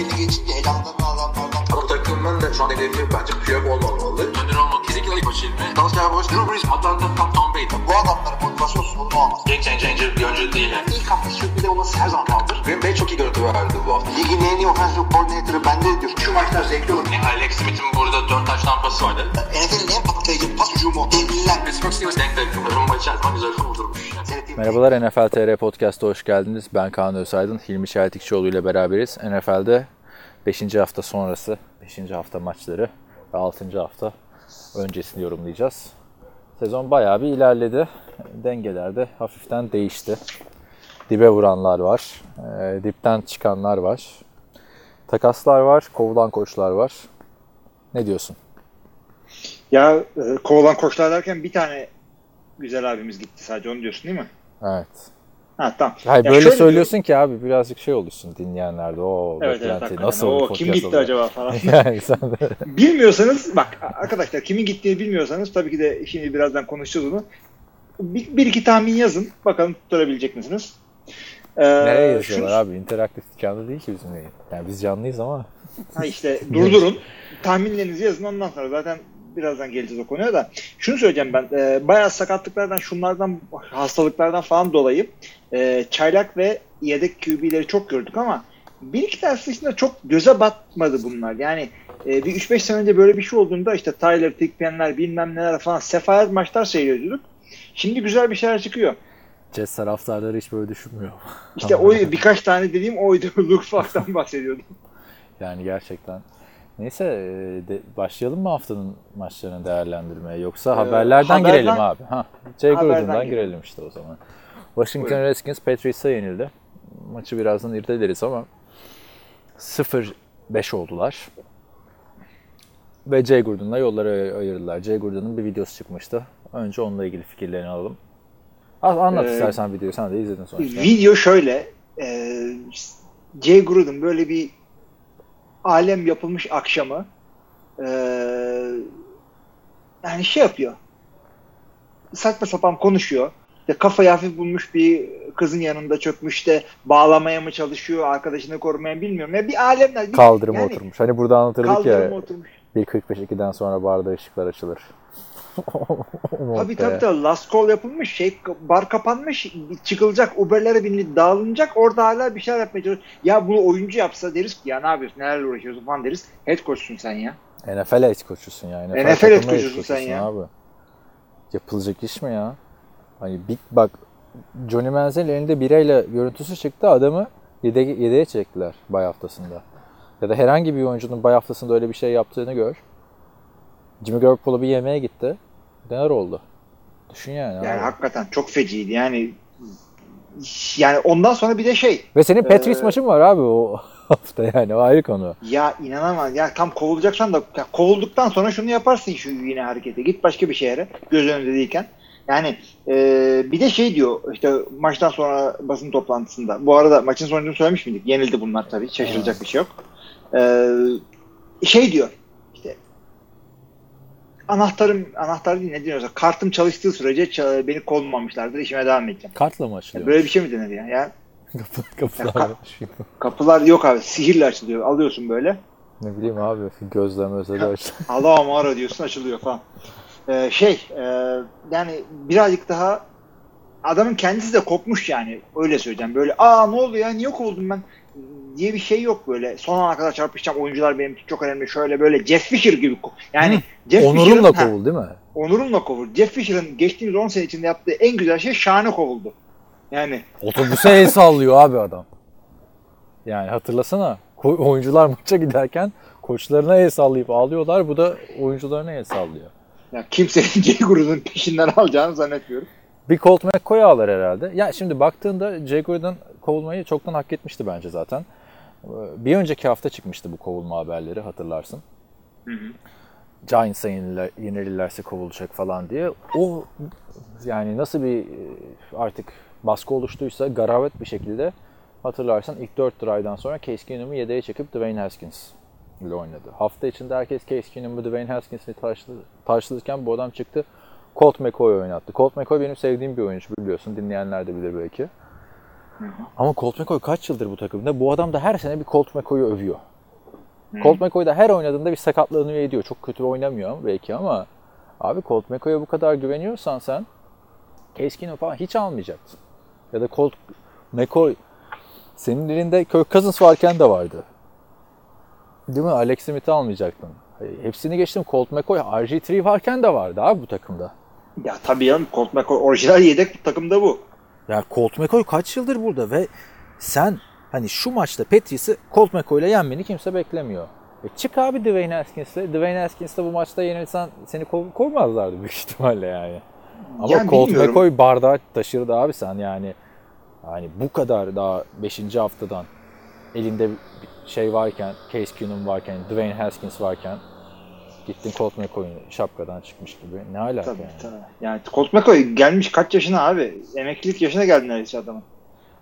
belli geçince elamdan adamlardan. Ama takımın da şu an hedefi bence Piyok olmamalı. Önder olmalı. Kesinlikle ilk maçı ilmi. Dalsya Boş, Drew Brees, Atlanta, Tom, Brady. Bu adamların motivasyon sorunu olmaz. Game changer bir oyuncu değil. Yani. İlk hafta sürpriz olması her zaman kaldır. Green Bay çok iyi görüntü verdi bu hafta. Ligin en iyi offensive coordinator'ı bende diyor. Şu maçlar zevkli olur. Yani Alex Smith'in burada 4 taş tampası vardı. NFL'in en patlayıcı pas hücumu. Devliler. Pittsburgh Steelers denk denk. Rumba içerisinde güzel kurdurmuş. Merhabalar NFL TR Podcast'a hoş geldiniz. Ben Kaan Özaydın, Hilmi Çeltikçioğlu ile beraberiz. NFL'de 5. hafta sonrası, 5. hafta maçları ve 6. hafta öncesini yorumlayacağız. Sezon bayağı bir ilerledi. Dengeler de hafiften değişti. Dibe vuranlar var, e, dipten çıkanlar var. Takaslar var, kovulan koçlar var. Ne diyorsun? Ya e, kovulan koçlar derken bir tane güzel abimiz gitti sadece onu diyorsun değil mi? Evet. Ha tamam. Hayır Ya böyle söylüyorsun ki abi birazcık şey olursun dinleyenlerde. O Evet, evet, beklenti hakikaten. nasıl O kim gitti olacak? acaba falan. yani sen de Bilmiyorsanız bak arkadaşlar kimin gittiğini bilmiyorsanız tabii ki de şimdi birazdan konuşacağız onu. Bir, bir iki tahmin yazın. Bakalım tutturabilecek misiniz? Ee, nereye yazıyorlar şunu- abi? İnteraktif canlı değil ki bizim yayın. Yani biz canlıyız ama. Ha işte durdurun. Tahminlerinizi yazın ondan sonra zaten birazdan geleceğiz o konuya da. Şunu söyleyeceğim ben. E, bayağı sakatlıklardan, şunlardan, hastalıklardan falan dolayı e, çaylak ve yedek QB'leri çok gördük ama bir iki tanesi dışında çok göze batmadı bunlar. Yani e, bir 3-5 sene önce böyle bir şey olduğunda işte Tyler Thigpen'ler bilmem neler falan sefalet maçlar seyrediyorduk. Şimdi güzel bir şeyler çıkıyor. Jets taraftarları hiç böyle düşünmüyor. İşte o birkaç tane dediğim oydu. Luke Falk'tan bahsediyordum. Yani gerçekten. Neyse e, de, başlayalım mı haftanın maçlarını değerlendirmeye yoksa haberlerden, haberden- girelim abi. Ha, Haberden Gruden'dan girelim. işte o zaman. Washington Buyurun. Redskins Patriots'a yenildi. Maçı birazdan irdeleriz ama 0-5 oldular. Ve Jay Gruden'la yolları ayırdılar. Jay Gruden'ın bir videosu çıkmıştı. Önce onunla ilgili fikirlerini alalım. An- Anlat Ee, istersen videoyu. Sen de izledin sonuçta. Video şöyle. E, Jay Gruden böyle bir alem yapılmış akşamı e, yani şey yapıyor. Saçma sapan konuşuyor. İşte kafayı hafif bulmuş bir kızın yanında çökmüş de bağlamaya mı çalışıyor, arkadaşını korumaya bilmiyorum. Ya bir alemler. Bir, Kaldırıma yani oturmuş. Hani burada anlatırdık ya oturmuş. 1.45-2'den sonra barda ışıklar açılır. Tabii tabii tabii. Last call yapılmış. Şey, bar kapanmış. Çıkılacak. Uber'lere binilip dağılınacak. Orada hala bir şeyler yapmaya çalışıyor. Ya bunu oyuncu yapsa deriz ki ya ne yapıyorsun? Nelerle uğraşıyorsun falan deriz. Head coach'sun sen ya. NFL head coach'usun ya. NFL, NFL head coach'usun sen ya. Abi. Yapılacak iş mi ya? Hani big bak Johnny Manziel elinde birayla görüntüsü çıktı adamı yede, yedeğe çektiler bay haftasında. Ya da herhangi bir oyuncunun bay haftasında öyle bir şey yaptığını gör. Jimmy Garoppolo bir yemeğe gitti. Neler oldu? Düşün yani. Yani abi. hakikaten çok feciydi. Yani yani ondan sonra bir de şey Ve senin Patriots Ee, maçın var abi o hafta yani o ayrı konu. ya inanamam ya tam kovulacaksan da ya kovulduktan sonra şunu yaparsın şu yine harekete. Git başka bir şehre göz önünde değilken. Yani e, bir de şey diyor işte maçtan sonra basın toplantısında. Bu arada maçın sonucunu söylemiş miydik? Yenildi bunlar tabii. Şaşıracak bir şey yok. E, şey diyor anahtarım anahtar değil ne diyorsa kartım çalıştığı sürece ça- beni kovmamışlardır işime devam edeceğim. Kartla mı açılıyor? Böyle bir şey mi denir ya? ya Kapı, kapılar Ya, var. kapılar yok abi sihirle açılıyor. Alıyorsun böyle. Ne bileyim abi gözlem özeli aç. Allah mağara diyorsun açılıyor falan. Ee, şey e, yani birazcık daha adamın kendisi de kopmuş yani öyle söyleyeceğim. Böyle aa ne oldu ya niye kovuldum ben diye bir şey yok böyle. Son ana kadar çarpışacağım oyuncular benim için çok önemli şöyle böyle Jeff Fisher gibi. Yani Hı, Jeff Onurumla kovul değil mi? onurumla kovuldu. Jeff Fisher'ın geçtiğimiz 10 sene içinde yaptığı en güzel şey şahane kovuldu. Yani Otobüse el sallıyor abi adam. Yani hatırlasana oyuncular maça giderken koçlarına el sallayıp ağlıyorlar. Bu da oyuncularına el sallıyor. ya kimsenin Jay Gruden'ın peşinden alacağını zannetmiyorum. Bir Colt McCoy ağlar herhalde. Ya şimdi baktığında Jay Gruden kovulmayı çoktan hak etmişti bence zaten. Bir önceki hafta çıkmıştı bu kovulma haberleri hatırlarsın. Hı hı. Giants'a yeniler, yenilirlerse kovulacak falan diye. O yani nasıl bir e, artık baskı oluştuysa garavet bir şekilde hatırlarsan ilk 4 drive'dan sonra Case Keenum'u yedeğe çekip Dwayne Haskins ile oynadı. Hafta içinde herkes Case Keenum'u Dwayne Haskins'i tartışılırken bu adam çıktı Colt McCoy oynattı. Colt McCoy benim sevdiğim bir oyuncu biliyorsun. Dinleyenler de bilir belki. Ama Colt McCoy kaç yıldır bu takımda? Bu adam da her sene bir Colt McCoy'u övüyor. Colt McCoy da her oynadığında bir sakatlanıyor ediyor. Çok kötü oynamıyor belki ama abi Colt McCoy'a bu kadar güveniyorsan sen Keenum falan hiç almayacaksın. Ya da Colt McCoy senin elinde Kirk Cousins varken de vardı. Değil mi? Alex Smith'i almayacaktın. Hepsini geçtim. Colt McCoy RG3 varken de vardı abi bu takımda. Ya tabii canım Colt McCoy orijinal yedek takımda bu. Ya Colt McCoy kaç yıldır burada ve sen hani şu maçta Patrice'i Colt McCoy ile yenmeni kimse beklemiyor. E çık abi Dwayne Haskins'le. Dwayne Haskins'le bu maçta yenilsen seni kov- kovmazlardı büyük ihtimalle yani. Ama Yani Colt bilmiyorum. McCoy bardağı taşırdı abi sen yani. Yani bu kadar daha 5. haftadan elinde şey varken, Case Keenum varken, Dwayne Haskins varken gittin Colt McCoy'un şapkadan çıkmış gibi. Ne alaka Tabii yani? tabii. Yani Colt McCoy gelmiş kaç yaşına abi? Emeklilik yaşına geldi neredeyse adamın.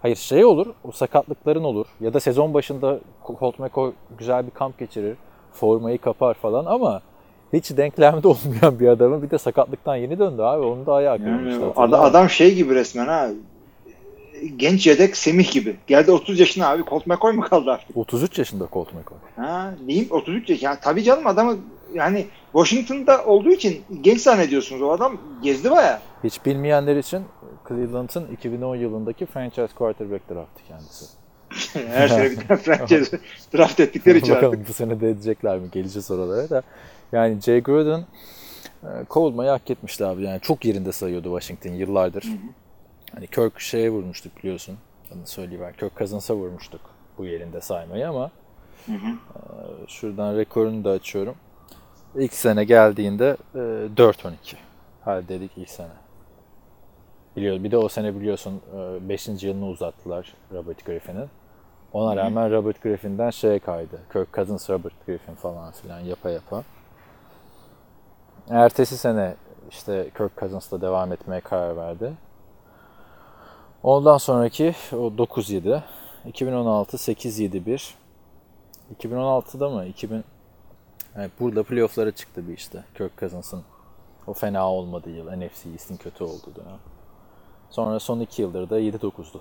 Hayır şey olur, o sakatlıkların olur ya da sezon başında Colt McCoy güzel bir kamp geçirir, formayı kapar falan ama hiç denklemde olmayan bir adamın bir de sakatlıktan yeni döndü abi. Onun da ayağı kırılmıştı. Yani adam şey gibi resmen ha. Genç yedek Semih gibi. Geldi 30 yaşına abi. Colt McCoy mu kaldı artık? 33 yaşında Colt McCoy. Ha, diyeyim 33 yaş. Yani tabii canım adamı yani Washington'da olduğu için genç zannediyorsunuz. O adam gezdi baya. Hiç bilmeyenler için Cleveland'ın 2010 yılındaki franchise quarterback draftı kendisi. Her sene bir tane franchise draft ettikleri için Bakalım artık. bu sene de edecekler mi? Geleceğiz oralara da. Yani Jay Gruden e, kovulmayı hak etmişti abi. Yani çok yerinde sayıyordu Washington yıllardır. Hani Kirk şeye vurmuştuk biliyorsun. Onu söyleyeyim ben. Kirk Cousins'a vurmuştuk bu yerinde saymayı ama e, şuradan rekorunu da açıyorum. İlk sene geldiğinde e, 4-12. Hadi dedik ilk sene. Biliyor, bir de o sene biliyorsun 5. yılını uzattılar Robert Griffin'in. Ona rağmen Robert Griffin'den şeye kaydı. Kirk Cousins, Robert Griffin falan filan yapa yapa. Ertesi sene işte Kirk Cousins'la devam etmeye karar verdi. Ondan sonraki o 9-7, 2016 8-7-1, 2016'da mı? 2000 yani burada playoff'lara çıktı bir işte. Kirk Cousins'ın o fena olmadığı yıl. NFC East'in kötü olduğu dönem. Sonra son iki yıldır da 7-9'du.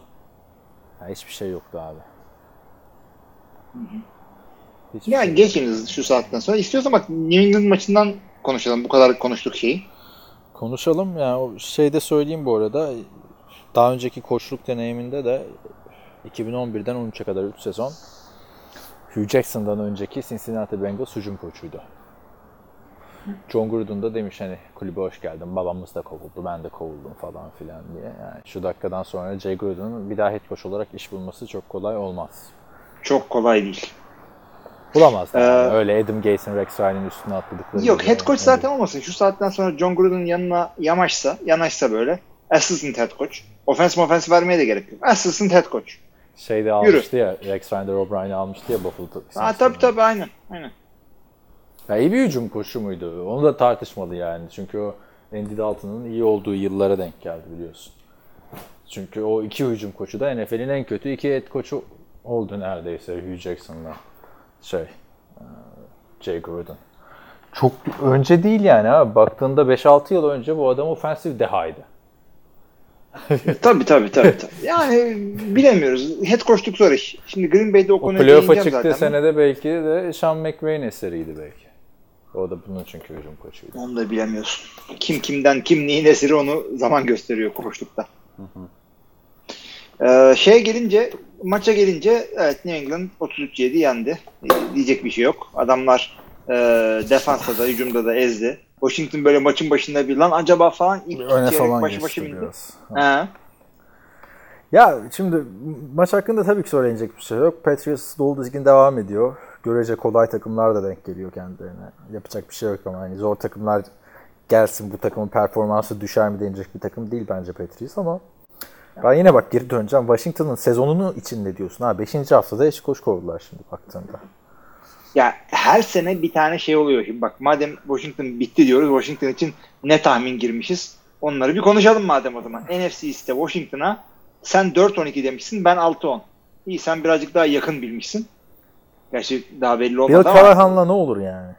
Yani hiçbir şey yoktu abi. Hiçbir Yani şey geçiniz şu saatten sonra. İstiyorsan bak New England maçından konuşalım. Bu kadar konuştuk şeyi. Konuşalım. Yani o şeyde söyleyeyim bu arada. Daha önceki koçluk deneyiminde de 2011'den 13'e kadar 3 sezon Hugh Jackson'dan önceki Cincinnati Bengals hücum koçuydu. John Gruden da demiş hani kulübe hoş geldin. Babamız da kovuldu, ben de kovuldum falan filan diye. Yani şu dakikadan sonra Jay Gruden'ın bir daha head coach olarak iş bulması çok kolay olmaz. Çok kolay değil. Bulamaz. da yani. Ee, Öyle Adam Gase'in Rex Ryan'in üstüne atladıkları. Yok gibi. head coach zaten olmasın. Şu saatten sonra John Gruden'ın yanına yamaşsa, yanaşsa böyle assistant head coach. Offense offense vermeye de gerek yok. Assistant head coach. Şeyde almıştı ya, Rex Ryan'da O'Brien'i almıştı ya Buffalo'da. Ha tabii tabii aynen. aynen. Ya iyi bir hücum koşu muydu? Onu da tartışmalı yani. Çünkü o Andy Dalton'ın iyi olduğu yıllara denk geldi biliyorsun. Çünkü o iki hücum koçu da NFL'in en kötü iki head koçu oldu neredeyse Hugh Jackson'la şey e, Jay Gruden. Çok önce değil yani abi. Baktığında 5-6 yıl önce bu adam ofensif dehaydı. Tabii tabii tabii. tabii. Yani bilemiyoruz. Head coachluk zor iş. Şimdi Green Bay'de o konuya playoff'a değineceğim çıktığı zaten. senede belki de Sean McVay'in eseriydi belki. O da bunun çünkü hücum koçuydu. Onu da bilemiyorsun. Kim kimden kim neyin esiri onu zaman gösteriyor koçlukta. Ee, şeye gelince maça gelince evet New England 33-7 yendi. Diyecek bir şey yok. Adamlar e, defansta da hücumda da ezdi. Washington böyle maçın başında bir lan acaba falan ilk Öne falan başı başı biraz. Ha. Ya şimdi maç hakkında tabii ki söylenecek bir şey yok. Patriots dolu dizgin devam ediyor. Görece kolay takımlar da denk geliyor kendilerine. Yapacak bir şey yok ama hani zor takımlar gelsin bu takımın performansı düşer mi denecek bir takım değil bence Patriots ama ben yine bak geri döneceğim. Washington'ın sezonunu için ne diyorsun? Ha 5. haftada eş koş kovdular şimdi baktığında. Ya her sene bir tane şey oluyor. Şimdi bak madem Washington bitti diyoruz. Washington için ne tahmin girmişiz? Onları bir konuşalım madem o zaman. NFC East'te Washington'a sen 4-12 demişsin ben 6-10. İyi sen birazcık daha yakın bilmişsin. Gerçi daha belli Bill olmadı ama. Callahan'la ne olur yani?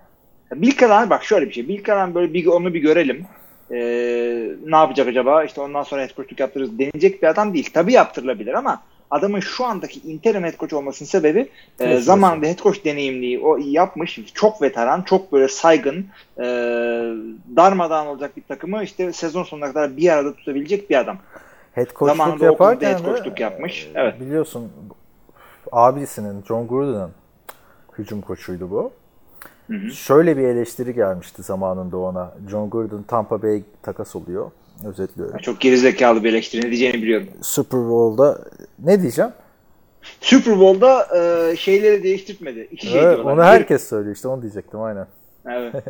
Bill Callahan bak şöyle bir şey. Bill Callahan böyle bir, onu bir görelim. Ee, ne yapacak acaba? İşte ondan sonra head coachluk yaptırırız denecek bir adam değil. Tabii yaptırılabilir ama adamın şu andaki interim head coach olmasının sebebi e, zamanında head coach deneyimliği o yapmış. Çok veteran, çok böyle saygın, e, darmadağın olacak bir takımı işte sezon sonuna kadar bir arada tutabilecek bir adam. Head coachluk Zamanında yaparken head coachluk yapmış. e, Evet. biliyorsun abisinin John Gruden'ın hücum koçuydu bu. Şöyle bir eleştiri gelmişti zamanında ona. John Gruden Tampa Bay takas oluyor. Özetliyorum. Çok gerizekalı bir eleştiri ne diyeceğini biliyorum. Super Bowl'da ne diyeceğim? Super Bowl'da e, şeyleri değiştirtmedi. İki şey Evet, diyorlar. onu herkes söylüyor işte onu diyecektim aynen. Evet.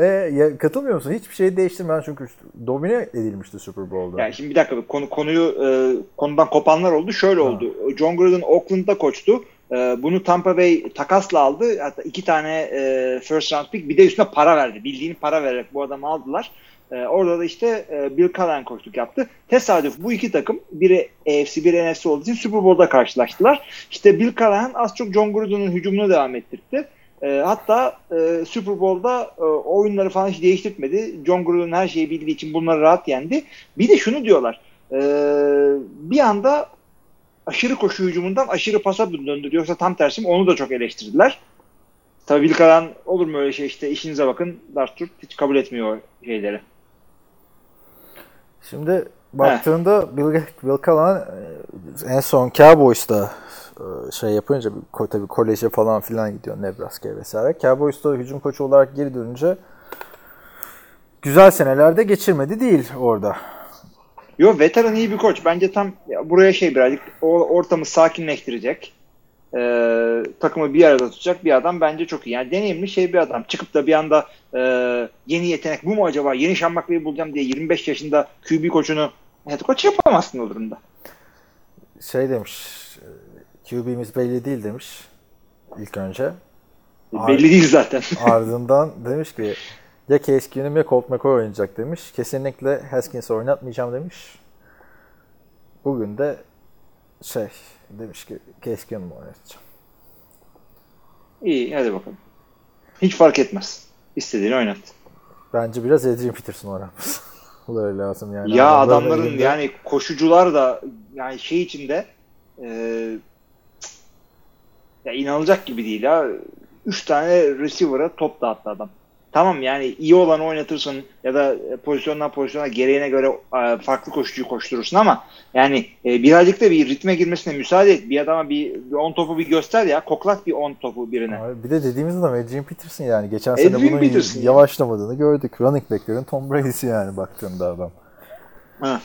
E, ya, katılmıyor musun? Hiçbir şey değiştirmeden çünkü domine edilmişti Super Bowl'da. Yani şimdi bir dakika konu konuyu e, konudan kopanlar oldu. Şöyle oldu. John Gruden Oakland'da koçtu. E, bunu Tampa Bay takasla aldı. Hatta iki tane e, first round pick bir de üstüne para verdi. Bildiğini para vererek bu adamı aldılar. E, orada da işte e, Bill Callahan koçluk yaptı. Tesadüf bu iki takım biri AFC biri NFC olduğu için Super Bowl'da karşılaştılar. İşte Bill Callahan az çok John Gruden'ın hücumunu devam ettirdi. E, hatta e, Super Bowl'da e, oyunları falan hiç değiştirmedi. John Gruden her şeyi bildiği için bunları rahat yendi. Bir de şunu diyorlar. E, bir anda aşırı koşu hücumundan aşırı pasa döndü. Yoksa tam tersi mi? Onu da çok eleştirdiler. Tabii Bill Callahan olur mu öyle şey işte işinize bakın. Dartford hiç kabul etmiyor şeyleri. Şimdi baktığında Bill, Bill Callahan e, en son Cowboys'ta e, şey yapınca tabii koleje falan filan gidiyor Nebraska'ya vesaire. Cowboys'ta hücum koçu olarak geri dönünce güzel senelerde geçirmedi değil orada. Yo veteran iyi bir koç. Bence tam ya, buraya şey birazcık o ortamı sakinleştirecek. Ee, takımı bir arada tutacak bir adam bence çok iyi. Yani deneyimli şey bir adam. Çıkıp da bir anda e, yeni yetenek bu mu acaba? Yeni Sean McVay'i bulacağım diye 25 yaşında QB koçunu head coach yapamazsın o durumda. Şey demiş e, QB'miz belli değil demiş ilk önce. Ar- Belli değil zaten. Ardından demiş ki ya Case Keenum ya Colt McCoy oynayacak demiş. Kesinlikle Haskins oynatmayacağım demiş. Bugün de şey demiş ki Case Keenum oynatacağım. iyi hadi bakalım. Hiç fark etmez. İstediğini oynat. Bence biraz Adrian Peterson oynatması. Böyle lazım yani. ya Adamların adamların elinde- yani koşucular da yani şey içinde e, ya inanılacak gibi değil ya. Üç tane receiver'a top dağıttı adam. Tamam yani iyi olanı oynatırsın ya da pozisyondan pozisyona gereğine göre e, farklı koşucuyu koşturursun ama yani e, birazcık da bir ritme girmesine müsaade et. Bir adama bir, bir on topu bir göster ya. Koklat bir on topu birine. Abi Bir de dediğimiz adam Adrian Peterson yani. Geçen sene Adrian bunun Peterson ya. yavaşlamadığını gördük. Running back'lerin Tom Brady'si yani baktığında adam. Ha.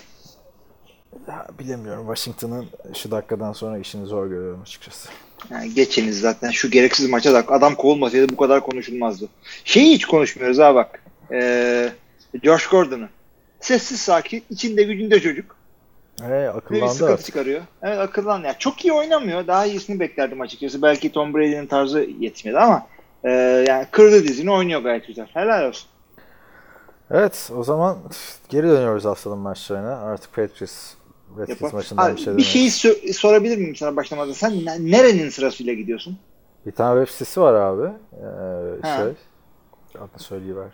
Ya, bilemiyorum. Washington'ın şu dakikadan sonra işini zor görüyorum açıkçası. Yani geçeniz zaten şu gereksiz maça da adam kovulmasaydı bu kadar konuşulmazdı. Şeyi hiç konuşmuyoruz ha bak. Ee, Josh Gordon'ı. Sessiz sakin, içinde gücünde çocuk. Hey, Ne bir akıllandı sıkıntı çıkarıyor. Evet akıllan. Yani çok iyi oynamıyor. Daha iyisini beklerdim açıkçası. Belki Tom Brady'nin tarzı yetmedi ama e, yani kırdı dizini oynuyor gayet güzel. Helal olsun. Evet o zaman geri dönüyoruz haftanın maçlarına. Artık Patriots Redskins maçından bir şey bir şeyi sö- sorabilir miyim sana başlamadan? Sen ne- nerenin sırasıyla gidiyorsun? Bir tane web sitesi var abi. Ee, Ha. şey. Adını söyleyiver.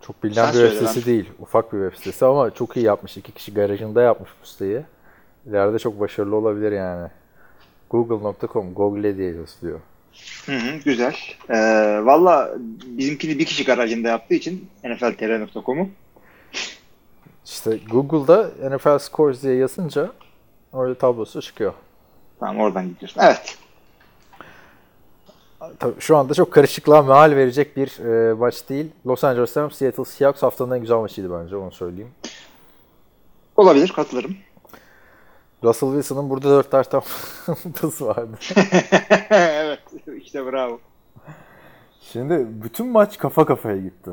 Çok bilinen Sen bir web sitesi değil. Ufak bir web sitesi ama çok iyi yapmış. İki kişi garajında yapmış bu siteyi. İleride çok başarılı olabilir yani. Google.com, Google diye yazılıyor. Hı hı, güzel. Ee, Valla bizimkini bir kişi garajında yaptığı için nfltr.com'u İşte Google'da NFL Scores diye yazınca orada tablosu çıkıyor. Tamam oradan gidiyorsun. Evet. Tabii şu anda çok karışıklığa mahal verecek bir e, maç değil. Los Angeles Rams, Seattle Seahawks haftanın en güzel maçıydı bence onu söyleyeyim. Olabilir katılırım. Russell Wilson'ın burada dört tane tampası vardı. evet. işte bravo. Şimdi bütün maç kafa kafaya gitti.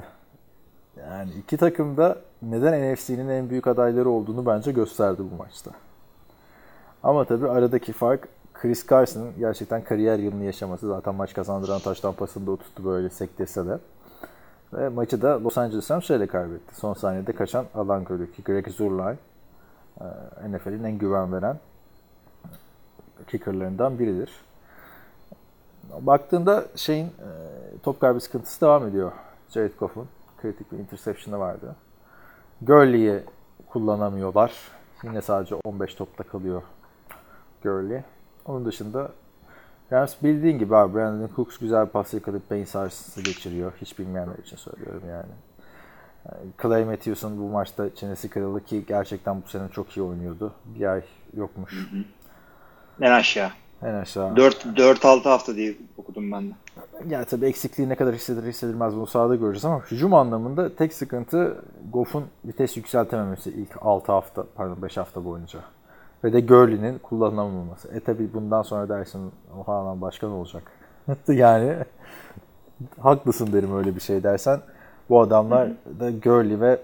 Yani iki takım da neden NFC'nin en büyük adayları olduğunu bence gösterdi bu maçta. Ama tabii aradaki fark Chris Carson'ın gerçekten kariyer yılını yaşaması. Zaten maç kazandıran taştan pasını da o tuttu böyle sektirse de. Ve maçı da Los Angeles Rams şeyle kaybetti. Son saniyede kaçan alan golü ki Greg Zuerlein e, NFL'in en güven veren kickerlarından biridir. Baktığında şeyin e, top kaybı sıkıntısı devam ediyor. Jared Goff'un kritik bir interception'ı vardı. Gurley'i kullanamıyorlar. Yine sadece 15 topta kalıyor Gurley. Onun dışında Rams bildiğin gibi abi Brandon Cooks güzel bir pas yakalayıp beyin sarsıntısı geçiriyor. Hiç bilmeyenler için söylüyorum yani. Clay Matthews'un bu maçta çenesi kırıldı ki gerçekten bu sene çok iyi oynuyordu. Bir ay yokmuş. En aşağı. En aşağı. 4-6 hafta diye okudum ben de. Ya tabii eksikliği ne kadar hissedilir hissedilmez bunu sahada göreceğiz ama hücum anlamında tek sıkıntı Goff'un vites yükseltememesi ilk 6 hafta pardon 5 hafta boyunca. Ve de Gurley'nin kullanılamaması. E tabii bundan sonra dersin o falan başka ne olacak? yani haklısın derim öyle bir şey dersen. Bu adamlar da Gurley ve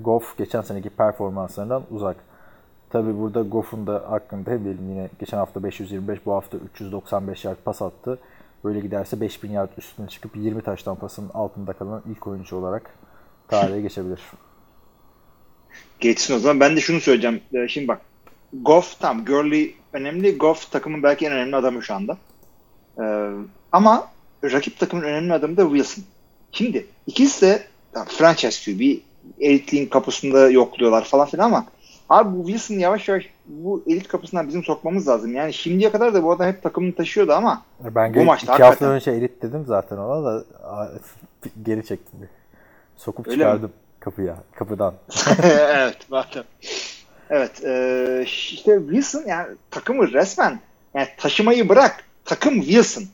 Goff geçen seneki performanslarından uzak. Tabi burada Goff'un da hakkında hem diyelim yine geçen hafta 525 bu hafta 395 yard pas attı. Böyle giderse 5000 yard üstüne çıkıp 20 taştan pasın altında kalan ilk oyuncu olarak tarihe geçebilir. Geçsin o zaman. Ben de şunu söyleyeceğim. Ee, Şimdi bak. Goff tam Gurley önemli. Goff takımın belki en önemli adamı şu anda. Ee, ama rakip takımın önemli adamı da Wilson. Şimdi ikisi de tamam, franchise QB elitliğin kapısında yokluyorlar falan filan ama abi bu Wilson yavaş yavaş bu elit kapısından bizim sokmamız lazım. Yani şimdiye kadar da bu adam hep takımını taşıyordu ama Ben Bu maçta iki hafta hakikaten. önce elit dedim zaten ona da geri çektim. Sokup Öyle mi? çıkardım kapıya, kapıdan. evet zaten. Evet e, işte Wilson yani takımı resmen yani taşımayı bırak takım Wilson.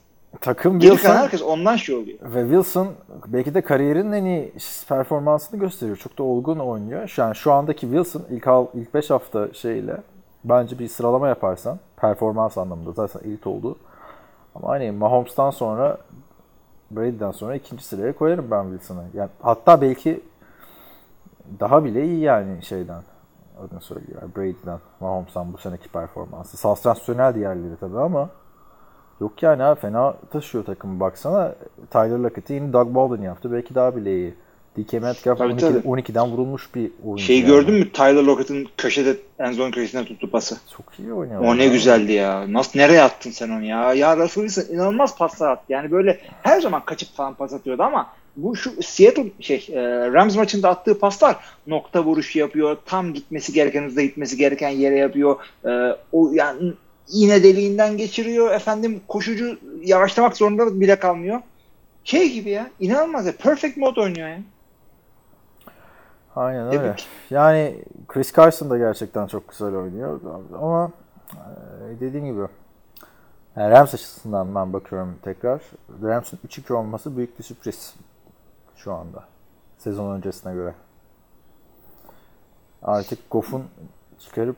Takım Geri Wilson herkes ondan şey oluyor. ve Wilson belki de kariyerinin en iyi performansını gösteriyor. Çok da olgun oynuyor. Şu an şu andaki Wilson ilk al, ilk 5 hafta şeyle bence bir sıralama yaparsan performans anlamında zaten elit oldu. Ama hani Mahomes'tan sonra Brady'den sonra ikinci sıraya koyarım ben Wilson'ı. Yani hatta belki daha bile iyi yani şeyden adını söylüyor. Brady'den, Mahomes'tan bu seneki performansı. Sansasyonel diğerleri tabii ama yok yani abi fena taşıyor takımı baksana. Tyler Lockett'i yine Doug Baldwin yaptı. Belki daha bile iyi. DK Metcalf Tabii, 12, tabii. 12'den vurulmuş bir oyuncu. Şeyi yani. gördün mü Tyler Lockett'ın köşede en zone köşesine tuttu pası. Çok iyi oynuyor. O ne ya. güzeldi ya. Nasıl nereye attın sen onu ya? Ya Russell Wilson inanılmaz paslar attı. Yani böyle her zaman kaçıp falan pas atıyordu ama bu şu Seattle şey e, Rams maçında attığı paslar nokta vuruşu yapıyor. Tam gitmesi gereken hızda gitmesi gereken yere yapıyor. E, o yani iğne deliğinden geçiriyor. Efendim koşucu yavaşlamak zorunda bile kalmıyor. Şey gibi ya. inanılmaz ya. Perfect mode oynuyor ya. Aynen öyle. Tebrik. Yani Chris Carson da gerçekten çok güzel oynuyor. Ama e, dediğim gibi yani Rams açısından ben bakıyorum tekrar. Rams'ın 3-2 olması büyük bir sürpriz şu anda. Sezon öncesine göre. Artık Goff'un çıkarıp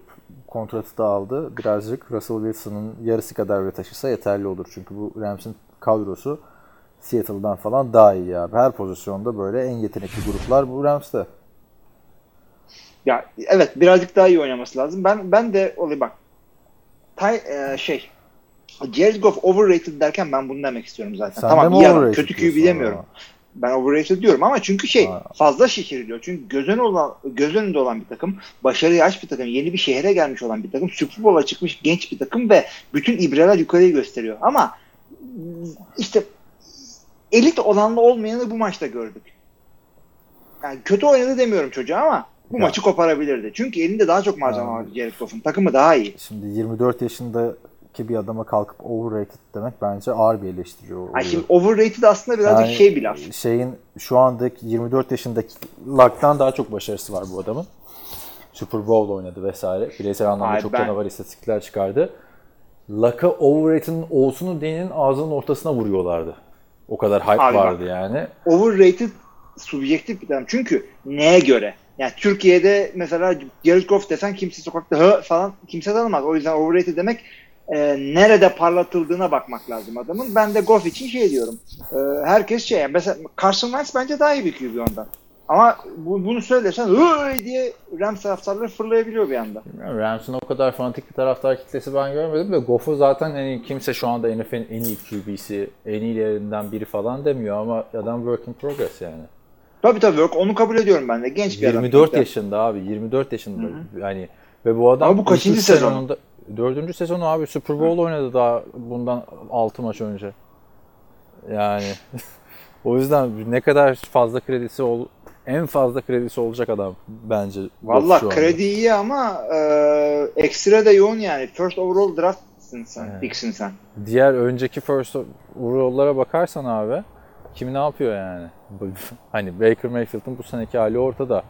kontratı da aldı. Birazcık Russell Wilson'ın yarısı kadar bile taşısa yeterli olur. Çünkü bu Rams'in kadrosu Seattle'dan falan daha iyi abi. Her pozisyonda böyle en yetenekli gruplar bu Rams'te. Ya evet birazcık daha iyi oynaması lazım. Ben ben de olay bak. Tay, e, şey Jared Goff overrated derken ben bunu demek istiyorum zaten. Sen tamam iyi adam. Kötü QB demiyorum. ama? Ben overrated diyorum ama çünkü şey Ha. fazla şişiriliyor. Çünkü göz önünde olan göz önünde olan bir takım, başarıya aç bir takım, yeni bir şehre gelmiş olan bir takım, Super Bowl'a çıkmış genç bir takım ve bütün ibreler yukarıyı gösteriyor. Ama işte elit olanla olmayanı bu maçta gördük. Yani kötü oynadı demiyorum çocuğa ama bu Ya. maçı koparabilirdi. Çünkü elinde daha çok malzeme vardı Jared Goff'un. Takımı daha iyi. Şimdi 24 yaşındaki bir adama kalkıp overrated demek bence ağır bir eleştiri oluyor. Ay şimdi overrated aslında birazcık Yani şey bir laf. Şeyin şu andaki 24 yaşındaki Luck'tan daha çok başarısı var bu adamın. Super Bowl oynadı vesaire. Bireysel anlamda Ay, çok ben- canavar istatistikler çıkardı. Luck'a overrated'ın olsunu D'nin ağzının ortasına vuruyorlardı. O kadar hype Abi bak. vardı yani. overrated subjektif bir terim. Çünkü neye göre? Yani Türkiye'de mesela Jared Goff desen kimse sokakta hı falan kimse tanımaz. O yüzden overrated demek e, nerede parlatıldığına bakmak lazım adamın. Ben de Goff için şey diyorum. E, herkes şey yani mesela Carson Wentz bence daha iyi bir QB ondan. Ama bu, bunu söylesen diye Rams taraftarları fırlayabiliyor bir anda. Rams'ın o kadar fanatik bir taraftar kitlesi ben görmedim de Goff'u zaten hani kimse şu anda NFL'in en iyi QB'si, en iyilerinden biri falan demiyor ama adam work in progress yani. Tabii tabii yok onu kabul ediyorum ben de. Genç bir adam. 24 yaşında abi 24 yaşında yani ve bu adam Ama bu kaçıncı üç sezonu? sezonunda- Dördüncü sezonu abi Super Bowl oynadı daha bundan 6 maç önce. Yani o yüzden ne kadar fazla kredisi ol, en fazla kredisi olacak adam bence. Valla kredi iyi ama e, ekstra da yoğun yani. First overall draft'sın sen. Evet. Pick'sin sen. Diğer önceki first overall'lara bakarsan abi kim ne yapıyor yani? Hani Baker Mayfield'ın bu seneki hali ortada.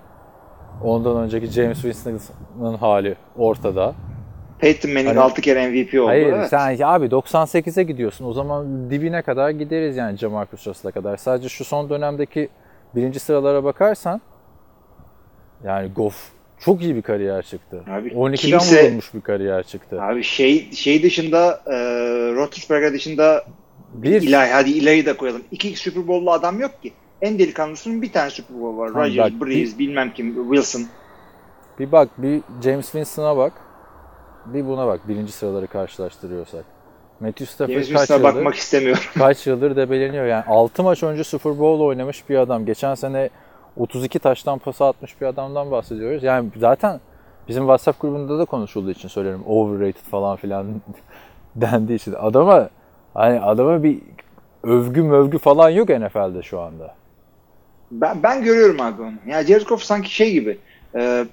Ondan önceki James Winston'ın hali ortada. Peyton Manning Hani- 6 kere MVP oldu. Hayır evet. sen abi 98'e gidiyorsun. O zaman dibine kadar gideriz yani Jamarcus Russell'a kadar. Sadece şu son dönemdeki birinci sıralara bakarsan yani Goff çok iyi bir kariyer çıktı. Abi 12'den kimse- vurulmuş bir kariyer çıktı. Abi şey şey dışında e, Roethlisberger dışında Bir ilahi hadi ilahi da koyalım. İki Super Bowl'lu adam yok ki. En delikanlısının bir tane Super Bowl var. Rodgers, Breeze, bilmem kim, Wilson. Bir bak, bir James Winston'a bak. Bir buna bak, birinci sıraları karşılaştırıyorsak. Matthew Stafford James kaç yıldır, bakmak istemiyorum. kaç yıldır debeleniyor. Yani 6 maç önce Super Bowl oynamış bir adam. Geçen sene 32 taştan pası atmış bir adamdan bahsediyoruz. Yani zaten bizim WhatsApp grubunda da konuşulduğu için söylerim. Overrated falan filan dendiği için. Adama hani adama bir övgü mövgü falan yok NFL'de şu anda. Ben, ben görüyorum abi onu. Ya Jared Goff sanki şey gibi. E,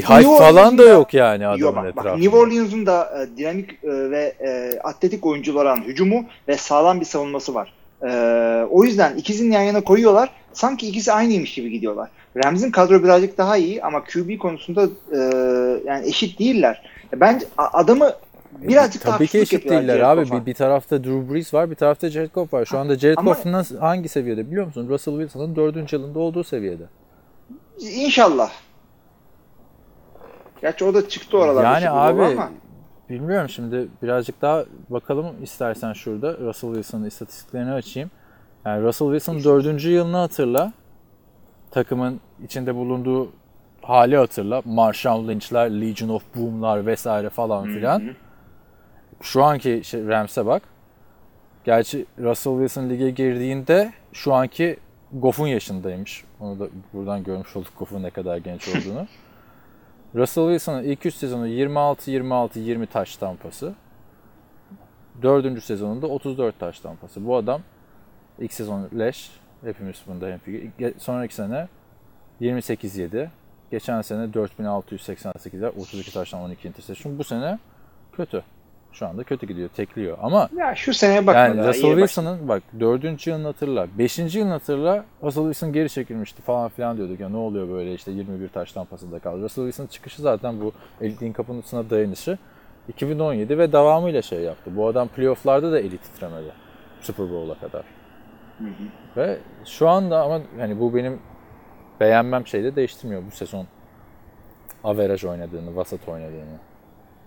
Bir hype falan da yok yani adamın Yok bak, bak, etrafında. New Orleans'ın da e, dinamik e, ve e, atletik oyuncular olan hücumu ve sağlam bir savunması var. E, o yüzden ikisini yan yana koyuyorlar. Sanki ikisi aynıymış gibi gidiyorlar. Rams'in kadro birazcık daha iyi ama QB konusunda e, yani eşit değiller. Bence a- adamı birazcık daha E, Tabii ki eşit değiller abi. Goff'a. Bir, bir tarafta Drew Brees var, bir tarafta Jared Goff var. Şu anda Jared Ama- Goff nasıl, hangi seviyede biliyor musun? Russell Wilson'ın dördüncü yılında olduğu seviyede. İnşallah. Gerçi o da çıktı oralarda. Yani abi ama. bilmiyorum şimdi birazcık daha bakalım istersen şurada Russell Wilson'ın istatistiklerini açayım. Yani Russell Wilson dördüncü yılını hatırla. Takımın içinde bulunduğu hali hatırla. Marshall Lynch'ler, Legion of Boom'lar vesaire falan filan. Şu anki şey, Rams'e bak. Gerçi Russell Wilson lige girdiğinde şu anki Goff'un yaşındaymış. Onu da buradan görmüş olduk Goff'un ne kadar genç olduğunu. Russell Wilson'ın ilk 3 sezonu 26-26-20 taş tampası. Dördüncü sezonunda 34 taş tampası. Bu adam ilk sezon leş. Hepimiz bunda hemfikir. Sonraki sene 28-7. Geçen sene 4688 'ler, 32 taştan 12 interception. Bu sene kötü. Şu anda kötü gidiyor, tekliyor. Ama Ya şu seneye bakma yani Russell. Wilson'ın bak dördüncü yılını hatırla. Beşinci yılını hatırla. Russell Wilson geri çekilmişti falan filan diyorduk. Ya ne oluyor böyle işte 21 taştan pasında kaldı. Russell Wilson'ın çıkışı zaten bu elitliğin kapısına dayanışı 2017 ve devamıyla şey yaptı. Bu adam playofflarda da elit titremedi. Super Bowl'a kadar. Ve şu anda ama hani bu benim beğenmem şeyi de değiştirmiyor bu sezon. Average oynadığını, vasat oynadığını.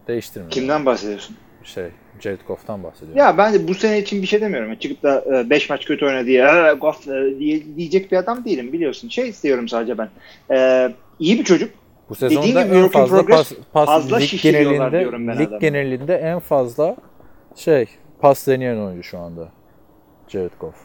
Değiştirmiyor. Kimden bahsediyorsun? Şey, Jared Goff'tan bahsediyorum. Ya ben de bu sene için bir şey demiyorum. Çıkıp da 5 maç kötü oynadı diye, "Aa, Goff e, diye diyecek bir adam değilim biliyorsun. Şey istiyorum sadece ben. Ee, iyi bir çocuk. Bu sezonda gibi en fazla progress, pas, pas lig genelinde lig adama. genelinde en fazla şey pas deneyen oyuncu şu anda. Jared Goff.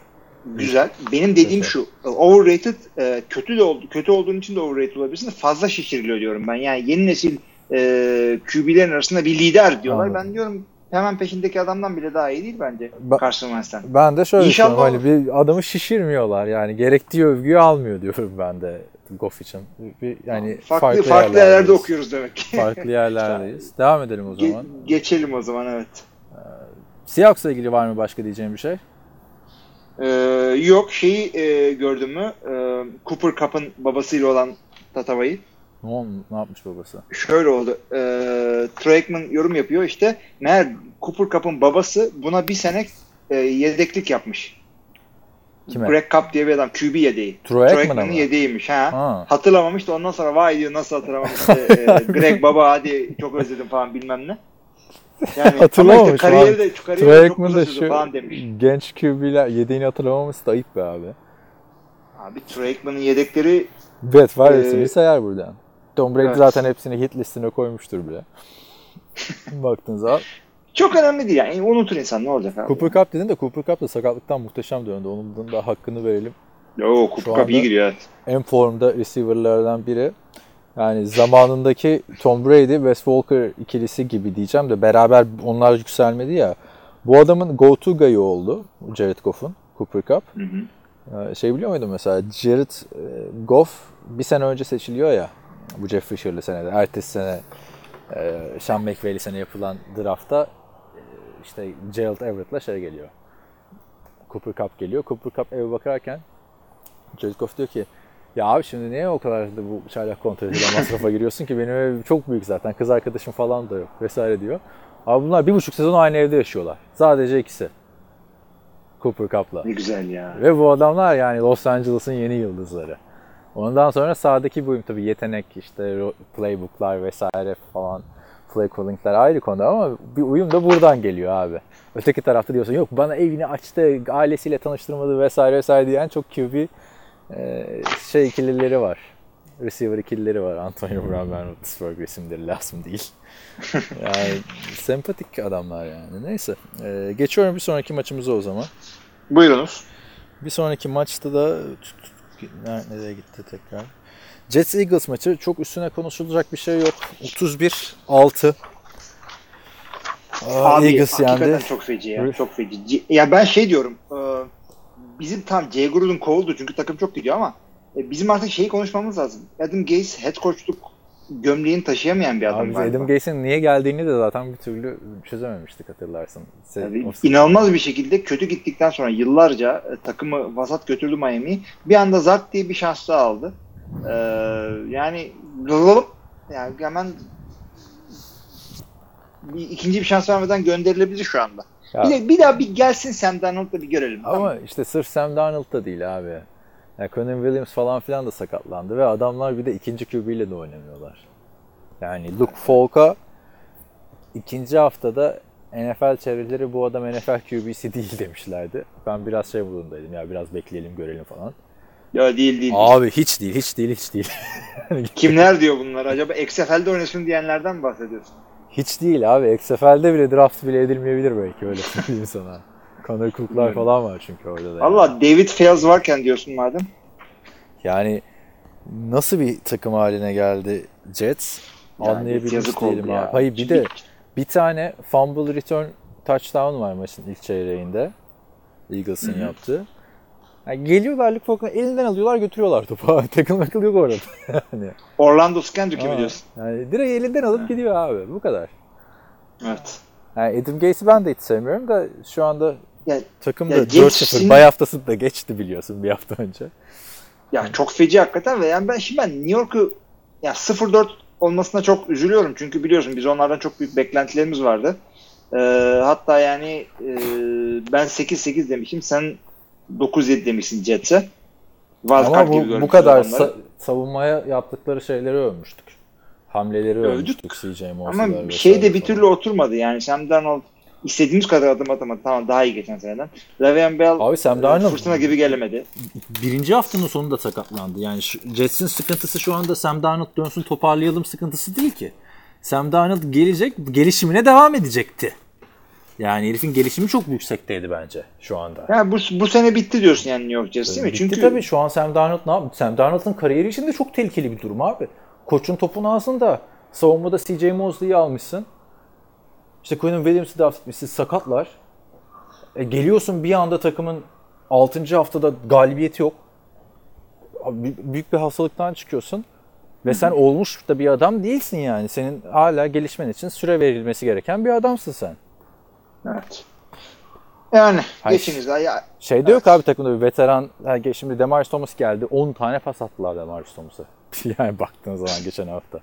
Güzel. Benim dediğim şu. Overrated e, kötü de oldu. Kötü olduğun için de overrated olabilirsin. Fazla şişiriliyor diyorum ben. Yani yeni nesil e, QB'lerin arasında bir lider diyorlar. Anladım. Ben diyorum hemen peşindeki adamdan bile daha iyi değil bence. Ba- Carson Wentz'ten. Ben de şöyle İnşallah düşünüyorum. Hani bir adamı şişirmiyorlar yani. Gerektiği övgüyü almıyor diyorum ben de Goff için. Bir, yani farklı farklı, yerlerde yerlerdeyiz. okuyoruz demek ki. Farklı yerlerdeyiz. Devam edelim o Ge- zaman. geçelim o zaman evet. Seahawks'la ilgili var mı başka diyeceğim bir şey? Ee, yok şeyi e, gördün mü? Ee, Cooper Cup'ın babasıyla olan Tatava'yı. Ne, oldu, ne yapmış babası? Şöyle oldu. Ee, Troy Aikman yorum yapıyor işte. Meğer Cooper Cup'ın babası buna bir sene e, yedeklik yapmış. Kime? Greg Cup diye bir adam. QB yedeği. Troy mı? yedeğiymiş. Ha. Ha. Hatırlamamış da ondan sonra vay diyor nasıl hatırlamamış. e, Greg baba hadi çok özledim falan bilmem ne. Yani ama Hatırlamamış işte kariyeri de, kariyeri Troy uzun da şu falan demiş. genç QB'ler yedeğini hatırlamaması da ayıp be abi. Abi Troy yedekleri Bet var Ee, hepsini sayar buradan. Tom Brady evet. zaten hepsini hit listine koymuştur bile. Baktığın zaman. çok önemli değil yani. Unutur insan ne olacak abi. Cooper Cup dedin de Cooper Cup da sakatlıktan muhteşem döndü. Onun da hakkını verelim. Yo Cooper Cup iyi gidiyor evet. En formda receiver'lardan biri. Yani zamanındaki Tom Brady, Wes Walker ikilisi gibi diyeceğim de beraber onlar yükselmedi ya. Bu adamın go-to guy'ı oldu Jared Goff'un Cooper Cup. Hı hı. Ee, Şey biliyor muydun mesela Jared e, Goff bir sene önce seçiliyor ya bu Jeff Fisher'lı senede. Ertesi sene e, Sean McVay'li sene yapılan draftta e, işte Gerald Everett'la şey geliyor. Cooper Cup geliyor. Cooper Cup eve bakarken Jared Goff diyor ki ya abi şimdi niye o kadar da bu çaylak kontratıyla masrafa giriyorsun ki benim ev çok büyük zaten kız arkadaşım falan da yok vesaire diyor. Abi bunlar bir buçuk sezon aynı evde yaşıyorlar. Sadece ikisi. Cooper Cup'la. Ne güzel ya. Ve bu adamlar yani Los Angeles'ın yeni yıldızları. Ondan sonra sahadaki bu uyum tabii yetenek işte playbooklar vesaire falan play calling'ler ayrı konu ama bir uyum da buradan geliyor abi. Öteki tarafta diyorsun yok bana evini açtı, ailesiyle tanıştırmadı vesaire vesaire diyen çok QB e, şey ikilileri var. Receiver ikilileri var. Antonio Brown, Ben Roethlisberger isimleri lazım değil. yani sempatik adamlar yani. Neyse. E, geçiyorum bir sonraki maçımıza o zaman. Buyurunuz. Bir sonraki maçta da nereye gitti tekrar? Jets Eagles maçı çok üstüne konuşulacak bir şey yok. 31-6. Aa, Abi Eagles hakikaten yendi. çok feci ya. Çok feci. C- Ya ben şey diyorum. e, Bizim tam Jay Gruden kovuldu çünkü takım çok gidiyor ama e, bizim artık şeyi konuşmamız lazım. Adam Gaze head coachluk gömleğini taşıyamayan bir adam Abi galiba. Adam Gase'in niye geldiğini de zaten bir türlü çözememiştik hatırlarsın. Se- Yani inanılmaz bir şekilde kötü gittikten sonra yıllarca e, takımı vasat götürdü Miami'yi. Bir anda zart diye bir şans daha aldı. Ee, yani yani hemen bir, ikinci bir şans vermeden gönderilebilir şu anda. Ya- Bir, de, bir daha bir gelsin Sam Darnold'la bir görelim. Ama Tamam. işte sırf Sam Darnold da değil abi. Yani Conan Williams falan filan da sakatlandı ve adamlar bir de ikinci QB ile de oynamıyorlar. Yani Luke Falk'a ikinci haftada NFL çevreleri bu adam NFL QB'si değil demişlerdi. Ben biraz şey bulundaydım ya biraz bekleyelim görelim falan. Ya değil değil. Abi hiç değil, hiç değil, hiç değil. Kimler diyor bunlar? Acaba XFL'de oynasın diyenlerden mi bahsediyorsun? hiç değil abi. XFL'de bile draft bile edilmeyebilir belki öyle söyleyeyim sana. Connor Cook'lar falan var çünkü orada da. yani. Allah David Fales varken diyorsun madem. Yani nasıl bir takım haline geldi Jets Yani anlayabilmiş değilim abi. Hayır bir de bir tane fumble return touchdown var maçın ilk çeyreğinde. Eagles'ın yaptığı. Yani geliyorlar Luke Falk'ın elinden alıyorlar götürüyorlar topu. abi. Tackle makıl yok orada. yani, Orlando Scandrick gibi Aa, diyorsun. yani direkt elinden alıp gidiyor abi. Bu kadar. Evet. Yani Adam Gates'i ben de hiç sevmiyorum da şu anda Ya, takım da Gates'in- 4-0. Bay haftası da geçti biliyorsun bir hafta önce. ya çok feci hakikaten ve yani ben şimdi ben New York'u ya 0-4 olmasına çok üzülüyorum. Çünkü biliyorsun biz onlardan çok büyük beklentilerimiz vardı. Ee, hatta yani e, ben 8-8 demişim. Sen 9-7 demişsin Jets'e. Ama bu, bu kadar sa- savunmaya yaptıkları şeyleri övmüştük. Hamleleri Övdük. övmüştük CJ Mosley'ler Ama şey de bir türlü oturmadı yani. Sam Darnold istediğimiz kadar adım atamadı. Tamam daha iyi geçen seneden. Le'Veon Bell Abi Sam e, Darnold- fırtına gibi gelemedi. birinci haftanın sonunda sakatlandı. Yani şu, Jets'in sıkıntısı şu anda Sam Darnold dönsün toparlayalım sıkıntısı değil ki. Sam Darnold gelecek, gelişimine devam edecekti. Yani herifin gelişimi çok yüksekteydi bence şu anda. Yani bu, bu sene bitti diyorsun yani New York Jets değil mi? Bitti Çünkü tabii şu an Sam Darnold ne yaptı? Sam Darnold'un kariyeri için de çok tehlikeli bir durum abi. Koçun topun ağzında. Savunmada CJ Mosley'i almışsın. İşte Quinn Williams'ı draft etmişsin. Sakatlar. E, geliyorsun bir anda takımın 6. haftada galibiyeti yok. Abi, bü- büyük bir hastalıktan çıkıyorsun. Ve sen olmuş da bir adam değilsin yani. Senin hala gelişmen için süre verilmesi gereken bir adamsın sen. Evet. Yani Hayır. geçiniz. Ya, Şeyde yok abi takımda bir veteran. Şimdi Demarius Thomas geldi. 10 tane pas attılar Demarius Thomas'a. yani baktığın zaman geçen hafta.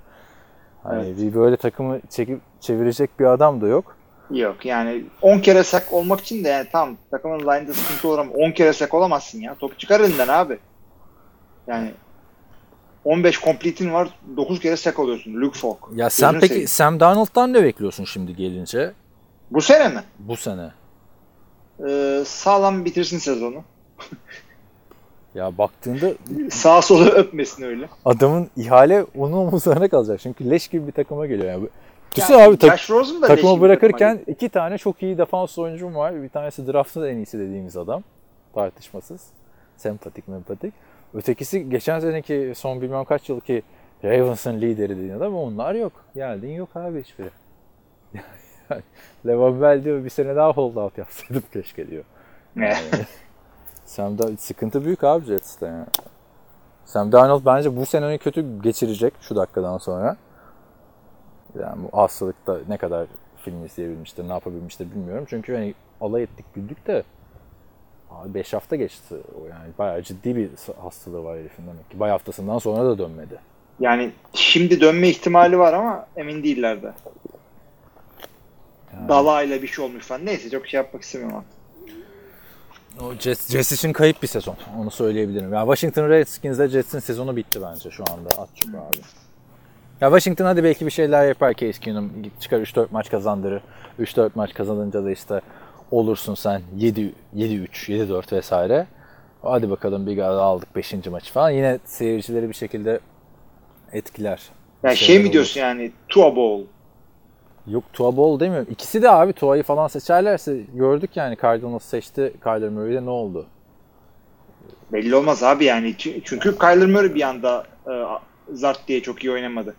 Hani bir böyle takımı çekip çevirecek bir adam da yok. yok yani 10 kere sak olmak için de yani tamam takımın line'da sıkıntı olur ama 10 kere sak olamazsın ya. Topu çıkar elinden abi. Yani 15 complete'in var 9 kere sak oluyorsun. Luke Falk. Ya sen Gözünü peki seveyim. Sam Darnold'dan ne bekliyorsun şimdi gelince Bu sene mi? bu sene? Ee, sağlam bitirsin sezonu. Ya baktığında Sağ solu öpmesin öyle. adamın ihale onun omuzlarına kalacak. Çünkü leş gibi bir takıma geliyor. Yani. Yani abi tak- takımı bırakırken takıma iki tane çok iyi defans oyuncum var. Bir tanesi draftın en iyisi dediğimiz adam. Tartışmasız. Sempatik mempatik. Ötekisi geçen seneki son bilmem kaç yılki Ravens'ın lideri dediğin adam onlar yok. Geldin yok abi hiçbiri. Levan Bell diyor bir sene daha hold out yapsaydım keşke diyor. gidiyor. Sam da sıkıntı büyük abi Jets'te yani. Sam Darnold bence bu seneyi kötü geçirecek şu dakikadan sonra. Yani bu hastalıkta ne kadar film izleyebilmiştir, ne yapabilmiştir bilmiyorum. Çünkü hani alay ettik güldük de 5 hafta geçti. O yani bayağı ciddi bir hastalığı var herifin demek ki. Bay haftasından sonra da dönmedi. Yani şimdi dönme ihtimali var ama emin değiller de. Yani. Dalayla bir şey olmuş falan. Neyse çok şey yapmak istemiyorum artık. O Jets, Jets için kayıp bir sezon. Onu söyleyebilirim. Ya Washington Redskins'de Jets'in sezonu bitti bence şu anda. At çok abi. Ya Washington hadi belki bir şeyler yapar Case Keenum. Çıkar 3-4 maç kazandırır. 3-4 maç kazanınca da işte olursun sen 7 7-3, 7-4 vesaire. Hadi bakalım bir galiba aldık 5. maçı falan. Yine seyircileri bir şekilde etkiler. Ya şey mi diyorsun yani Tua Bowl? Yok Tua Ball demiyorum. İkisi de abi Tua'yı falan seçerlerse gördük yani Cardinals seçti Kyler Murray'de ne oldu? Belli olmaz abi yani. Çünkü Kyler Murray bir anda e, zart diye çok iyi oynamadı.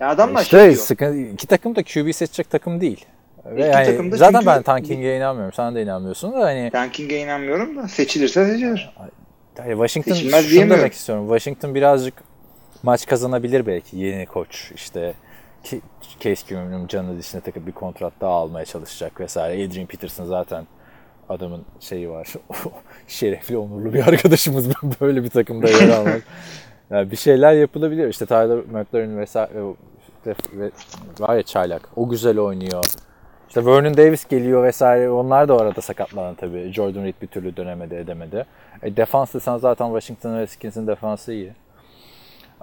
Ya adamlar İşte şey sıkıntı, iki takım da QB seçecek takım değil. Ve İki yani takım da zaten çünkü- ben tanking'e inanmıyorum. Sen de inanmıyorsun da hani Ranking'e inanmıyorum da seçilirse seçilir. yani Washington Seçilmez şunu demek istiyorum. Washington birazcık maç kazanabilir belki yeni koç işte Ki- Case Keenum'un canını dişine takıp bir kontrat daha almaya çalışacak vesaire. Adrian Peterson zaten adamın şeyi var. Şerefli, onurlu bir arkadaşımız böyle bir takımda yer almak. Yani bir şeyler yapılabilir. İşte Tyler McLaren vesaire ve, ve var ya çaylak. O güzel oynuyor. İşte Vernon Davis geliyor vesaire. Onlar da orada sakatlanan tabii. Jordan Reed bir türlü dönemedi edemedi. E, defans sen zaten Washington Redskins'in defansı iyi.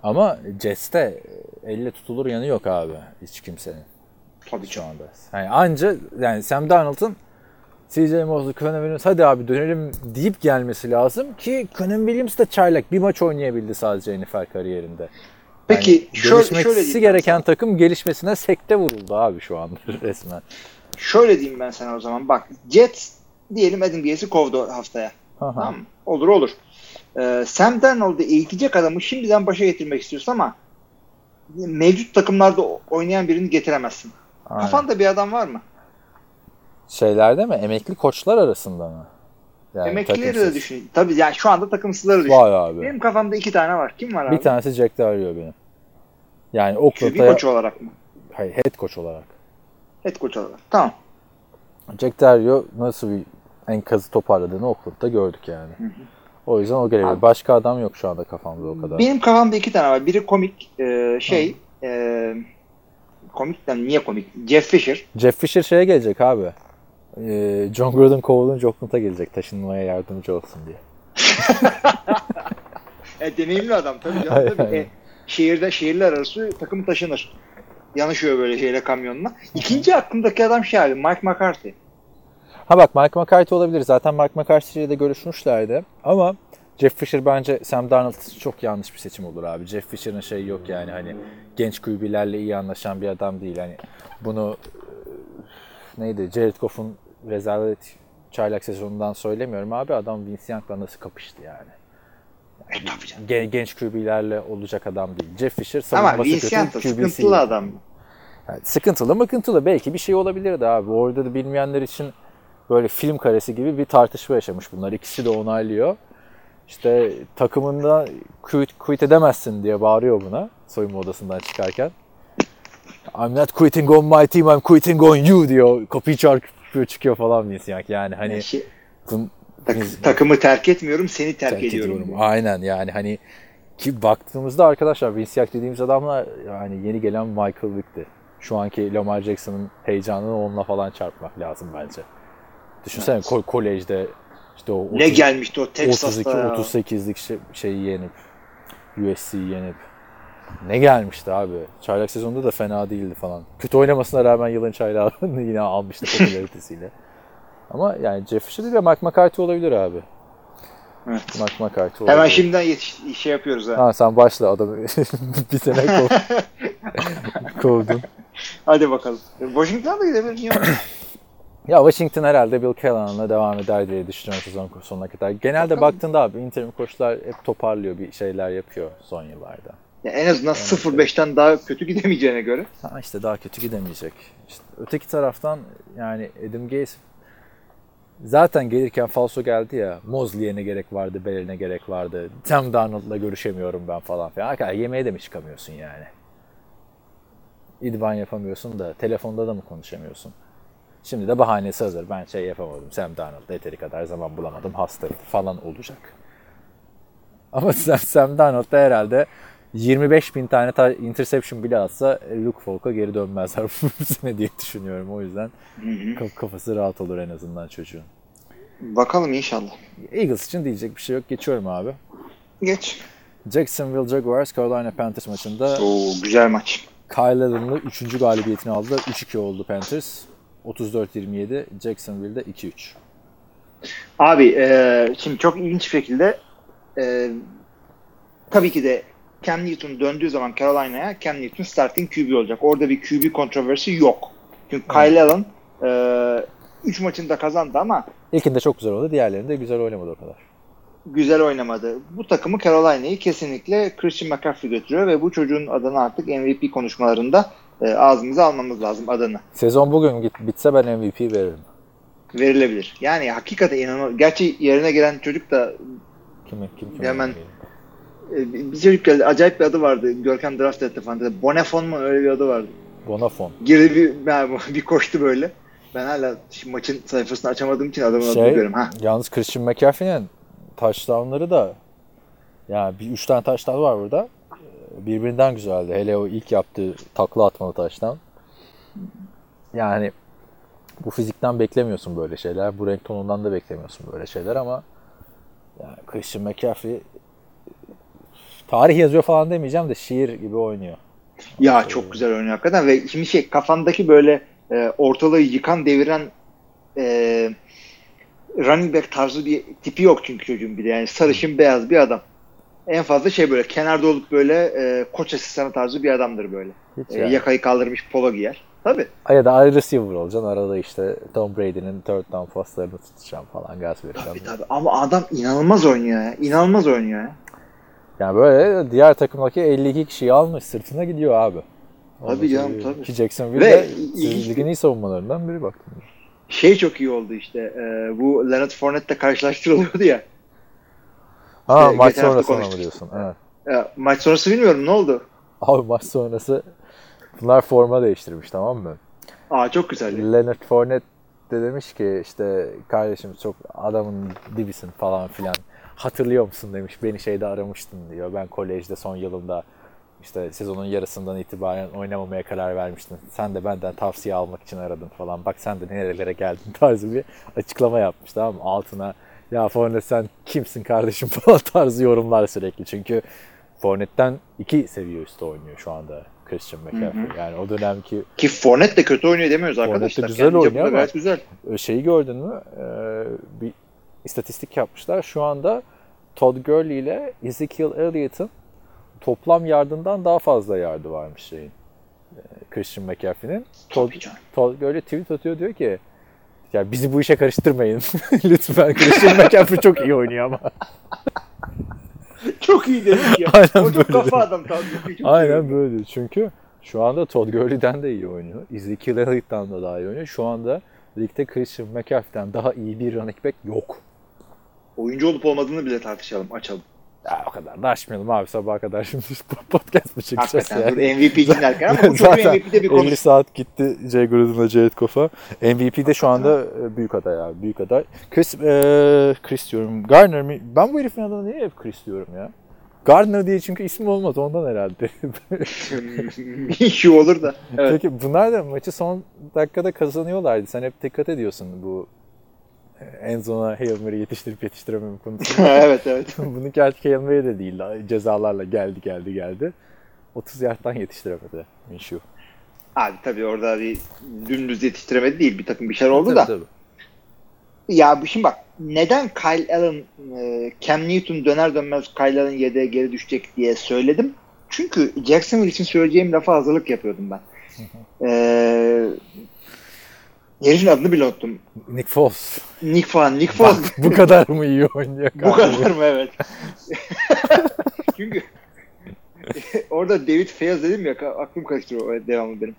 Ama Jets'te elle tutulur yanı yok abi hiç kimsenin Tabii şu anda. Yani anca yani Sam Darnold'un CJ Mosley, Conan Williams hadi abi dönelim deyip gelmesi lazım ki Conan Williams da çaylak bir maç oynayabildi sadece NFL kariyerinde. Peki Yani şöyle, şöyle gereken sana. takım gelişmesine sekte vuruldu abi şu anda resmen. Şöyle diyeyim ben sana o zaman. Bak Jets diyelim Adam Gaze'i kovdu haftaya. Aha. Tamam? Olur olur. Ee, Sam Darnold'u eğitecek adamı şimdiden başa getirmek istiyorsun ama mevcut takımlarda oynayan birini getiremezsin. Aynen. Kafanda bir adam var mı? Şeylerde mi? Emekli koçlar arasında mı? Yani Emeklileri de düşün. Tabii yani şu anda takımsızları düşün. Var abi. Benim kafamda iki tane var. Kim var abi? Bir tanesi Jack Dario benim. Yani QB Oakland'a koçu olarak mı? hayır, head coach olarak. Head koç olarak. Tamam. Jack Dario nasıl bir enkazı toparladığını Oakland'da gördük yani. O yüzden o gelebilir. Abi- Başka adam yok şu anda kafamda o kadar. Benim kafamda iki tane var. Biri komik e, şey e, komikten niye komik? Jeff Fisher. Jeff Fisher şeye gelecek abi. Ee, John Gruden kovulunca Oakland'a gelecek taşınmaya yardımcı olsun diye. E, deneyimli adam tabii canım. Tabii. aynen. E, şehirde şehirler arası takım taşınır. Yanışıyor böyle şeyle kamyonla. İkinci aklımdaki adam şey abi Mike McCarthy. Ha bak Mike McCarthy olabilir. Zaten Mike McCarthy ile de görüşmüşlerdi. Ama Jeff Fisher bence Sam Darnold çok yanlış bir seçim olur abi. Jeff Fisher'ın şeyi yok yani hani genç QB'lerle iyi anlaşan bir adam değil. Hani bunu e, neydi Jared Goff'un rezalet çaylak sezonundan söylemiyorum abi. Adam Vince Young'la nasıl kapıştı yani. E. Gen- genç QB'lerle olacak adam değil. Jeff Fisher Ama savunması Vince kötü, QB'si sıkıntılı iyi. adam. Yani sıkıntılı mıkıntılı belki bir şey olabilirdi abi. Orada da bilmeyenler için böyle film karesi gibi bir tartışma yaşamış bunlar. İkisi de onaylıyor. İşte takımında quit, quit edemezsin diye bağırıyor buna soyunma odasından çıkarken. I'm not quitting on my team, I'm quitting on you diyor. Kapıyı çarpıyor çıkıyor falan Vince Young. Yani hani Şey, bunun- tak- Vince- takımı terk etmiyorum seni terk, terk ediyorum. ediyorum. Aynen yani hani ki baktığımızda arkadaşlar Vince Young dediğimiz adamlar yani yeni gelen Michael Vick'ti. Şu anki Lamar Jackson'ın heyecanını onunla falan çarpmak lazım bence. Düşünsene Evet. ko- kolejde işte o Ne gelmişti o Texas'ta 32 ya. 38'lik şey, şeyi yenip USC'yi yenip ne gelmişti abi. Çaylak sezonunda da fena değildi falan. Kötü oynamasına rağmen yılın çaylağını yine almıştı popülaritesiyle. Ama yani Jeff Fisher değil de Mike McCarthy olabilir abi. Evet. Mike McCarthy olabilir. Hemen şimdiden yetiş şey yapıyoruz ha. Ha sen başla adamı bir sene kov, kovdun. Hadi bakalım. Washington'a da gidebilir. Ya Washington herhalde Bill Callahan'la devam eder diye düşünüyorum sezon sonuna kadar. Genelde Bakalım. baktığında abi interim koçlar hep toparlıyor bir şeyler yapıyor son yıllarda. Ya en azından 0-5'ten daha kötü gidemeyeceğine göre. Ha işte daha kötü gidemeyecek. İşte öteki taraftan yani Adam Gaze Zaten gelirken falso geldi ya. Mosley'e ne gerek vardı, Beller'e gerek vardı. Sam Darnold'la görüşemiyorum ben falan filan. Arkadaşlar yemeğe de mi çıkamıyorsun yani? İdvan yapamıyorsun da telefonda da mı konuşamıyorsun? Şimdi de bahanesi hazır. Ben şey yapamadım. Sam Darnold yeteri kadar zaman bulamadım. Hastaydı falan olacak. Ama Sam, Sam Darnold da herhalde 25 bin tane ta- interception bile atsa Luke Falk'a geri dönmezler bu sene diye düşünüyorum. O yüzden kaf- kafası rahat olur en azından çocuğun. Bakalım inşallah. Eagles için diyecek bir şey yok. Geçiyorum abi. Geç. Jacksonville Jaguars Carolina Panthers maçında Oo güzel maç. Kyle Allen'lı 3. galibiyetini aldılar. 3-2 oldu Panthers. 34-27. Jacksonville'de 2-3. Abi e, şimdi çok ilginç bir şekilde e, tabii ki de Cam Newton döndüğü zaman Carolina'ya Cam Newton starting QB olacak. Orada bir QB kontroversi yok. Çünkü Kyle Allen 3 maçını da kazandı ama İlkinde çok güzel oldu. Diğerlerinde güzel oynamadı o kadar. güzel oynamadı. Bu takımı Carolina'yı kesinlikle Christian McCaffrey götürüyor ve bu çocuğun adını artık MVP konuşmalarında e, ağzımıza almamız lazım adını. Sezon bugün git, bitse ben MVP veririm. Verilebilir. Yani hakikaten inanılmaz. Gerçi yerine gelen çocuk da Kim kim kim? Hemen- e, bir çocuk geldi. Acayip bir adı vardı. Görkem draft etti falan. Bonafon mu öyle bir adı vardı. Bonafon. Girdi bir, ben- bir koştu böyle. Ben hala şimdi maçın sayfasını açamadığım için adamın adını Şey, biliyorum. Ha. yalnız Christian McCaffrey'nin touchdownları da yani bir üç tane touchdown var burada. Ee, Birbirinden güzeldi. Hele o ilk yaptığı takla atmalı touchdown. Yani bu fizikten beklemiyorsun böyle şeyler. Bu renk tonundan da beklemiyorsun böyle şeyler ama yani Christian McCaffrey tarih yazıyor falan demeyeceğim de şiir gibi oynuyor. Ya çok güzel oynuyor hakikaten ve şimdi şey kafandaki böyle e, ortalığı yıkan deviren e, running back tarzı bir tipi yok çünkü çocuğun bir de yani sarışın beyaz bir adam. En fazla şey böyle kenarda olup böyle e, koç asistanı tarzı bir adamdır böyle. Hiç E, yani. yakayı kaldırmış polo giyer. Tabii. Ya da ayrı receiver olacaksın. Arada işte Tom Brady'nin third down paslarını tutacağım falan gaz vereceğim. Tabii tabii ama adam inanılmaz oynuyor ya. İnanılmaz oynuyor ya. Yani böyle diğer takımdaki 52 kişiyi almış sırtına gidiyor abi. Tabii Ondan canım, tabii. Ki Jacksonville Ve de ilginç ligin iyi savunmalarından biri baktım. Şey çok iyi oldu işte. e, bu Leonard Fournette'le karşılaştırılıyordu ya. Ha İşte maç sonrası mı diyorsun? Evet. E, maç sonrası bilmiyorum ne oldu. Abi maç sonrası bunlar forma değiştirmiş tamam mı? Aa çok güzeldi. Leonard Fournette de demiş ki işte kardeşim çok adamın dibisin falan filan. Hatırlıyor musun demiş. Beni şeyde aramıştın diyor. Ben kolejde son yılımda işte sezonun yarısından itibaren oynamamaya karar vermiştin. Sen de benden tavsiye almak için aradın falan. Bak sen de nerelere geldin tarzı bir açıklama yapmış tamam mı? Altına ya Fournette sen kimsin kardeşim falan tarzı yorumlar sürekli. Çünkü Fournette'den iki seviye üstü oynuyor şu anda Christian McCaffrey. Yani o dönemki Ki Fournette de kötü oynuyor demiyoruz Fournette de arkadaşlar. güzel Kendi oynuyor ama- güzel. E, şeyi gördün mü? Ee, bir istatistik yapmışlar. Şu anda Todd Gurley ile Ezekiel Elliott'ın toplam yardından daha fazla yardı varmış şeyin. e, Christian McCaffrey'nin. Todd. Todd Gurley tweet atıyor diyor ki ya bizi bu işe karıştırmayın. Lütfen Christian McCaffrey çok iyi oynuyor ama. Çok iyi dedik ya. Aynen o çok kafa adam Aynen böyle. Çünkü şu anda Todd Gurley'den de iyi oynuyor. Ezekiel Elliott'tan da daha iyi oynuyor. Şu anda ligde Christian McCaffrey'den daha iyi bir running back yok. Oyuncu olup olmadığını bile tartışalım, açalım. Ya o kadar da açmayalım abi sabaha kadar şimdi podcast mı çekeceğiz Hakikaten dur yani? MVP dinlerken ama bu çocuğun Zaten MVP'de bir 50 konuş. saat gitti Jay Gruden'la Jared Goff'a. MVP'de şu anda e, büyük aday abi. Büyük aday. Chris, e, Chris diyorum. Gardner mi? Ben bu herifin adını niye hep Chris diyorum ya? Gardner diye çünkü isim olmaz ondan herhalde. Şu olur da. Evet. Peki bunlar da maçı son dakikada kazanıyorlardı. Sen hep dikkat ediyorsun bu e, en zona Hail Mary yetiştirip yetiştirememe konusunda. evet evet. Bununki artık Hail Mary de değil. Cezalarla geldi geldi geldi. 30 yardtan yetiştiremedi Minshew. Abi tabii orada bir dümdüz yetiştiremedi değil. Bir takım bir şeyler oldu Tabii, da. tabii. Ya bu- şimdi bak neden Kyle Allen e, Cam Newton döner dönmez Kyle Allen yedeğe geri düşecek diye söyledim. Çünkü Jacksonville için söyleyeceğim lafa hazırlık yapıyordum ben. Eee herifin adını bile unuttum. Nick Foles. Nick falan. Nick Foles. Bak, bu kadar mı iyi oynuyor? Bu kadar mı evet. Çünkü orada David Fayez dedim ya aklım karıştırıyor o devamlı benim.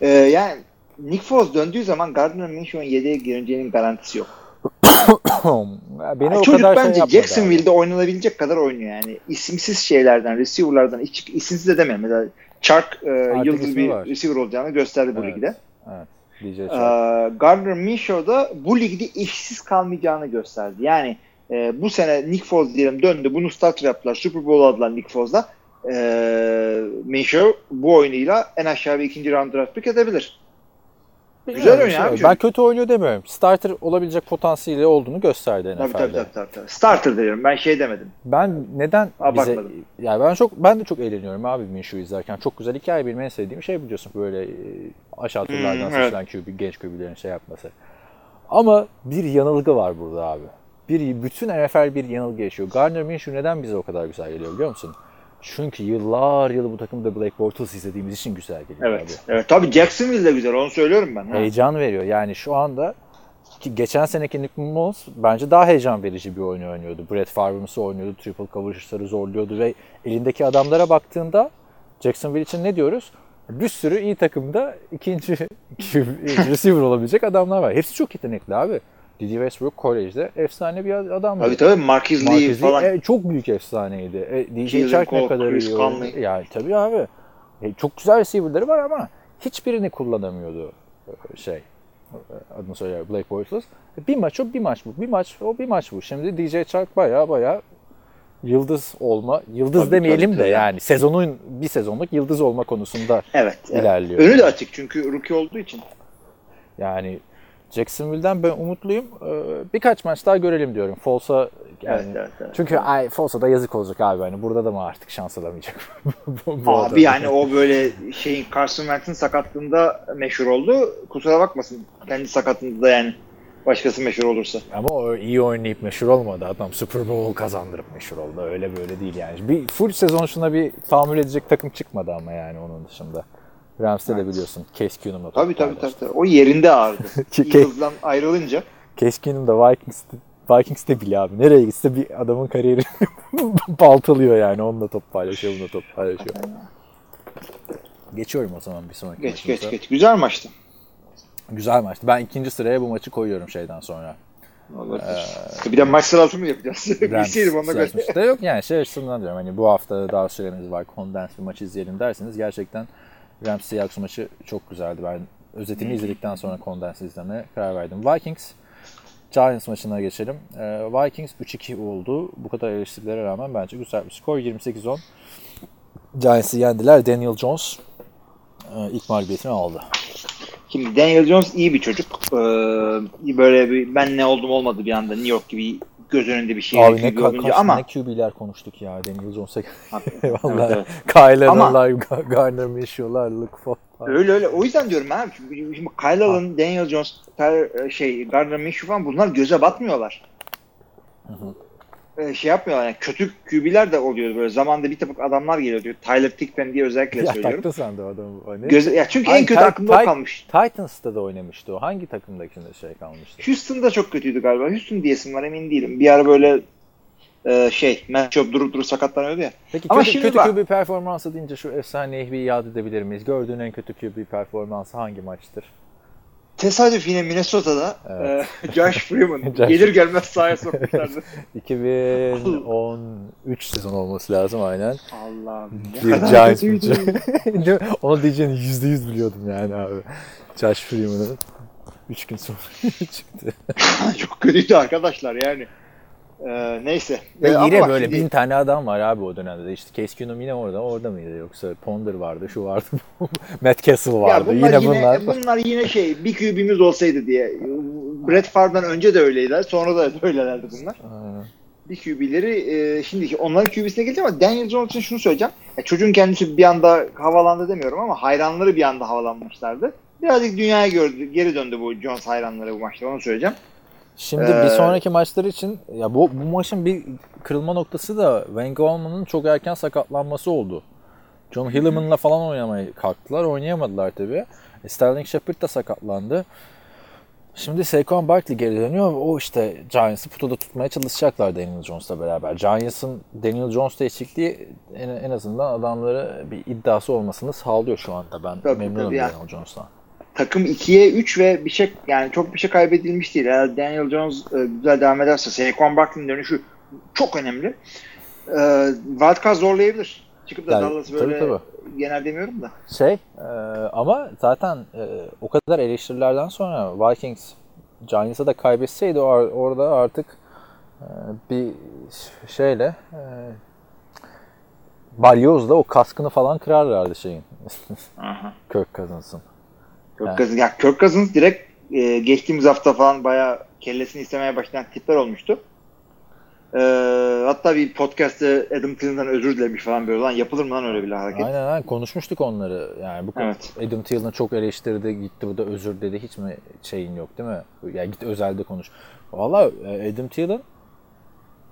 Ee, yani Nick Foles döndüğü zaman Gardner Minshew'un yedeğe gireceğinin garantisi yok. Beni Yani o çocuk kadar şey bence yapmadı Jacksonville'de oynanabilecek kadar oynuyor yani. İsimsiz şeylerden, receiver'lardan, hiç isimsiz de demem. Mesela Chark e, Artık yıldız bir var. receiver olacağını gösterdi bu Evet. ligde. Abi. DJ Ee. Gardner Minshew da bu ligde işsiz kalmayacağını gösterdi. Yani e, bu sene Nick Foles diyelim döndü. Bunu starter yaptılar. Super Bowl aldılar Nick Foles'la. E, Minshew bu oyunuyla en aşağı bir ikinci round draft pick edebilir. Güzel Bilmiyorum, oynuyor şey- abi Ben kötü oynuyor demiyorum. Starter olabilecek potansiyeli olduğunu gösterdi Tabii, NFL'de. tabii tabii tabii. tabii. Starter diyorum. Ben şey demedim. Ben neden bize Abartmadım. yani ben çok ben de çok eğleniyorum abi Minshew izlerken. Çok güzel hikaye benim en sevdiğim şey biliyorsun böyle e, aşağı turlardan Hmm, evet. seçilen QB, genç QB'lerin şey yapması. Ama bir yanılgı var burada abi. Bir bütün NFL bir yanılgı yaşıyor. Gardner Minshew neden bize o kadar güzel geliyor biliyor musun? Çünkü yıllar yılı bu takımda Blake Bortles izlediğimiz için güzel geliyor abi. Evet. Evet. Tabii Jacksonville de güzel. Onu söylüyorum ben. Ha. Heyecan veriyor. Yani şu anda ki geçen seneki Nick Mullins bence daha heyecan verici bir oyun oynuyordu. Brett Favre'ımsı oynuyordu. Triple coverage'ları zorluyordu ve elindeki adamlara baktığında Jacksonville için ne diyoruz? Bir sürü iyi takımda ikinci receiver olabilecek adamlar var. Hepsi çok yetenekli abi. Didi Westbrook kolejde efsane bir adam. Tabii tabii. Marquez Lee Lee, falan. e, çok büyük efsaneydi. E, DJ Chark ne kadar Chris iyi. Conley. Yani tabii abi. E, çok güzel receiver'ları var ama hiçbirini kullanamıyordu e, şey. e, Adını söyle Blake Bortles. E, Bir maç o bir maç bu. Bir maç o bir maç bu. Şimdi DJ Chark baya baya yıldız olma, yıldız Tabii, demeyelim tabii, de tabii. yani sezonun bir sezonluk yıldız olma konusunda Evet. evet. ilerliyor. Önü de açık çünkü rookie olduğu için. Yani Jacksonville'den ben umutluyum. Ee, Birkaç maç daha görelim diyorum. Folsa yani Evet, evet, evet. çünkü ay Folsa da yazık olacak abi hani burada da mı artık şans alamayacak? Bu-. Abi yani o böyle şeyin Carson Wentz'in sakatlığında meşhur oldu. Kusura bakmasın. Kendi sakatlığında da yani. Başkası meşhur olursa. Ama o iyi oynayıp meşhur olmadı. Adam Super Bowl kazandırıp meşhur oldu. Öyle böyle değil yani. Bir full sezon şuna bir tahammül edecek takım çıkmadı ama yani onun dışında. Rams'te de biliyorsun. Case Keenum'la Tabii tabii tabii. tabii. O yerinde ağırdı. Eagles'dan ayrılınca. Case Keenum da Vikings'te, Vikings'te bile abi. Nereye gitse bir adamın kariyeri baltalıyor yani. Onunla top paylaşıyor, bununla top paylaşıyor. Geçiyorum o zaman bir sonraki Geç maçımıza. geç geç. Güzel maçtı. Güzel maçtı. Ben ikinci sıraya bu maçı koyuyorum şeyden sonra. Olabilir. Bir de maç sırası mı yapacağız? Bilseydim ona göre. Yok yani şey açısından diyorum hani bu hafta daha süremiz var kondens bir maç izleyelim derseniz gerçekten Rams Seahawks maçı çok güzeldi. Ben özetini izledikten sonra kondens izlemeye karar verdim. Vikings Giants maçına geçelim. Ee, Vikings 3-2 oldu. Bu kadar eleştirilere rağmen bence güzel bir skor. 28-10. Giants'ı yendiler. Daniel Jones e, ilk mağlubiyetini aldı. Şimdi Daniel Jones iyi bir çocuk. Ee, böyle bir ben ne oldum olmadı bir anda New York gibi göz önünde bir şey Abi ne, gibi ka- olunca kaç- ama ne QB'ler konuştuk ya Daniel Jones'a. Evet, Vallahi evet. Kyle Ama- Allen'lar, Gar- Gardner Minshew'lar, Luke Falk. öyle öyle. O yüzden diyorum abi. Şimdi Kyle Allen, Daniel Jones, Tyler, şey, Gardner Minshew falan bunlar göze batmıyorlar. Ee, şey yapmıyorlar yani kötü QB'ler de oluyor böyle zamanda bir tabak adamlar geliyor diyor. Tyler Thigpen diye özellikle Ya söylüyorum. taktın sen de o adamı. Ne? Göze, ya çünkü Ay, en kötü Ty- aklımda Ty- kalmış. Titans'ta da oynamıştı o. Hangi takımdakinde şey kalmıştı? Houston'da çok kötüydü galiba. Houston diyesim var emin değilim. Bir ara böyle e, şey matchup durup durup sakatlanıyordu ya. Peki Ama kötü, şimdi kötü bak- QB performansı deyince şu efsaneyi bir yad edebilir miyiz? Gördüğün en kötü QB performansı hangi maçtır? Tesadüf yine Minnesota'da Evet. e, Josh Freeman gelir gelmez sahaya sokmuşlardı. 2013 sezon olması lazım aynen. Allah'ım. ne kadar kötüydü. Onu diyeceğini %100 biliyordum yani abi. Josh Freeman'ın 3 gün sonra çıktı. Çok kötüydü arkadaşlar yani. E, neyse. Ve E, ama yine böyle şimdi- bin tane adam var abi o dönemde de. İşte Case Keenum yine orada, orada mıydı? Yoksa Ponder vardı, şu vardı. Matt Castle Ya vardı. bunlar yine, yine, bunlar. bunlar yine şey bir QB'miz olsaydı diye. Brett Favre'dan önce de öyleydiler. Sonra da öylelerdi bunlar. Aa, bir QB'leri e, şimdiki onların QB'sine geleceğim ama Daniel Jones için şunu söyleyeceğim. Ya çocuğun kendisi bir anda havalandı demiyorum ama hayranları bir anda havalanmışlardı. Birazcık dünyaya gördü, geri döndü bu Jones hayranları bu maçta onu söyleyeceğim. Şimdi Ee, bir sonraki maçlar için ya bu, bu maçın bir kırılma noktası da Van Gollman'ın çok erken sakatlanması oldu. John Hilliman'la falan oynamaya kalktılar. Oynayamadılar tabii. E, Sterling Shepard da sakatlandı. Şimdi Saquon Barkley geri dönüyor. O işte Giants'ı putoda tutmaya çalışacaklar Daniel Jones'la beraber. Giants'ın Daniel Jones'la eşlikliği en, en azından adamları bir iddiası olmasını sağlıyor şu anda. Ben Tabii, memnunum tabii. Daniel Jones'tan. Takım 2'ye 3 ve bir şey yani çok bir şey kaybedilmiş değil. Eğer Daniel Jones e, güzel devam ederse Saquon Barkley'nin dönüşü çok önemli. E, wildcard zorlayabilir. Çıkıp da Yani, Dallas tabii, böyle tabii. genel demiyorum da. Şey e, ama zaten e, o kadar eleştirilerden sonra Vikings Giants'a da kaybetseydi or- orada artık e, bir şeyle e, Balyoz'la o kaskını falan kırarlardı şeyin. Kirk Cousins'ın. Kirk ya Kirk Cousins direkt e, geçtiğimiz hafta falan bayağı kellesini istemeye başlayan tipler olmuştu. E, hatta bir podcast'te Adam Thiel'den özür dilemiş falan böyle lan yapılır mı lan öyle bir hareket? Aynen aynen konuşmuştuk onları. Yani bu Evet. Adam Thielen çok eleştirdi, gitti bu da özür dedi. Hiç mi şeyin yok değil mi? Ya git özelde konuş. Valla e, Adam Thielen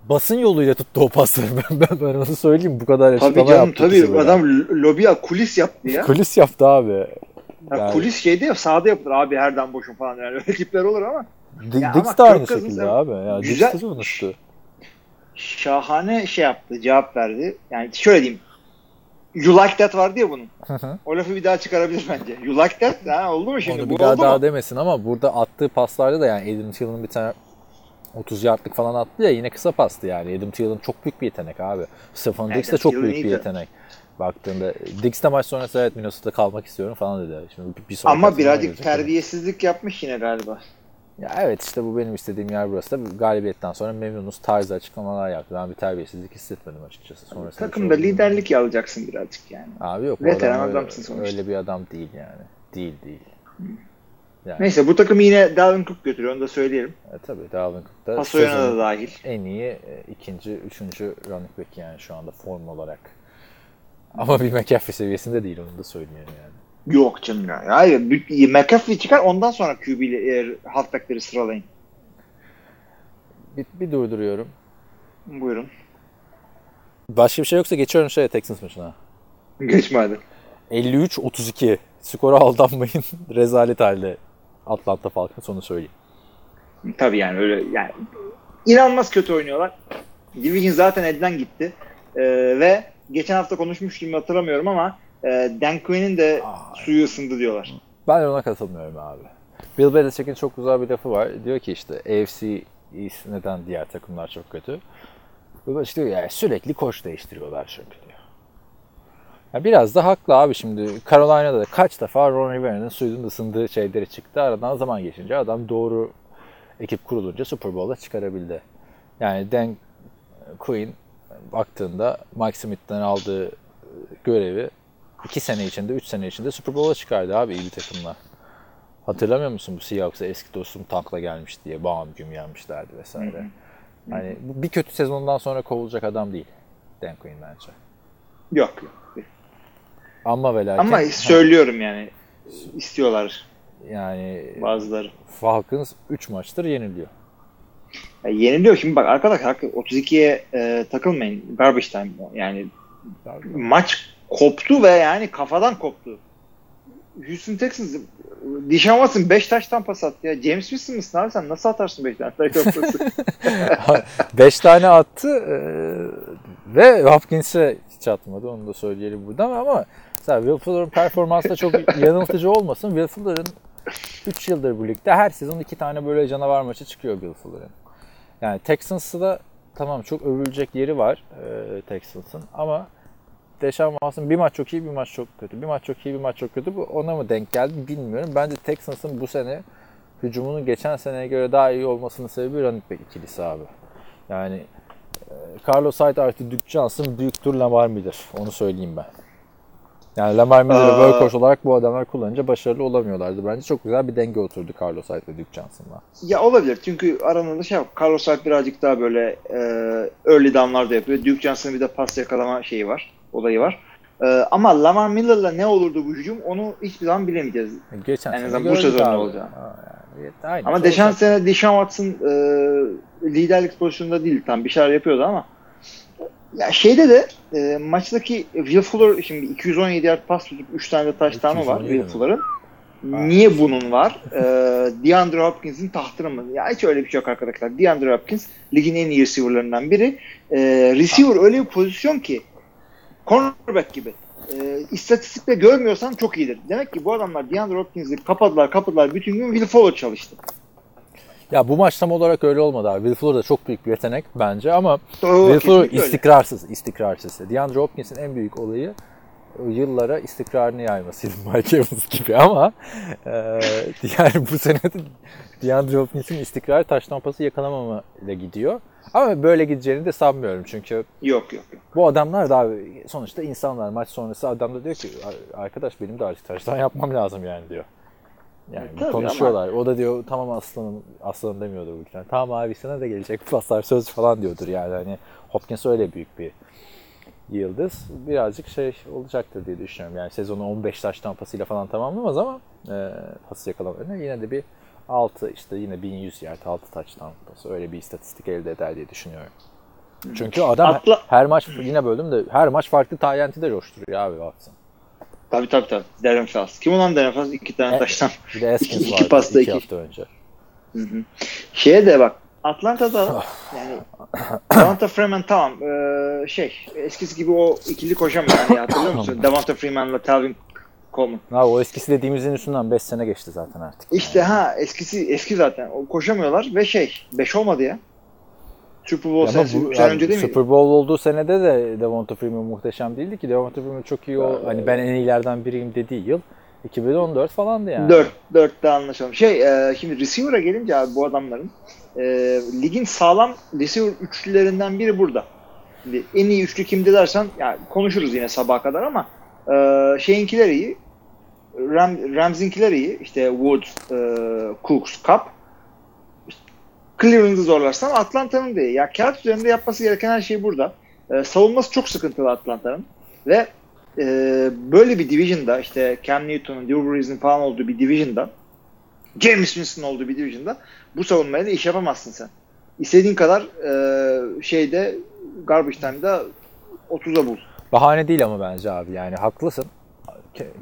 basın yoluyla tuttu o pasları. Ben, ben, ben onu söyleyeyim. Bu kadar Tabii açıklama canım yaptı tabii ikisi böyle. adam lo- lobiye kulis yaptı ya. Kulis yaptı abi. Ya Yani- Kulis şeyde ya sahada yapılır abi herden boşun falan yani öyle tipler olur ama Di- Ya Dix de aynı şekilde evet. abi. Ya Güzel- Dix de konuştu. şahane şey yaptı cevap verdi. Yani şöyle diyeyim You like that vardı ya bunun. Hı hı. O lafı bir daha çıkarabilir bence. You like that ha, oldu mu şimdi? Onu Bu bir daha oldu daha mu? demesin ama burada attığı paslarda da yani Adam Thielen'ın bir tane 30 yardlık falan attı ya yine kısa pastı yani. Adam Thielen çok büyük bir yetenek abi. Stefan Dix de çok Thielen büyük bir yetenek. Baktığında Dix de maç sonrası evet Minnesota'da kalmak istiyorum falan dedi. Şimdi bir, bir Ama birazcık terbiyesizlik yapmış yine galiba. Ya evet işte bu benim istediğim yer burası da galibiyetten sonra memnunuz tarzı açıklamalar yaptı. Ben bir terbiyesizlik hissetmedim açıkçası. Sonrasında Takımda liderlik alacaksın birazcık yani. Abi yok. Veteran adam öyle- adamsın sonuçta. Öyle bir adam değil yani. Değil değil. Yani, Neyse bu takım yine Dalvin Cook götürüyor onu da söyleyelim. E, tabii Dalvin Cook da Pas oyuna da dahil. en iyi e, ikinci, üçüncü running back yani şu anda form olarak. Ama bir McAfee seviyesinde değil onu da söyleyelim yani. Yok canım ya. Hayır. McAfee çıkar ondan sonra QB ile e, halfbackleri sıralayın. Bir, bir durduruyorum. Buyurun. Başka bir şey yoksa geçiyorum şeye Texans maçına. Geçme hadi. 53-32. Skora aldanmayın. Rezalet halde Atlanta Falcons onu söyleyeyim. Tabii yani öyle yani inanılmaz kötü oynuyorlar. Division zaten elden gitti. Ee, ve geçen hafta konuşmuştum hatırlamıyorum ama e, Dan Quinn'in de suyu ısındı diyorlar. Ben ona katılmıyorum abi. Bill Belichick'in çok güzel bir lafı var. Diyor ki işte AFC East neden diğer takımlar çok kötü? Bill Belichick diyor yani sürekli koç değiştiriyorlar çünkü diyor. Ya biraz da haklı abi şimdi Carolina'da da kaç defa Ron Rivera'nın suyunun ısındığı şeyleri çıktı. Aradan zaman geçince adam doğru ekip kurulunca Super Bowl'a çıkarabildi. Yani Dan Quinn baktığında Mike Smith'ten aldığı görevi 2 sene içinde, 3 sene içinde Super Bowl'a çıkardı abi iyi bir takımla. Hatırlamıyor musun bu Seahawks'a eski dostum tankla gelmiş diye bağım güm yenmişlerdi vesaire. Hani bir kötü sezondan sonra kovulacak adam değil Dan Quinn bence. Yok yok. Ama ve lakin Ama söylüyorum yani istiyorlar yani bazıları. Falcons 3 maçtır yeniliyor. Ya yeniliyor şimdi bak arkadaşlar 32'ye e, takılmayın. Garbage time yani maç koptu ve yani kafadan koptu. Houston Texans Dishon Watson 5 taştan pas attı ya. James Winston mısın abi sen nasıl atarsın 5 tane taş pası? 5 tane attı e, ve Hopkins'e hiç atmadı onu da söyleyelim buradan ama mesela Will Fuller'ın performansı da çok yanıltıcı olmasın. Will Fuller'ın 3 yıldır bu ligde her sezon 2 tane böyle canavar maçı çıkıyor Will Fuller'ın. Yani Texans'ı da tamam çok övülecek yeri var e, Texans'ın ama Deshaun Watson bir maç çok iyi bir maç çok kötü. Bir maç çok iyi bir maç çok kötü. Bu ona mı denk geldi bilmiyorum. Bence Texans'ın bu sene hücumunun geçen seneye göre daha iyi olmasının sebebi running back ikilisi abi. Yani e, Carlos Hyde artı Duke Johnson büyüktür Lamar Miller. Onu söyleyeyim ben. Yani Lamar Miller'ı workhorse olarak bu adamlar kullanınca başarılı olamıyorlardı. Bence çok güzel bir denge oturdu Carlos Hyde ve Duke Johnson'la. ya olabilir çünkü aranında şey. Carlos Hyde birazcık daha böyle e, early down'larda yapıyor. Duke Johnson'ın bir de pas yakalama şeyi var. Olayı var. E, ama Lamar Miller'la ne olurdu bu hücum onu hiçbir zaman bilemeyeceğiz. Geçen En azından bu sezon ne olacağını. Yani, aynı Ama olacak. sene Deshaun Watson e, liderlik pozisyonunda değil tam bir şeyler yapıyordu ama ya şeyde de e, maçtaki Will Fuller şimdi 217 yard pas tutup 3 tane de touchdown'u var 217 Will? Fuller'ın. Niye bunun var? E, DeAndre Hopkins'in tahtını mı? Ya hiç öyle bir şey yok arkadaşlar. DeAndre Hopkins ligin en iyi receiver'larından biri. E, receiver öyle bir pozisyon ki cornerback gibi. e, istatistikte görmüyorsan çok iyidir. Demek ki bu adamlar DeAndre Hopkins'i kapadılar kapadılar. Bütün gün Will Fuller çalıştı. Ya bu maç tam olarak öyle olmadı abi. Will Fuller da çok büyük bir yetenek bence ama Oo, Will Fuller kesinlikle öyle. istikrarsız, istikrarsız. DeAndre Hopkins'in en büyük olayı o yıllara istikrarını yaymasıydı Mike Evans gibi ama e, yani bu sene de DeAndre Hopkins'in istikrarı taş tampası yakalamama ile gidiyor. Ama böyle gideceğini de sanmıyorum çünkü Yok yok yok. bu adamlar da abi sonuçta insanlar maç sonrası adam da diyor ki arkadaş benim de artık taştan yapmam lazım yani diyor. Yani tabii konuşuyorlar. O da diyor tamam aslanım aslanım demiyordur bu yüzden. Tamam abi sana da gelecek paslar söz falan diyordur yani. Hani Hopkins öyle büyük bir yıldız. Birazcık şey olacaktır diye düşünüyorum. Yani sezonu 15 taş tampasıyla falan tamamlamaz ama e, pas yakalamalarına yine de bir 6 işte yine 1100 yard 6 taş tampası öyle bir istatistik elde eder diye düşünüyorum. Çünkü adam Atla- her maç yine böldüm de her maç farklı tayyenti de coşturuyor abi baksın. Tabii tabii tabii. Darren Fast. Kim olan Darren Fast? İki tane E, taştan. Bir de Eskins İki- iki pasta, iki iki. hafta önce. Şeye de bak. Atlanta'da yani Devonta Freeman tamam ee, şey eskisi gibi o ikili koşamıyor. Yani hatırlıyor musun? Devonta Freeman'la Talvin Coleman. Abi o eskisi dediğimizin üstünden 5 sene geçti zaten artık. İşte ha eskisi eski zaten. O koşamıyorlar ve şey 5 olmadı ya. Super Bowl senesi sene önce değil mi? Super Bowl olduğu senede de Devonta Freeman muhteşem değildi ki. Devonta Freeman çok iyi o hani ben en iyilerden biriyim dediği yıl 2014 falandı yani. 4 4'te anlaşalım. Şey e, şimdi receiver'a gelince abi bu adamların e, ligin sağlam receiver üçlülerinden biri burada. Şimdi en iyi üçlü kimde dersen yani konuşuruz yine sabaha kadar ama e, şeyinkiler iyi. Ram, Rams'inkiler iyi. İşte Woods, e, Cooks, Cup. Cleveland'ı zorlarsan Atlanta'nın iyi. Ya kağıt üzerinde yapması gereken her şey burada. E, savunması çok sıkıntılı Atlanta'nın. Ve e, böyle bir division'da işte Cam Newton'un, Drew Brees'in falan olduğu bir division'da James Winston olduğu bir division'da bu savunmaya da iş yapamazsın sen. İstediğin kadar e, şeyde garbage time'da 30'a bul. Bahane değil ama bence abi yani haklısın.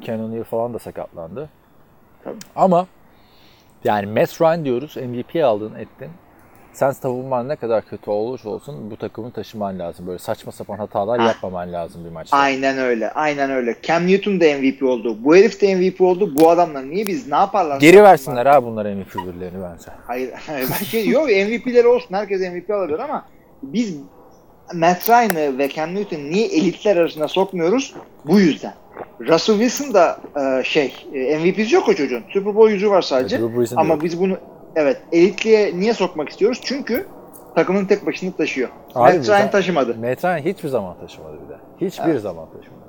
Kenan Neal falan da sakatlandı. Tabii. Ama yani Matt Ryan diyoruz MVP aldın ettin. Sen savunman ne kadar kötü olursa olsun bu takımı taşıman lazım. Böyle saçma sapan hatalar Ah. yapmaman lazım bir maçta. Aynen öyle. Aynen öyle. Cam Newton da MVP oldu. Bu herif de MVP oldu. Bu adamlar niye biz ne yaparlar? Geri versinler ha bunlar MVP ödüllerini bence. Hayır. ben şey yok MVP'leri olsun. Herkes MVP alabilir ama biz Matt Ryan'ı ve Cam Newton'u niye elitler arasında sokmuyoruz? Bu yüzden. Russell Wilson da e, şey e, MVP'si yok o çocuğun. Super Bowl yüzü var sadece. De Ama yok. biz bunu evet elitliğe niye sokmak istiyoruz? Çünkü takımın tek başına taşıyor. Abi Matt Ryan taşımadı. Matt Ryan hiçbir zaman taşımadı bir de. Hiçbir zaman taşımadı.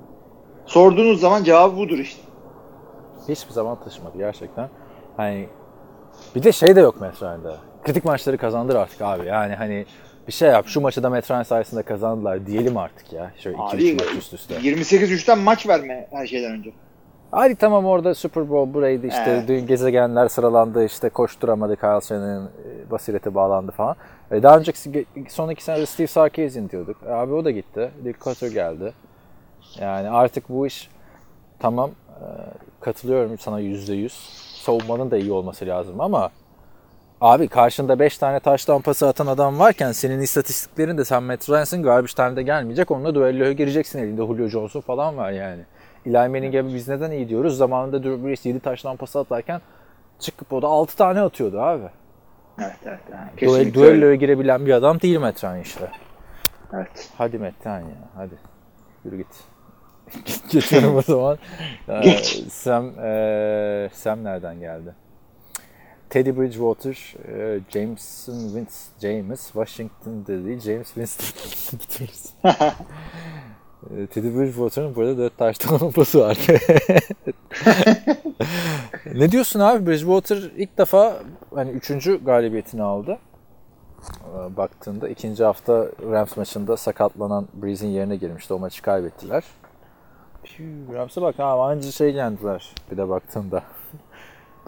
Sorduğunuz zaman cevabı budur işte. Hiçbir zaman taşımadı gerçekten. Hani bir de şey de yok Matt Ryan'da. Kritik maçları kazandır artık abi. Yani hani bir şey yap. Şu maçı da Matt Ryan sayesinde kazandılar diyelim artık ya. Şöyle 2-3 Abi, maç üst üste. 28-3'ten maç verme her şeyden önce. Hadi tamam orada Super Bowl buraydı işte Evet. dün gezegenler sıralandı işte koşturamadı Kyle Shanahan'ın e, basireti bağlandı falan. E, daha önceki son iki senede Steve Sarkisian diyorduk. E, Abi o da gitti. Dick Cutter geldi. Yani artık bu iş tamam e, katılıyorum sana yüzde yüz. Savunmanın da iyi olması lazım ama Abi karşında 5 tane taş tampası atan adam varken senin istatistiklerin de sen Matt Ryan'sın garbage time'da gelmeyecek. Onunla düelloya gireceksin elinde Julio Jones'un falan var yani. Eli Manning'e biz neden iyi diyoruz? Zamanında Drew Brees 7 taş tampası atarken çıkıp o da 6 tane atıyordu abi. Evet evet. evet. Duel, düelloya girebilen bir adam değil Matt Ryan işte. Evet. Hadi Matt Ryan ya hadi. Yürü git. Geçiyorum o zaman. Ee, Geç. Sam, ee, Sam nereden geldi? Teddy Bridgewater, ee, Jameson Vince, James Washington dedi. James Winston bitiriz. Ee, Teddy Bridgewater'ın burada 4 taş tampası var. ne diyorsun abi? Bridgewater ilk defa hani 3. galibiyetini aldı. Ee, Baktığında ikinci hafta Rams maçında sakatlanan Breeze'in yerine girmişti. O maçı kaybettiler. Rams'a bak abi aynı şey yendiler bir de baktığında.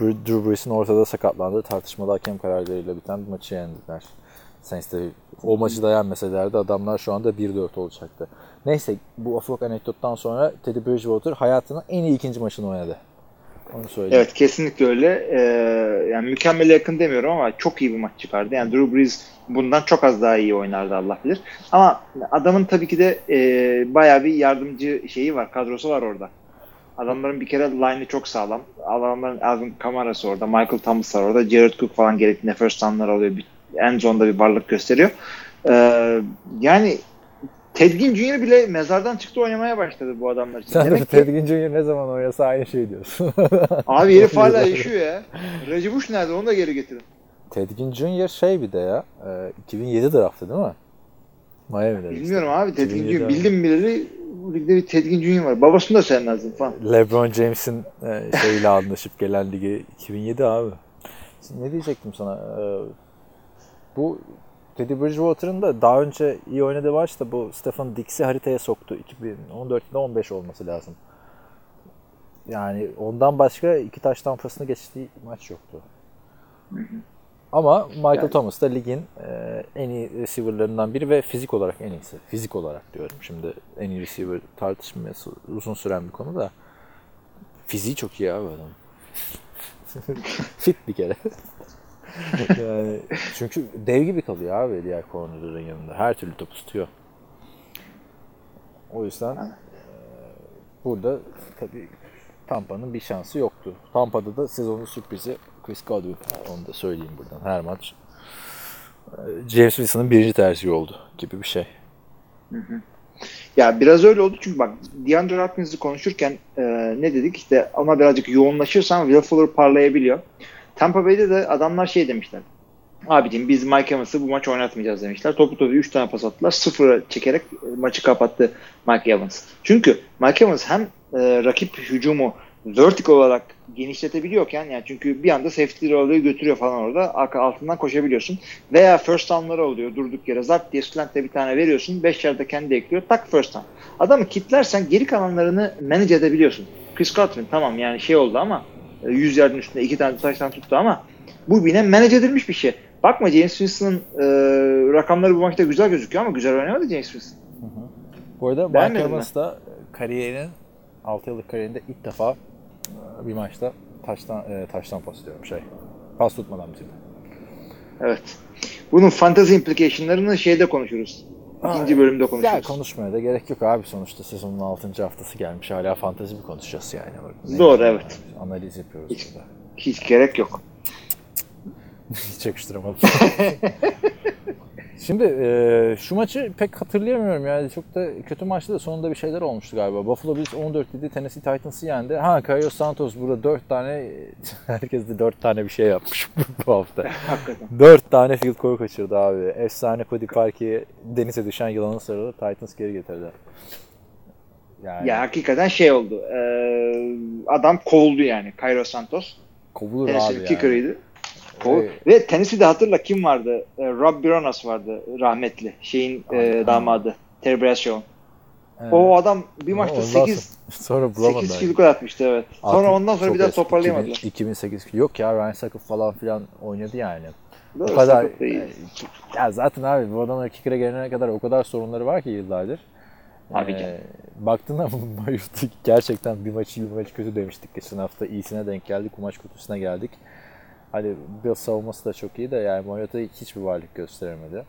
Drew Brees'in ortada sakatlandığı tartışmalı hakem kararlarıyla biten maçı yendiler. Saints de o maçı da yenmeselerdi adamlar şu anda 1-4 olacaktı. Neyse bu ufak anekdottan sonra Teddy Bridgewater hayatının en iyi ikinci maçını oynadı. Onu söyleyeyim. Evet kesinlikle öyle. Ee, yani mükemmele yakın demiyorum ama çok iyi bir maç çıkardı. Yani Drew Brees bundan çok az daha iyi oynardı Allah bilir. Ama adamın tabii ki de e, bayağı bir yardımcı şeyi var, kadrosu var orada. Adamların bir kere line'ı çok sağlam. Adamların Alvin Kamara'sı orada, Michael Thomas var orada, Jared Cook falan gerektiğinde first down'lar alıyor. Bir, en zonda bir varlık gösteriyor. Ee, yani Ted Ginn Jr. bile mezardan çıktı oynamaya başladı bu adamlar için. Sen de Demek ki- Ted Ginn Jr. ne zaman oynasa aynı şey diyorsun. Abi herif hala yaşıyor ya. Reggie Bush nerede? Onu da geri getirin. Ted Ginn Jr. şey bir de ya. e, 2007 draftı değil mi? Miami'de. Bilmiyorum abi Ted Ginn 2007 Jr. Bildim bileli bu ligde bir Ted Ginn var. Babasını da sevmezdim falan. LeBron James'in e, şeyle anlaşıp gelen ligi 2007 abi. Şimdi ne diyecektim sana? E, bu Teddy Bridgewater'ın da daha önce iyi oynadığı maçta bu Stephen Dix'i haritaya soktu. 2014'de 15 olması lazım. Yani ondan başka iki taş tampasını geçtiği maç yoktu. Ama Michael Yani- Thomas da ligin e, en iyi receiver'larından biri ve fizik olarak en iyisi. Fizik olarak diyorum. Şimdi en iyi receiver tartışması uzun süren bir konu da fiziği çok iyi abi adam. Fit bir kere. yani çünkü dev gibi kalıyor abi diğer cornerların yanında. Her türlü topu tutuyor. O yüzden e, burada tabii Tampa'nın bir şansı yoktu. Tampa'da da sezonun sürprizi Chris Godwin. Onu da söyleyeyim buradan her maç. E, James Wilson'ın birinci tercihi oldu gibi bir şey. Ya biraz öyle oldu çünkü bak DeAndre Hopkins'i konuşurken e, ne dedik işte ama birazcık yoğunlaşırsan Will Fuller parlayabiliyor. Tampa Bay'de de adamlar şey demişler. Abicim biz Mike Evans'ı bu maç oynatmayacağız demişler. Topu topu 3 tane pas attılar. Sıfıra çekerek e, maçı kapattı Mike Evans. Çünkü Mike Evans hem e, rakip hücumu vertical olarak genişletebiliyorken yani çünkü bir anda safety'leri alıyor götürüyor falan orada arka altından koşabiliyorsun. Veya first down'ları oluyor durduk yere zart diye slantte bir tane veriyorsun 5 yerde kendi ekliyor tak first down. Adamı kitlersen geri kalanlarını manage edebiliyorsun. Chris Godwin tamam yani şey oldu ama e, 100 yardın üstünde 2 tane taştan tuttu ama bu yine manage edilmiş bir şey. Bakma James Winston'ın e, rakamları bu maçta güzel gözüküyor ama güzel oynamadı James Winston. Bu arada Mike? Evans da kariyerinin 6 yıllık kariyerinde ilk defa e, bir maçta taştan e, taştan pas diyorum şey. Pas tutmadan bitirdi. Evet. Bunun fantasy implication'larını şeyde konuşuruz. İkinci bölümde Ya konuşuruz. konuşmaya da gerek yok abi sonuçta sezonun 6. haftası gelmiş. Hala fantezi mi konuşacağız yani? Ne Doğru, yani? evet. Analiz yapıyoruz Hiç. burada. Hiç gerek yok. Hiç yakıştıramadım. Şimdi e, şu maçı pek hatırlayamıyorum yani çok da kötü maçtı da sonunda bir şeyler olmuştu galiba. Buffalo Bills 14 dedi Tennessee Titans'ı yendi. Ha Caio Santos burada 4 tane herkes de 4 tane bir şey yapmış bu hafta. Hakikaten. 4 tane field goal kaçırdı abi. Efsane Cody Parkey'i denize düşen yılanı sarılı Titans geri getirdi. Yani Ya hakikaten şey oldu. Ee, adam kovuldu yani. Cairo Santos. kovulur Tennessee abi yani. kicker'ıydı. Evet. Ve Tennessee'de hatırla kim vardı? Ee, Rob Bironas vardı rahmetli. Şeyin e, damadı. Terry Brasshaw'un. Evet. O adam bir maçta Ondan 8 sonra bulamadı. 8 field goal atmıştı evet. Sonra ondan sonra bir daha toparlayamadılar. 2000, 2008 yok ya Ryan Sucker falan filan oynadı yani. Doğru, o kadar sakat değil. ya zaten abi bu adamlar kicker'a gelene kadar o kadar sorunları var ki yıllardır. Abi Ee, canım. baktığında Mariota gerçekten bir maçı bir maç kötü demiştik. Geçen hafta iyisine denk geldik. Bu maç kötüsüne geldik. Hani Bill savunması da çok iyi de yani Mariota hiçbir varlık gösteremedi.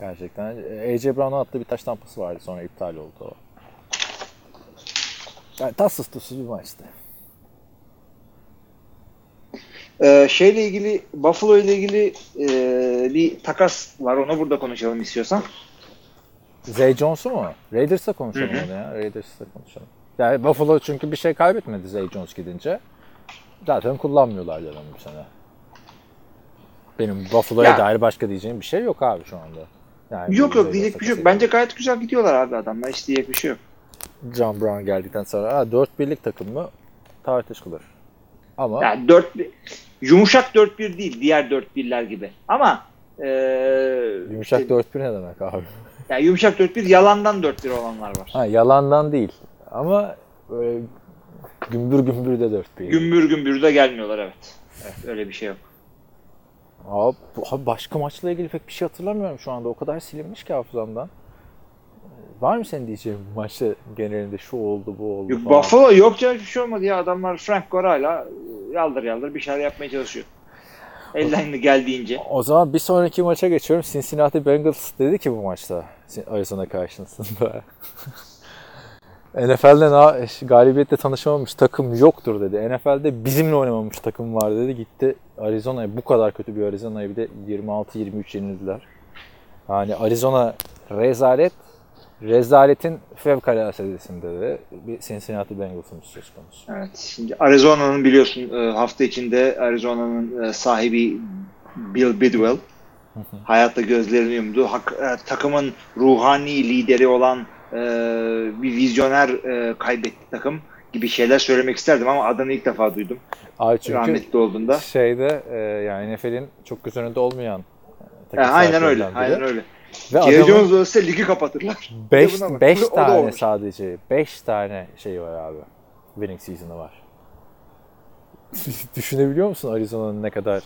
Gerçekten. AJ Brown'a attığı bir taş tampası vardı sonra iptal oldu o. Yani tatsız tuzsuz bir maçtı. Ee, şeyle ilgili Buffalo ile ilgili e, bir takas var. Onu burada konuşalım istiyorsan. Zay Jones'u mu? Raiders'la konuşalım Hı hı. onu ya. Raiders'la konuşalım. Yani Buffalo çünkü bir şey kaybetmedi Zay Jones gidince. Zaten kullanmıyorlar dedim bu sene. Benim Buffalo'ya Ya. dair başka diyeceğim bir şey yok abi şu anda. Yani Yok yok diyecek bir şey yok. Bence gayet güzel gidiyorlar abi adamlar. Hiç diyecek bir şey yok. John Brown geldikten sonra ha, 4 birlik takım mı tartışılır. Ama Yani 4 yumuşak 4-1 değil diğer 4-1'ler gibi. Ama e, yumuşak işte, 4-1 ne demek abi? yani yumuşak 4-1 yalandan 4-1 olanlar var. Ha, yalandan değil. Ama böyle gümbür gümbür de 4-1. Gümbür gümbür de gelmiyorlar evet. Evet öyle bir şey yok. Abi, abi başka maçla ilgili pek bir şey hatırlamıyorum şu anda. O kadar silinmiş ki hafızamdan. var mı senin diyeceğin bu maçta genelinde şu oldu bu oldu Yok, falan? Buffalo yok canım hiçbir şey olmadı ya. Adamlar Frank Gora'yla e, yaldır yaldır bir şeyler yapmaya çalışıyor. Elden geldiğince. O zaman bir sonraki maça geçiyorum. Cincinnati Bengals dedi ki bu maçta Arizona karşısında. NFL'de na- galibiyetle tanışamamış takım yoktur dedi. NFL'de bizimle oynamamış takım var dedi. Gitti Arizona'ya bu kadar kötü bir Arizona'ya bir de 26-23 yenildiler. Yani Arizona rezalet, rezaletin fevkalade seviyesinde de bir Cincinnati Bengals'ın söz konusu. Evet. Şimdi Arizona'nın biliyorsun e, hafta içinde Arizona'nın e, sahibi Bill Bidwell hayatta gözlerini yumdu. Hak, e, takımın ruhani lideri olan e, bir vizyoner e, kaybetti takım gibi şeyler söylemek isterdim ama adını ilk defa duydum. Abi çünkü Rahmetli olduğunda. şeyde e, yani NFL'in çok göz önünde olmayan e, Yani aynen öyle. biri. Aynen öyle. Ve Jerry Jones ölse ligi kapatırlar. 5 Bir de buna bak. 5 O da tane sadece 5 tane şey var abi. Winning season'ı var. Düşünebiliyor musun Arizona'nın ne kadar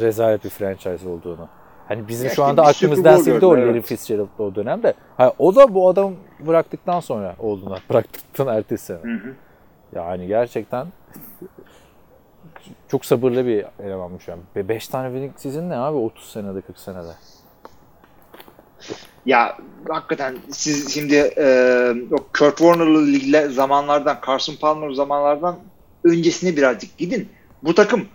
rezalet bir franchise olduğunu? Hani bizim Ya şu anda aklımızdan sildi o Larry evet. Fitzgerald o dönemde. Ha, o da bu adam bıraktıktan sonra olduğuna. Bıraktıktan ertesi sene. Hı hı. Yani gerçekten çok sabırlı bir elemanmış yani. 5 tane winning season ne abi 30 senede 40 senede. Ya hakikaten siz şimdi e, o Kurt Warner'lı ligler zamanlardan, Carson Palmer zamanlardan öncesine birazcık gidin. Bu takım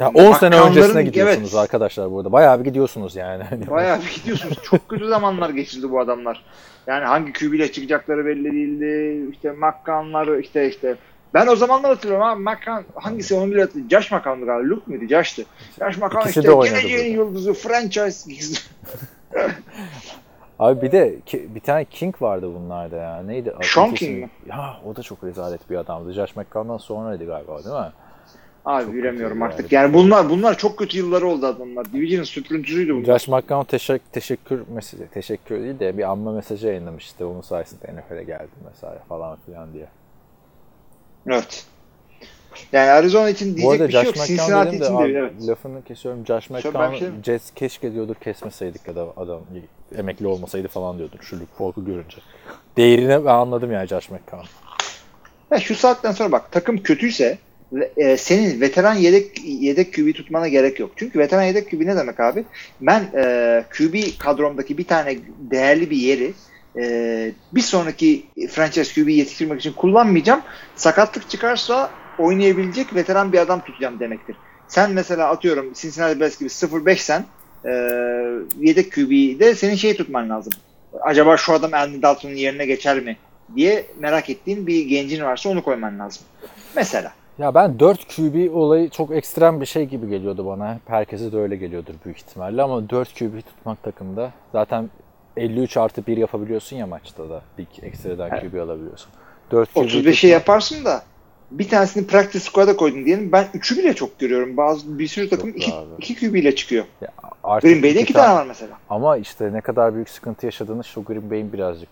Ya 10 sene öncesine gidiyorsunuz evet. arkadaşlar burada. Bayağı bir gidiyorsunuz yani. Bayağı bir gidiyorsunuz. Çok kötü zamanlar geçirdi bu adamlar. Yani hangi ile çıkacakları belli değildi. İşte McCann'lar işte işte. Ben o zamanlar hatırlıyorum abi. McCann hangisi onu bile hatırlıyorum. Josh McCann'dı galiba. Luke muydu? Josh'tı. Josh McCann işte geleceğin yıldızı franchise. Abi bir de ki- bir tane King vardı bunlarda ya. Neydi? Sean King mi? Ya o da çok rezalet bir adamdı. Josh McCown'dan sonraydı galiba değil mi? Abi Çok bilemiyorum kötü artık. yani. Yani bunlar bunlar çok kötü yılları oldu adamlar. Division'ın süpürüntüsüydü bunlar. Josh McCown teşekkür, teşekkür mesajı, teşekkür değil de bir anma mesajı yayınlamıştı. Onun sayesinde NFL'e geldim mesela falan filan diye. Evet. Yani Arizona için Bu diyecek arada bir şey Josh yok. McCown Cincinnati dedim de için abi, de evet. lafını kesiyorum. Josh şey McCown mi? Jets keşke diyordur kesmeseydik ya da adam emekli olmasaydı falan diyordur şu Luke Falk'u görünce. Değerini ben anladım yani Josh McCown. Ya şu saatten sonra bak takım kötüyse e, senin veteran yedek yedek QB tutmana gerek yok. Çünkü veteran yedek QB ne demek abi? Ben e, QB kadromdaki bir tane değerli bir yeri e, bir sonraki franchise QB yetiştirmek için kullanmayacağım. Sakatlık çıkarsa oynayabilecek veteran bir adam tutacağım demektir. Sen mesela atıyorum Cincinnati Bengals gibi 0-5 sen e, yedek QB'de senin şeyi tutman lazım. Acaba şu adam Andy Dalton'un yerine geçer mi diye merak ettiğin bir gencin varsa onu koyman lazım. Mesela. Ya ben 4 QB olayı çok ekstrem bir şey gibi geliyordu bana. Herkese de öyle geliyordur büyük ihtimalle ama 4 QB tutmak takımda zaten 53 artı 1 yapabiliyorsun ya maçta da. Bir ekstradan Evet. QB alabiliyorsun. 4 QB 35'i tutmak- yaparsın da bir tanesini practice squad'a koydun diyelim. Ben 3'ü bile çok görüyorum. Bazı bir sürü takım Yok 2 abi. iki QB ile çıkıyor. Artık Green Bay'de iki 2 tane var mesela. Ama işte ne kadar büyük sıkıntı yaşadığını şu Green Bay'in birazcık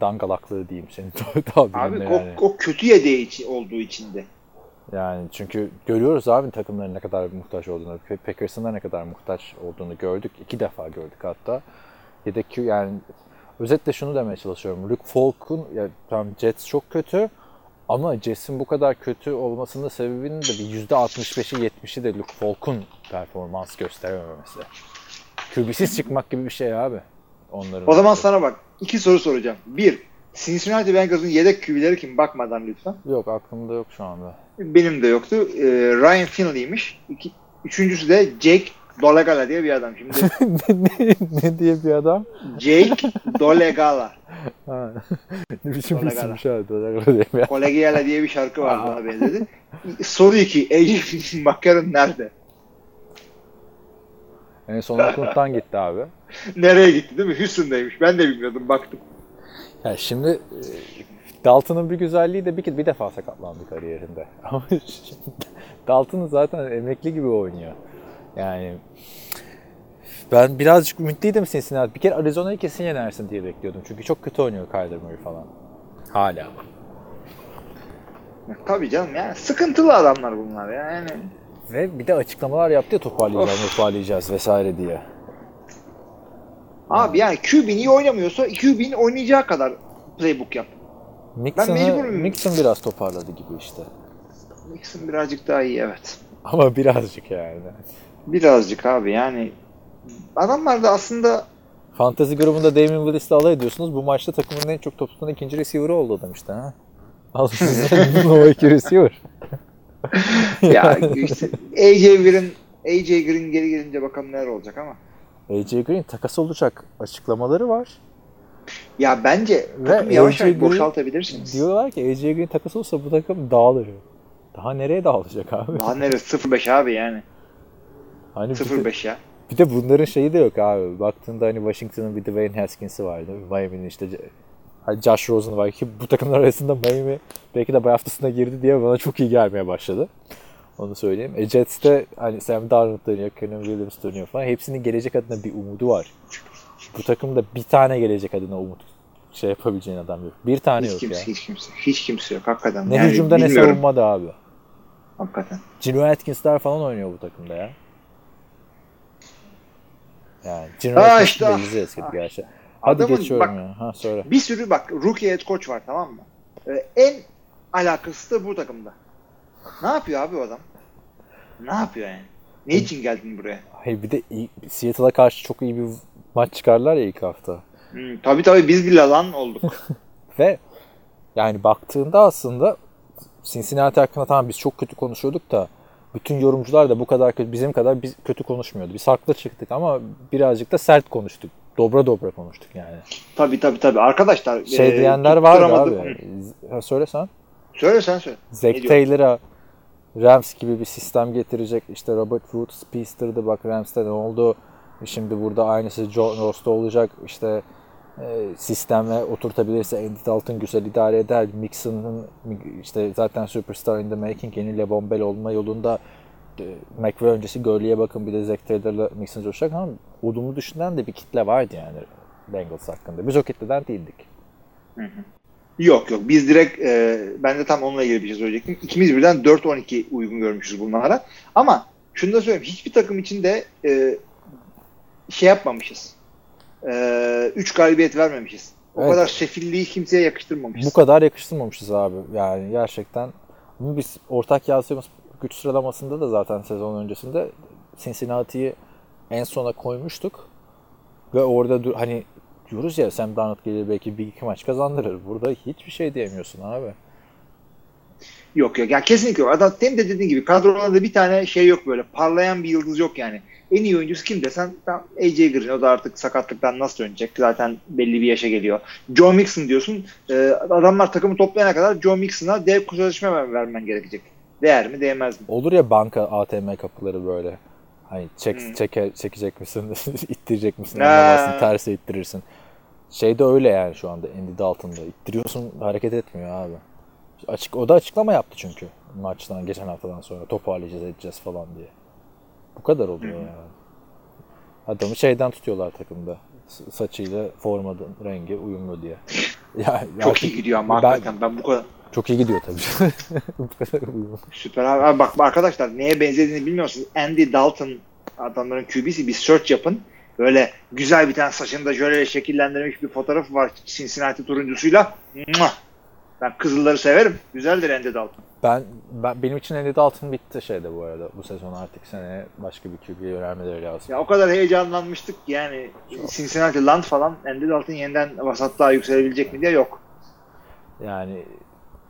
dangalaklığı diyeyim senin tabirinle Abi yani. o, o kötü yedeği içi- olduğu içinde. Yani çünkü görüyoruz abi takımların ne kadar muhtaç olduğunu. Packers'ın da ne kadar muhtaç olduğunu gördük. İki defa gördük hatta. Yedek yani özetle şunu demeye çalışıyorum. Luke Falk'un ya tamam Jets çok kötü ama Jets'in bu kadar kötü olmasının sebebinin de bir %65'i 70'i de Luke Falk'un performans gösterememesi. QB'siz çıkmak gibi bir şey abi. Onların O zaman sana bak. İki soru soracağım. Bir, Cincinnati Bengals'ın yedek QB'leri kim? Bakmadan lütfen. Yok aklımda yok şu anda. Benim de yoktu. Ee, Ryan Finley'miş. İki, üçüncüsü de Jake Dolegala diye bir adam. Şimdi ne, ne diye bir adam? Jake Dolegala. Ha. ne biçim bir Dolagala. isimmiş abi. Dolagala diye bir Kolegiala diye bir şarkı vardı ona benzedi. Soru 2. AJ McCarron nerede? En son Oakland'dan gitti abi. Nereye gitti değil mi? Houston'daymış. Ben de bilmiyordum. Baktım. Ya şimdi e, Dalton'un bir güzelliği de bir, bir defa sakatlandı kariyerinde. Ama Dalton zaten emekli gibi oynuyor. Yani ben birazcık ümitliydim Cincinnati. Bir kere Arizona'yı kesin yenersin diye bekliyordum. Çünkü çok kötü oynuyor Kyler Murray falan. Hala. Tabii canım yani sıkıntılı adamlar bunlar ya. yani. Ve bir de açıklamalar yaptı ya toparlayacağız, toparlayacağız vesaire diye. Abi yani QB'nin iyi oynamıyorsa QB'nin oynayacağı kadar playbook yap. Mixon'ı, mecburum. Mixon biraz toparladı gibi işte. Nixon birazcık daha iyi evet. Ama birazcık yani. Birazcık abi yani adamlar da aslında Fantasy grubunda Damien Willis'le alay ediyorsunuz. Bu maçta takımın en çok top tutan ikinci receiver'ı oldu adam işte ha. Al o iki receiver. ya işte AJ Green AJ Green geri gelince bakalım neler olacak ama. AJ Green takas olacak açıklamaları var. Ya bence Ve takımı yavaş yavaş boşaltabilirsiniz. Diyorlar ki AJ Green takas olsa bu takım dağılır. Daha nereye dağılacak abi? Daha neresi 0-5 abi yani. Hani bir de, 0-5 ya. bir de bunların şeyi de yok abi. Baktığında hani Washington'ın bir Dwayne Haskins'i vardı. Miami'nin işte hani Josh Rosen var ki bu takımlar arasında Miami belki de bay haftasına girdi diye bana çok iyi gelmeye başladı. Onu söyleyeyim. E Jets'te hani Sam Darnold dönüyor, Kenan Williams dönüyor falan. Hepsinin gelecek adına bir umudu var. Bu takımda bir tane gelecek adına umut şey yapabileceğin adam yok. Bir tane Hiç yok kimse, ya. hiç kimse. Hiç kimse yok hakikaten. Ne Yani hücumda ne savunmada abi. Hakikaten. Gino Atkins'ler falan oynuyor bu takımda ya. Yani Gino Ha Atkins işte, de ah. izi eskidi gerçi. Hadi Adamın geçiyorum bak- ya. Ha söyle. Bir sürü bak rookie head coach var tamam mı? Ee, en alakası da bu takımda. Ne yapıyor abi o adam? Ne yapıyor yani? Ne için geldin buraya? Hayır bir de Seattle'a karşı çok iyi bir maç çıkarlar ya ilk hafta. Hmm, tabii tabii biz bile lan olduk. Ve yani baktığında aslında Cincinnati hakkında tamam biz çok kötü konuşuyorduk da bütün yorumcular da bu kadar kötü, bizim kadar biz kötü konuşmuyordu. Biz haklı çıktık ama birazcık da sert konuştuk. Dobra dobra konuştuk yani. tabii tabii tabii. Arkadaşlar Şey e, diyenler tutturamadım. abi. Ha, söyle sen. Söyle sen söyle. Zack? Taylor'a Rams gibi bir sistem getirecek. İşte Robert Woods Speedster'dı bak Rams'te ne oldu. Şimdi burada aynısı John Ross'ta olacak. İşte e, sisteme oturtabilirse Andy Dalton güzel idare eder. Mixon'ın işte zaten superstar in the making yeni LeVon Bell olma yolunda e, McVay öncesi Gurley'e bakın bir de Zack Taylor'la Mixon coşacak ama olumlu düşünen de bir kitle vardı yani Bengals hakkında. Biz o kitleden değildik. Yok yok biz direkt e, ben de tam onunla ilgili bir şey söyleyecektim. İkimiz birden 4-12 uygun görmüşüz bunlara. Ama şunu da söyleyeyim. Hiçbir takım için de e, şey yapmamışız. 3 galibiyet vermemişiz. O Evet. kadar sefilliği kimseye yakıştırmamışız. Bu kadar yakıştırmamışız abi. Yani gerçekten. Ama biz ortak yazdığımız güç sıralamasında da zaten sezon öncesinde Cincinnati'yi en sona koymuştuk. Ve orada hani diyoruz ya Sam Darnold gelir belki bir iki maç kazandırır. Burada hiçbir şey diyemiyorsun abi. Yok yok. Yani kesinlikle yok. Adam senin de dediğin gibi kadrolarda bir tane şey yok böyle. Parlayan bir yıldız yok yani. En iyi oyuncusu kim desen tam AJ Green. O da artık sakatlıktan nasıl dönecek? Zaten belli bir yaşa geliyor. Joe Mixon diyorsun. Ee, adamlar takımı toplayana kadar Joe Mixon'a dev sözleşme ver- vermen gerekecek. Değer mi değmez mi? Olur ya banka ATM kapıları böyle. Hani çek, Hmm. çeke, çekecek misin, ittirecek misin, anlamazsın, terse ittirirsin. Şey de öyle yani şu anda Andy Dalton'da. İttiriyorsun hareket etmiyor abi. Açık, o da açıklama yaptı çünkü maçtan geçen haftadan sonra toparlayacağız edeceğiz falan diye. Bu kadar oluyor yani. Adamı şeyden tutuyorlar takımda. Saçıyla formanın rengi uyumlu diye. Ya, Çok artık iyi gidiyor ama ben- hakikaten. Ben bu kadar Çok iyi gidiyor tabii. Bu kadar uyumlu. süper abi. Abi bak arkadaşlar neye benzediğini bilmiyorsunuz. Andy Dalton adamların QB'si bir search yapın. Böyle güzel bir tane saçını da şöyle şekillendirmiş bir fotoğrafı var Cincinnati turuncusuyla. Muah! Ben kızılları severim. Güzeldir Andy Dalton. Ben, ben benim için Andy Dalton bitti şeyde bu arada. Bu sezon artık seneye başka bir QB'ye yönelmeleri lazım. Ya o kadar heyecanlanmıştık ki yani Cincinnati Land falan Andy Dalton yeniden vasatlığa yükselebilecek mi diye yok. Yani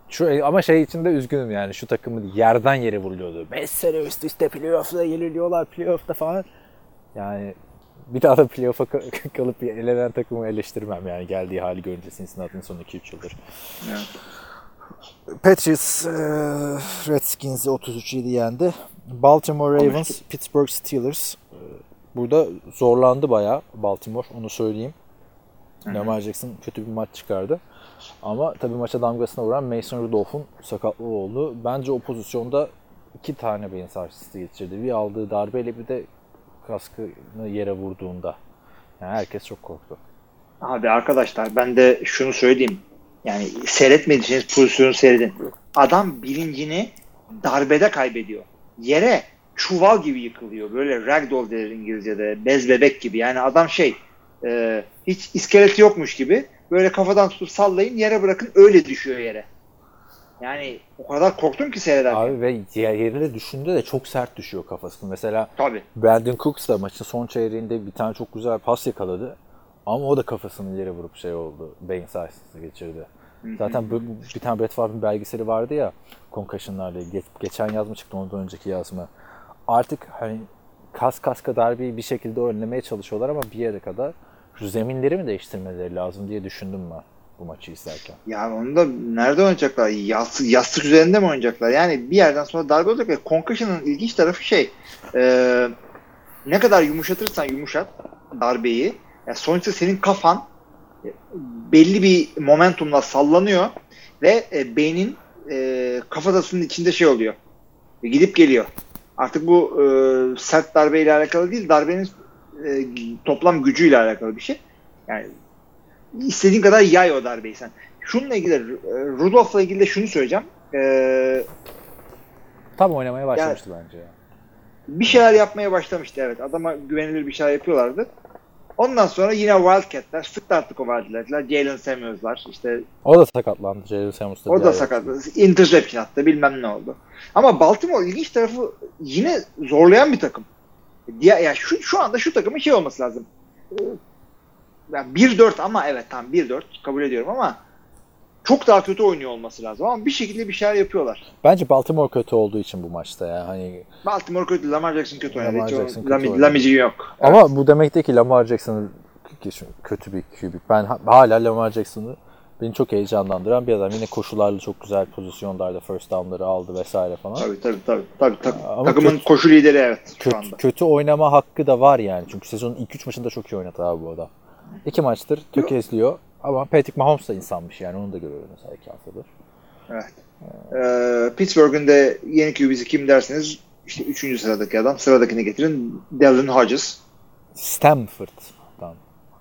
şu ama şey için de üzgünüm yani şu takımı yerden yere vuruluyordu. 5 sene üst üste playoff'da yeniliyorlar playoff'ta falan. Yani bir daha da playoff'a ka- kalıp elenen takımı eleştirmem yani geldiği hali görünce Cincinnati'nin son 2-3 yıldır. Evet. Patriots e, Redskins'i 33-7 yendi. Baltimore Ravens, Pittsburgh Steelers. e, Burada zorlandı bayağı Baltimore onu söyleyeyim. Lamar Jackson kötü bir maç çıkardı. Ama tabii maça damgasına vuran Mason Rudolph'un sakatlığı oldu. Bence o pozisyonda iki tane beyin sarsıntısı geçirdi. Bir aldığı darbeyle bir de kaskını yere vurduğunda. Yani herkes çok korktu. Abi arkadaşlar ben de şunu söyleyeyim. Yani seyretmediyseniz pozisyonu seyredin. Adam bilincini darbede kaybediyor. Yere çuval gibi yıkılıyor. Böyle ragdoll denir İngilizce'de. Bez bebek gibi. Yani adam şey e, hiç iskeleti yokmuş gibi böyle kafadan tutup sallayın yere bırakın öyle düşüyor yere. Yani o kadar korktum ki seyrederken. Abi ve yerine düşündü de çok sert düşüyor kafasını. Mesela Tabii. Brandon Cooks da maçın son çeyreğinde bir tane çok güzel pas yakaladı. Ama o da kafasını yere vurup şey oldu. Beyin sarsıntısı geçirdi. Zaten bu, bir tane Brett Favre'ın belgeseli vardı ya concussion'larla ilgili. Geçen yaz mı çıktı ondan önceki yaz mı? Artık hani kas kaska darbeyi bir şekilde önlemeye çalışıyorlar ama bir yere kadar şu zeminleri mi değiştirmeleri lazım diye düşündüm ben bu maçı izlerken. Ya onu da nerede oynayacaklar? Yastık, yastık üzerinde mi oynayacaklar? Yani bir yerden sonra darbe olacak concussion'ın ilginç tarafı şey e, ne kadar yumuşatırsan yumuşat darbeyi yani sonuçta senin kafan e, belli bir momentumla sallanıyor ve e, beynin e, kafatasının içinde şey oluyor. E, gidip geliyor. Artık bu e, sert darbeyle alakalı değil, darbenin e, toplam gücüyle alakalı bir şey. Yani istediğin kadar yay o darbeyi sen. Şununla ilgili, e, Rudolph'la ilgili de şunu söyleyeceğim. E, Tam oynamaya başlamıştı bence ya. bir şeyler yapmaya başlamıştı evet. Adama güvenilir bir şeyler yapıyorlardı. Ondan sonra yine Wildcat'ler, sıktı artık o Wildcat'ler. Jalen Samuels'lar, işte O da sakatlandı. Jalen Samuels da o da ara- sakat. Interception attı, bilmem ne oldu. Ama Baltimore ilginç tarafı yine zorlayan bir takım. Ya, ya şu, şu anda şu takımın şey olması lazım. Yani 1-4 ama evet tam 1-4 kabul ediyorum ama çok daha kötü oynuyor olması lazım. Ama bir şekilde bir şeyler yapıyorlar. Bence Baltimore kötü olduğu için bu maçta ya. Hani Baltimore kötü, Lamar Jackson kötü oynadı. Lamar Jackson kötü Lami-. Lamici yok. Ama bu demek değil ki Lamar Jackson'ın kötü bir QB. Ben ha- hala Lamar Jackson'ı beni çok heyecanlandıran bir adam. Yine koşularla çok güzel pozisyonlarda first down'ları aldı vesaire falan. Tabii tabii tabii. tabii, tabii. Ama Takımın kötü- koşu lideri evet şu Kötü, anda. kötü oynama hakkı da var yani. Çünkü sezonun ilk 3 maçında çok iyi oynadı abi bu adam. İki maçtır tökezliyor. Ama Patrick Mahomes da insanmış yani onu da görüyoruz mesela iki haftadır. Evet. Ee, Pittsburgh'ün de yeni QB'si kim derseniz işte 3. sıradaki adam. Sıradakini getirin. Dylan Hodges. Stanford'dan.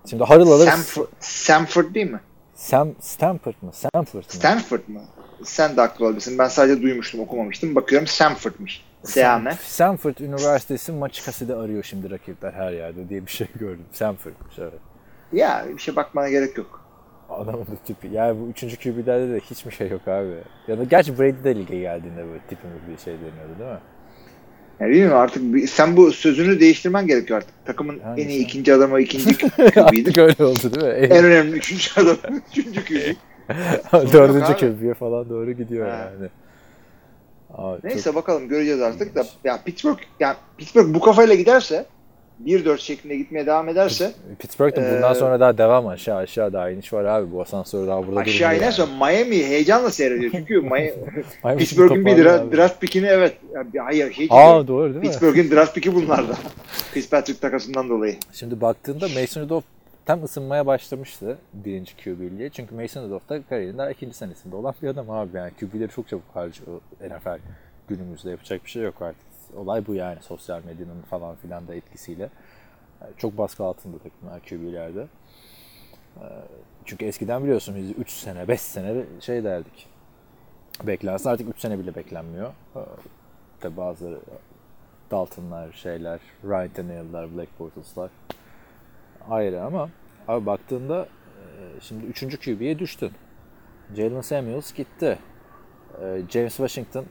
Şimdi harıl alır. Samford, Samford değil mi? Sam, Stanford mı? Stanford mı? Stanford mı? Sen de haklı olabilirsin. Ben sadece duymuştum, okumamıştım. Bakıyorum Samford'muş. Seame. Stanford Üniversitesi Maçikasi'de arıyor şimdi rakipler her yerde diye bir şey gördüm. Stanford'muş evet. Ya bir şey bakmana gerek yok. Adamın da tipi. Yani bu üçüncü QB'lerde de hiçbir şey yok abi. Ya da gerçi Brady de lige geldiğinde böyle tipimiz bir şey deniyordu değil mi? Ya bilmiyorum artık bir- sen bu sözünü değiştirmen gerekiyor artık. Takımın Hangisi? en iyi ikinci adamı ikinci QB'ydi. Artık öyle oldu değil mi? en önemli üçüncü adam üçüncü QB. Dördüncü. QB'ye falan doğru gidiyor Ha. yani. Abi, Neyse bakalım göreceğiz artık da. Ya Pittsburgh, yani Pittsburgh bu kafayla giderse 1-4 şeklinde gitmeye devam ederse. Pittsburgh'da bundan Ee, sonra daha devam aşağı aşağı daha iniş var abi. Bu asansör daha burada aşağı inerse yani. Miami heyecanla seyrediyor. Çünkü Pittsburgh'ün bir toparlıyor draft, pickini evet. Ya, hayır şey Aa doğru değil mi? Pittsburgh'ün draft picki bunlarda. Fitzpatrick takasından dolayı. Şimdi baktığında Mason Rudolph tam ısınmaya başlamıştı birinci QB'liğe. Çünkü Mason Rudolph da kariyerinin daha ikinci senesinde olan bir adam abi. Yani QB'leri çok çabuk harcıyor NFL günümüzde yapacak bir şey yok artık. Olay bu yani sosyal medyanın falan filan da etkisiyle. Yani çok baskı altında takımlar QB'lerde. Ee, Çünkü eskiden biliyorsun biz 3 sene 5 sene şey derdik. Beklensin artık 3 sene bile beklenmiyor. Ee, Tabi bazıları Dalton'lar, şeyler, Ryan Tannehill'lar, Black Bortles'lar ayrı ama abi baktığında e, şimdi 3. QB'ye düştün. Jalen Samuels gitti. E, James Washington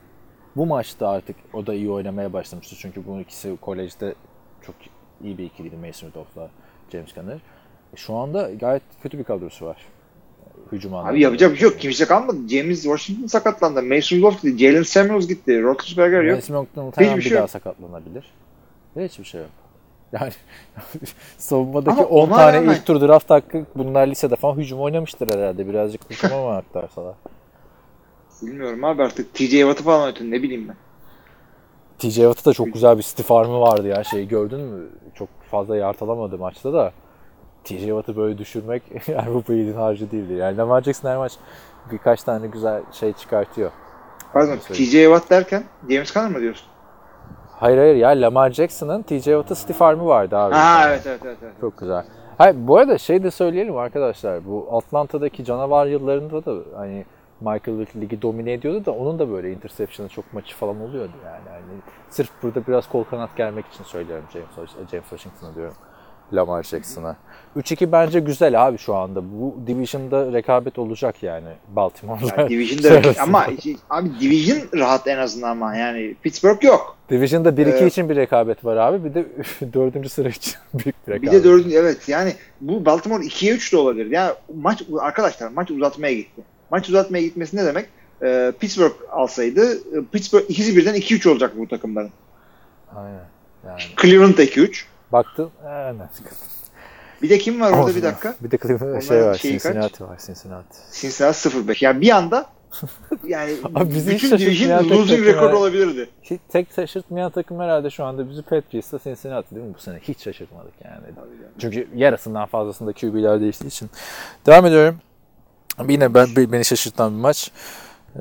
bu maçta artık o da iyi oynamaya başlamıştı. Çünkü bu ikisi kolejde çok iyi bir ikiliydi Mason Rudolph'la James Conner. E, Şu anda gayet kötü bir kadrosu var. Hücum anlamında. Abi yapacak bir şey yok. Kimse kalmadı. James Washington sakatlandı. Mason Rudolph gitti. Jalen Samuels gitti. Roethlisberger yok. Mason Rudolph Hiçbir bir şey daha yok. sakatlanabilir. Ve hiçbir şey yok. Yani savunmadaki Ama 10 ona tane rağmen- ilk tur draft hakkı bunlar lisede falan hücum oynamıştır herhalde. Birazcık hücuma mı aktarsalar? Bilmiyorum abi artık TJ Watt'ı falan oynatın ne bileyim ben. TJ Watt'ı da çok güzel bir stiff arm'ı vardı ya. Şeyi gördün mü? Çok fazla yard alamadı maçta da. TJ Watt'ı böyle düşürmek bu yiğidin harcı değildi. Yani Lamar Jackson her maç birkaç tane güzel şey çıkartıyor. Pardon. TJ Watt derken James Conner mı diyorsun? Hayır hayır ya Lamar Jackson'ın TJ Watt'a stiff arm'ı vardı abi. Ha evet evet evet. evet. Çok güzel. Hayır, bu arada şey de söyleyelim arkadaşlar. Bu Atlanta'daki canavar yıllarında da hani Michael Vick ligi domine ediyordu da onun da böyle interception'ı çok maçı falan oluyordu yani. yani. Sırf burada biraz kol kanat gelmek için söylüyorum James, James Washington'a diyorum. Lamar Jackson'a. 3-2 bence güzel abi şu anda. Bu division'da rekabet olacak yani Baltimore'da. Yani Division'da ama abi Division rahat en azından ama yani Pittsburgh yok. Division'da 1-2 Evet. için bir rekabet var abi. Bir de 4. sıra için büyük bir Bir rekabet. de dördüncü evet yani bu Baltimore 2'ye 3 de olabilir. Yani maç arkadaşlar maç uzatmaya gitti. Maç uzatmaya gitmesi ne demek? Ee, Pittsburgh alsaydı e, Pittsburgh ikisi birden 2-3 olacak bu takımların. Aynen. Yani Cleveland da 2-3. baktın. Evet. Bir de kim var orada bir dakika? Bir de Cleveland şey var. şeyi kaç? Cincinnati var. Cincinnati. Cincinnati 0-5. Yani bir anda yani Abi bizi bütün division losing rekor olabilirdi. Hiç, tek şaşırtmayan takım herhalde şu anda bizi Patriots'la Cincinnati değil mi bu sene? Hiç şaşırtmadık yani. Çünkü yarısından fazlasında QB'ler değiştiği için. Devam ediyorum. Yine ben, beni şaşırtan bir maç. Ee,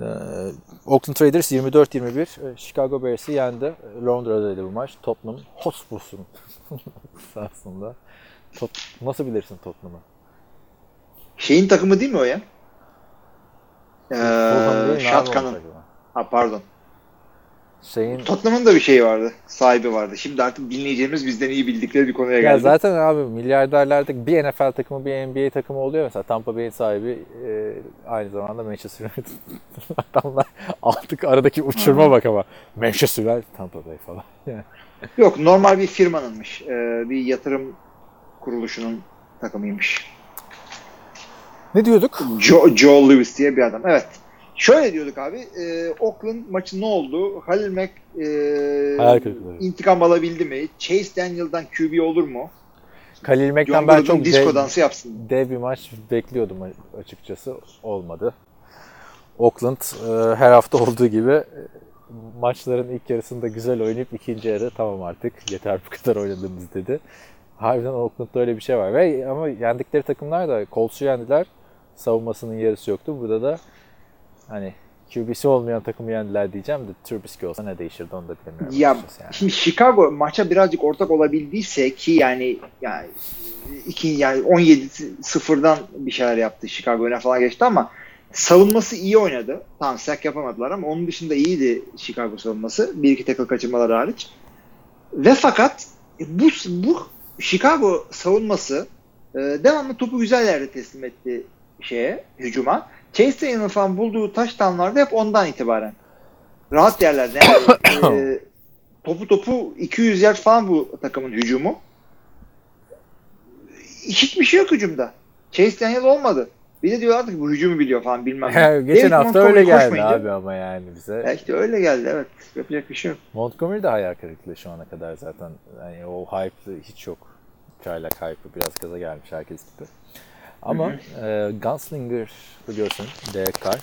Oakland Raiders 24-21 e, Chicago Bears'i yendi. Londra'daydı bu maç. Tottenham Hotspur'sun aslında. Tot Nasıl bilirsin Tottenham'ı? Şeyin takımı değil mi o ya? Ee, takımı? Ha pardon. Şeyin Tottenham'ın da bir şeyi vardı. Sahibi vardı. Şimdi artık dinleyeceğimiz bizden iyi bildikleri bir konuya Ya geldi. zaten abi milyarderlerde bir NFL takımı bir NBA takımı oluyor mesela Tampa Bay'in sahibi e, aynı zamanda Manchester United. Adamlar artık aradaki uçurma bak ama Manchester United Tampa Bay falan. Yani. Yok normal bir firmanınmış. Ee, bir yatırım kuruluşunun takımıymış. Ne diyorduk? Joe, Joe Lewis diye bir adam. Evet. Şöyle diyorduk abi. E, Oakland maçı ne oldu? Halil Mack e, intikam alabildi mi? Chase Daniel'dan QB olur mu? Khalil Mack'ten ben çok disco dev, dansı yapsın. dev bir maç bekliyordum açıkçası. Olmadı. Oakland e, her hafta olduğu gibi e, maçların ilk yarısında güzel oynayıp ikinci yarı tamam artık yeter bu kadar oynadığımız dedi. Harbiden Oakland'da öyle bir şey var. Ve ama yendikleri takımlar da Colts'u yendiler. Savunmasının yarısı yoktu. Burada da hani QB'si olmayan takımı yendiler diyeceğim de Trubisky olsa ne değişirdi onu da bilmiyorum. Ya yani. şimdi Chicago maça birazcık ortak olabildiyse ki yani yani iki yani 17 sıfırdan bir şeyler yaptı Chicago öne falan geçti ama savunması iyi oynadı. Tamam sack yapamadılar ama onun dışında iyiydi Chicago savunması. Bir iki tackle kaçırmaları hariç. Ve fakat bu bu Chicago savunması e, devamlı topu güzel yerde teslim etti şeye, hücuma. Chase Daniel'ın falan bulduğu touchdownlarda hep ondan itibaren. Rahat yerlerde. Yani, e, topu topu 200 yard falan bu takımın hücumu. Hiçbir şey yok hücumda. Chase Daniel olmadı. Bir de diyorlardı ki bu hücumu biliyor falan bilmem ne. Geçen David hafta Montgomery öyle geldi koşmayınca- abi ama yani bize. Ya işte öyle geldi evet. Yapacak bir şey yok. Montgomery de hayal kırıklığı şu ana kadar zaten. Yani o hype hiç yok. Çaylak hype biraz gaza gelmiş herkes gibi. Ama e, Gunslinger biliyorsun Derek Carr.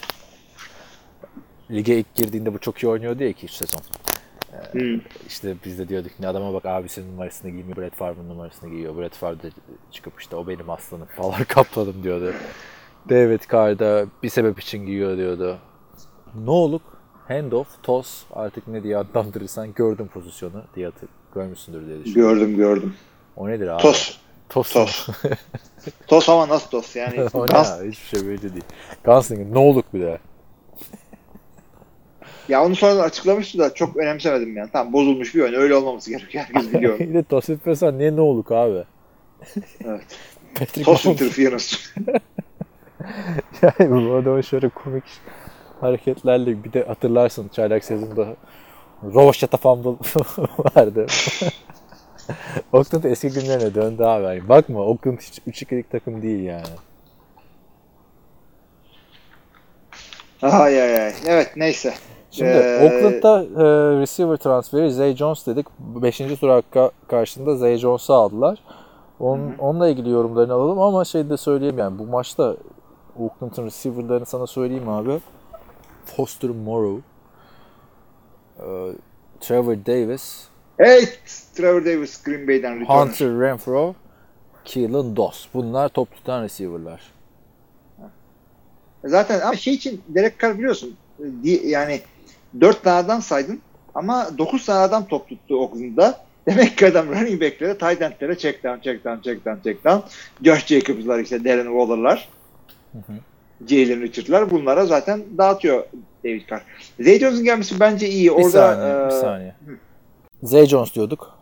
Lige ilk girdiğinde bu çok iyi oynuyordu ya 2-3 sezon. Hmm. İşte biz de diyorduk ne adama bak abisinin numarasını giymiyor, Brett Favre'ın numarasını giyiyor. Brett Favre de çıkıp işte o benim aslanım falan kapladım diyordu. David Carr da bir sebep için giyiyor diyordu. Ne oluk, handoff, toss artık ne diye adlandırırsan gördüm pozisyonu diye hatır, görmüşsündür diye düşünüyorum. Gördüm gördüm. O nedir abi? Tos. Tos. Tos. Tos ama nasıl tos yani? Gans- ya? Hiçbir şey belli değil. Gunslinger ne oluk bir de. ya onu sonradan açıklamıştı da çok önemsemedim yani. Tamam bozulmuş bir oyun. Öyle olmaması gerekiyor. Herkes biliyor. bir de toss etmiyorsan niye ne oluk abi? Evet. Patrick Tos Mahomes- interference. Yani bu adamın şöyle komik hareketlerle bir de hatırlarsın çaylak sezonunda Rovaşata fumble vardı. Oakland eski günlerine döndü abi. Bakma Oakland hiç 3-2'lik takım değil yani. ay ay ay. Evet neyse. Şimdi Ee, Oakland'da e, receiver transferi Zay Jones dedik. 5. tur hakkı karşında Zay Jones'u aldılar. Onun, onunla ilgili yorumlarını alalım ama şey de söyleyeyim yani bu maçta Oakland'ın receiver'larını sana söyleyeyim abi. Foster Moreau, e, Trevor Davis, Hey Trevor Davis Green Bay'den return. Hunter Renfro, Keelan Doss. Bunlar top tutan receiver'lar. Zaten ama şey için Derek Carr biliyorsun di- yani 4 tane adam saydın ama 9 tane adam top tuttu Oakland'da. Demek ki adam running back'lere, tight end'lere check down, check down, check down, check down. Josh Jacobs'lar işte Darren Waller'lar. Jalen Richard'lar bunlara zaten dağıtıyor David Carr. Zay Jones'un gelmesi bence iyi. Bir Orada saniye, bir e, saniye. Zay Jones diyorduk.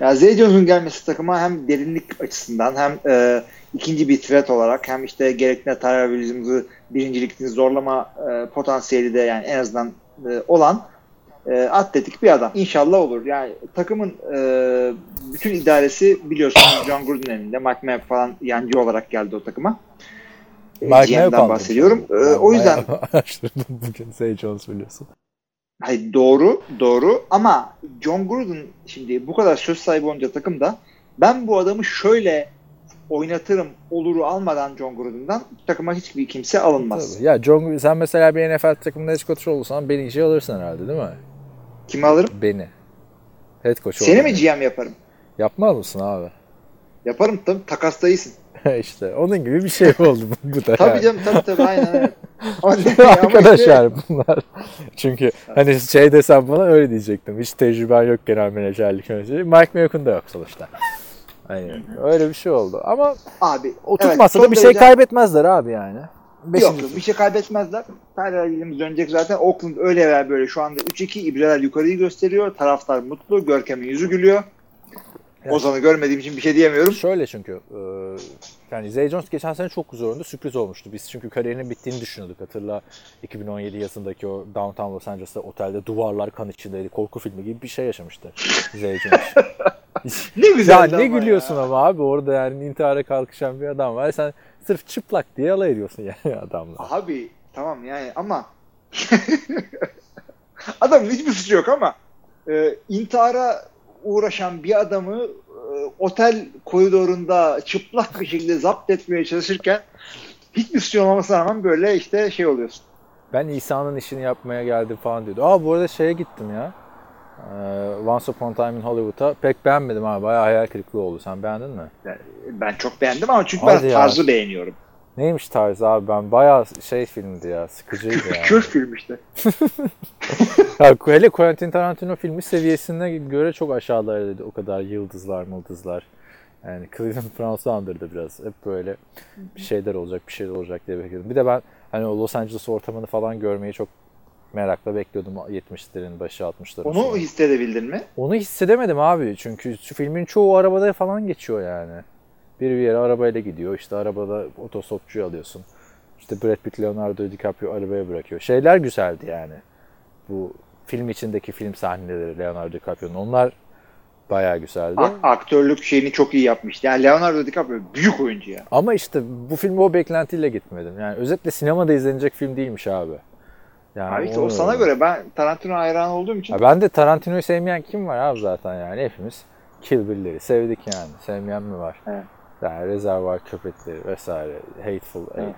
Ya Zay Jones'un gelmesi takıma hem derinlik açısından hem e, ikinci bir threat olarak hem işte gerekli Tyler Williams'ı birincilikini zorlama e, potansiyeli de yani en azından e, olan e, atletik bir adam. İnşallah olur. Yani takımın e, bütün idaresi biliyorsunuz John Gruden elinde. Mike Mayock falan yancı olarak geldi o takıma. E, Mike GM'den Mayock aldı. bahsediyorum. E, o yüzden bugün Zay Jones biliyorsun. Hayır, doğru, doğru ama John Gruden şimdi bu kadar söz sahibi olunca takımda ben bu adamı şöyle oynatırım oluru almadan John Gruden'dan takıma hiçbir kimse alınmaz. Tabii. Ya John, sen mesela bir NFL takımında head coach olursan beni işe alırsın herhalde değil mi? Kimi alırım? Beni. Head coach Seni mi. GM yaparım? Yapmaz mısın abi? Yaparım tabii takasta iyisin. işte onun gibi bir şey oldu bu, da. Tabii yani. canım tabii tabii aynen. Ama- ama işte- Arkadaşlar bunlar. Çünkü hani şey desem bana öyle diyecektim. Hiç tecrüben yok genel menajerlik yöneticiliği. Mike Mayock'un da yok sonuçta. Hani öyle bir şey oldu. Ama abi o evet, da bir şey derece- kaybetmezler abi yani. Beşinci Yok yok bir şey kaybetmezler. Tyler Williams dönecek zaten. Oakland öyle veya böyle şu anda 3-2 ibreler yukarıyı gösteriyor. Taraftar mutlu. Görkem'in yüzü gülüyor. Evet. Ozan'ı görmediğim için bir şey diyemiyorum. Şöyle çünkü e, yani Zay Jones geçen sene çok güzel oynadı. Sürpriz olmuştu. Biz çünkü kariyerinin bittiğini düşünüyorduk. Hatırla 2017 yazındaki o Downtown Los Angeles'ta otelde duvarlar kan içindeydi. Korku filmi gibi bir şey yaşamıştı Zay Jones. Ne ya güzel ne gülüyorsun ama abi orada yani intihara kalkışan bir adam var. Sen sırf çıplak diye alay ediyorsun yani adamla. Abi tamam yani ama adamın hiçbir suçu yok ama e, intihara uğraşan bir adamı e, otel koridorunda çıplak bir şekilde zapt etmeye çalışırken hiçbir suçu olmamasına rağmen böyle işte şey oluyorsun. Ben İsa'nın işini yapmaya geldim falan diyordu. Aa bu arada şeye gittim ya. Ee, Once Upon a Time in Hollywood'a. Pek beğenmedim abi. Bayağı hayal kırıklığı oldu. Sen beğendin mi? Ben çok beğendim ama çünkü Hadi ben ya. tarzı beğeniyorum. Neymiş tarzı abi ben bayağı şey filmdi ya sıkıcıydı ya. Kür film işte. ya hele Quentin Tarantino filmi seviyesine göre çok aşağılardaydı o kadar yıldızlar mıldızlar. Yani Cleveland Browns'u andırdı biraz. Hep böyle bir şeyler olacak bir şeyler olacak diye bekliyordum. Bir de ben hani o Los Angeles ortamını falan görmeyi çok merakla bekliyordum 70'lerin başı 60'ların Onu sonu. hissedebildin mi? Onu hissedemedim abi. Çünkü filmin çoğu arabada falan geçiyor yani. Bir bir yere arabayla gidiyor. İşte arabada otostopçuyu alıyorsun. İşte Brad Pitt, Leonardo DiCaprio arabaya bırakıyor. Şeyler güzeldi yani. Bu film içindeki film sahneleri Leonardo DiCaprio'nun. Onlar bayağı güzeldi. A- aktörlük şeyini çok iyi yapmış. Yani Leonardo DiCaprio büyük oyuncu ya. Ama işte bu filme o beklentiyle gitmedim. Yani özetle sinemada izlenecek film değilmiş abi. Yani Abi işte o sana göre ben Tarantino hayran olduğum için Ya ben de Tarantino'yu sevmeyen kim var abi zaten yani hepimiz Kill Bill'leri sevdik yani. Sevmeyen mi var? Evet. Yani Rezervuar Köpekleri vesaire. Hateful Eight. Evet.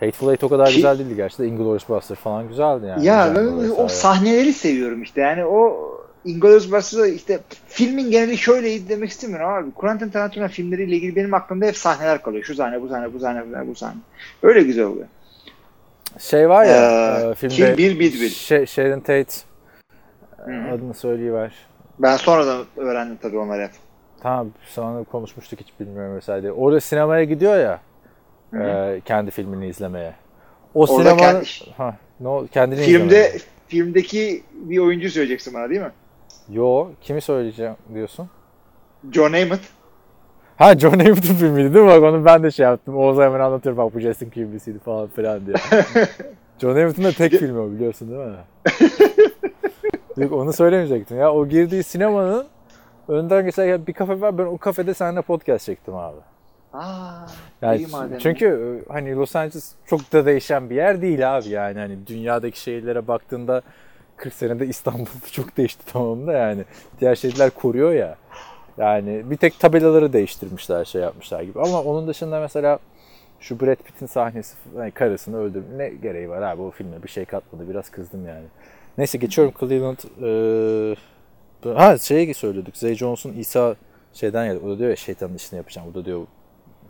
Hateful Eight o kadar Ki- güzel değildi gerçi de Inglourious Basterds falan güzeldi yani. ya ben o sahneleri seviyorum işte. Yani o Inglourious Basterds'da işte filmin geneli şöyleydi demek istemiyorum abi. Quentin Tarantino filmleriyle ilgili benim aklımda hep sahneler kalıyor. Şu sahne, bu sahne, bu sahne, bu sahne, bu sahne. Öyle güzel oluyor. Şey var ya Ee, e, filmde Kill Bill, Bill Bill. Ş- Sharon Tate Hı hı. adını söyleyiver. Ben sonradan öğrendim tabii onları hep. Tamam sonra konuşmuştuk hiç bilmiyorum vesaire. Orada sinemaya gidiyor ya Hı hı. e, kendi filmini izlemeye. O Orada sinemanın kendi- ha, no, kendini Filmde izlemeye. filmdeki bir oyuncu söyleyeceksin bana değil mi? Yo kimi söyleyeceğim diyorsun? John Ament. Ha John Hammond'un filmiydi değil mi? Bak onu ben de şey yaptım. Oğuz'a hemen anlatır bak bu Justin Kimbrel'siydi falan filan diye. John Hammond'un da tek filmi o biliyorsun değil mi? Yok onu söylemeyecektim ya. O girdiği sinemanın önden geçerken bir kafe var. Ben o kafede seninle podcast çektim abi. Aa, Yani çünkü e, hani Los Angeles çok da değişen bir yer değil abi yani hani dünyadaki şehirlere baktığında 40 senede İstanbul çok değişti tamam da yani diğer şehirler koruyor ya. Yani bir tek tabelaları değiştirmişler şey yapmışlar gibi ama onun dışında mesela şu Brad Pitt'in sahnesi yani karısını öldürme ne gereği var abi o filme bir şey katmadı biraz kızdım yani. Neyse geçiyorum Cleveland eee ha şeye söyledik Zay Jones'un İsa şeyden geldi o da diyor ya şeytanın işini yapacağım o da diyor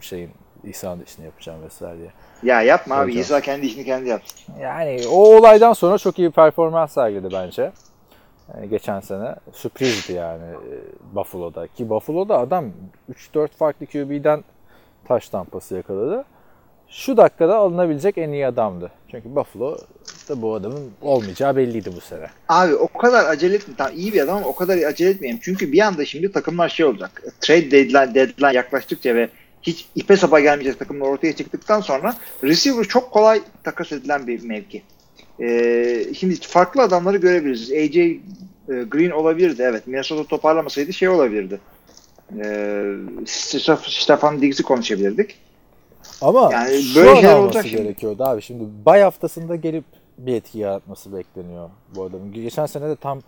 şeyin İsa'nın işini yapacağım vesaire diye. Ya yapma abi. İsa kendi işini kendi yapsın. Yani o olaydan sonra çok iyi performans sergiledi bence. Yani geçen sene sürprizdi yani e, Buffalo'da. Ki Buffalo'da adam 3-4 farklı QB'den taş tampası yakaladı. Şu dakikada alınabilecek en iyi adamdı. Çünkü Buffalo da bu adamın olmayacağı belliydi bu sene. Abi o kadar acele etme. Tamam iyi bir adam ama o kadar acele etmeyelim. Çünkü bir anda şimdi takımlar şey olacak. Trade deadline, deadline yaklaştıkça ve hiç ipe sapa gelmeyecek takımlar ortaya çıktıktan sonra receiver çok kolay takas edilen bir mevki. Ee, şimdi farklı adamları görebiliriz. AJ e, Green olabilirdi evet. Minnesota toparlamasaydı şey olabilirdi. Ee, Stefan Diggs'i konuşabilirdik. Ama Yani şu böyle an şimdi. gerekiyordu abi. Şimdi bay haftasında gelip bir etki yaratması bekleniyor bu adamın. Geçen sene de tam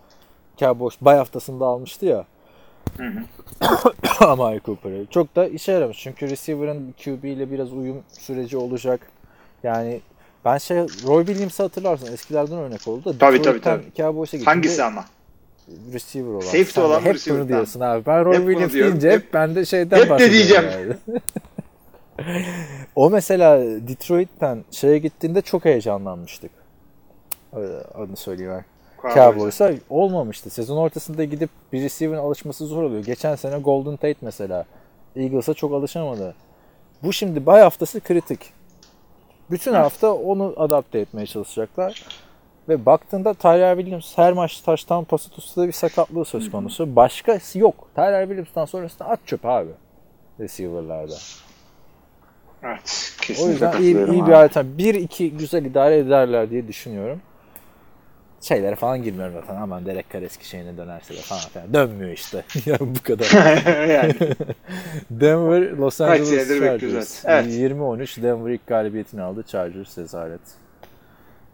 Cowboys bay haftasında almıştı ya. Amari Cooper'ı. Çok da işe yaramış. Çünkü receiver'ın QB ile biraz uyum süreci olacak. Yani ben şey Roy Williams'ı hatırlarsın. Eskilerden örnek oldu da. Tabii, Detroit'ten tabii, Cowboys'a gitti. Hangisi ama? Receiver olan. Safety Sen de olan hep receiver, bunu diyorsun abi. Ben Roy Hep Williams deyince Hep- hep ben de şeyden hep de bahsediyorum diyeceğim. o mesela Detroit'ten şeye gittiğinde çok heyecanlanmıştık. Adını söyleyeyim. Cowboys'a olmamıştı. Sezon ortasında gidip bir receiver'ın alışması zor oluyor. Geçen sene Golden Tate mesela Eagles'a çok alışamadı. Bu şimdi bay haftası kritik. Bütün hafta onu adapte etmeye çalışacaklar. Ve baktığında Tyler Williams her maç taştan pası tutsa bir sakatlığı söz konusu. Başkası yok. Tyler Williams'tan sonrasında at çöp abi. Receiver'larda. Evet. O Kesinlikle yüzden iyi, iyi bir alternatif. Bir iki güzel idare ederler diye düşünüyorum. Şeylere falan girmiyorum zaten. Aman Derek Carr eski şeyine dönerse de falan filan. Dönmüyor işte. ya bu kadar. yani. Denver, Los Angeles Chargers. Evet. 20-13 Denver ilk galibiyetini aldı. Chargers rezalet.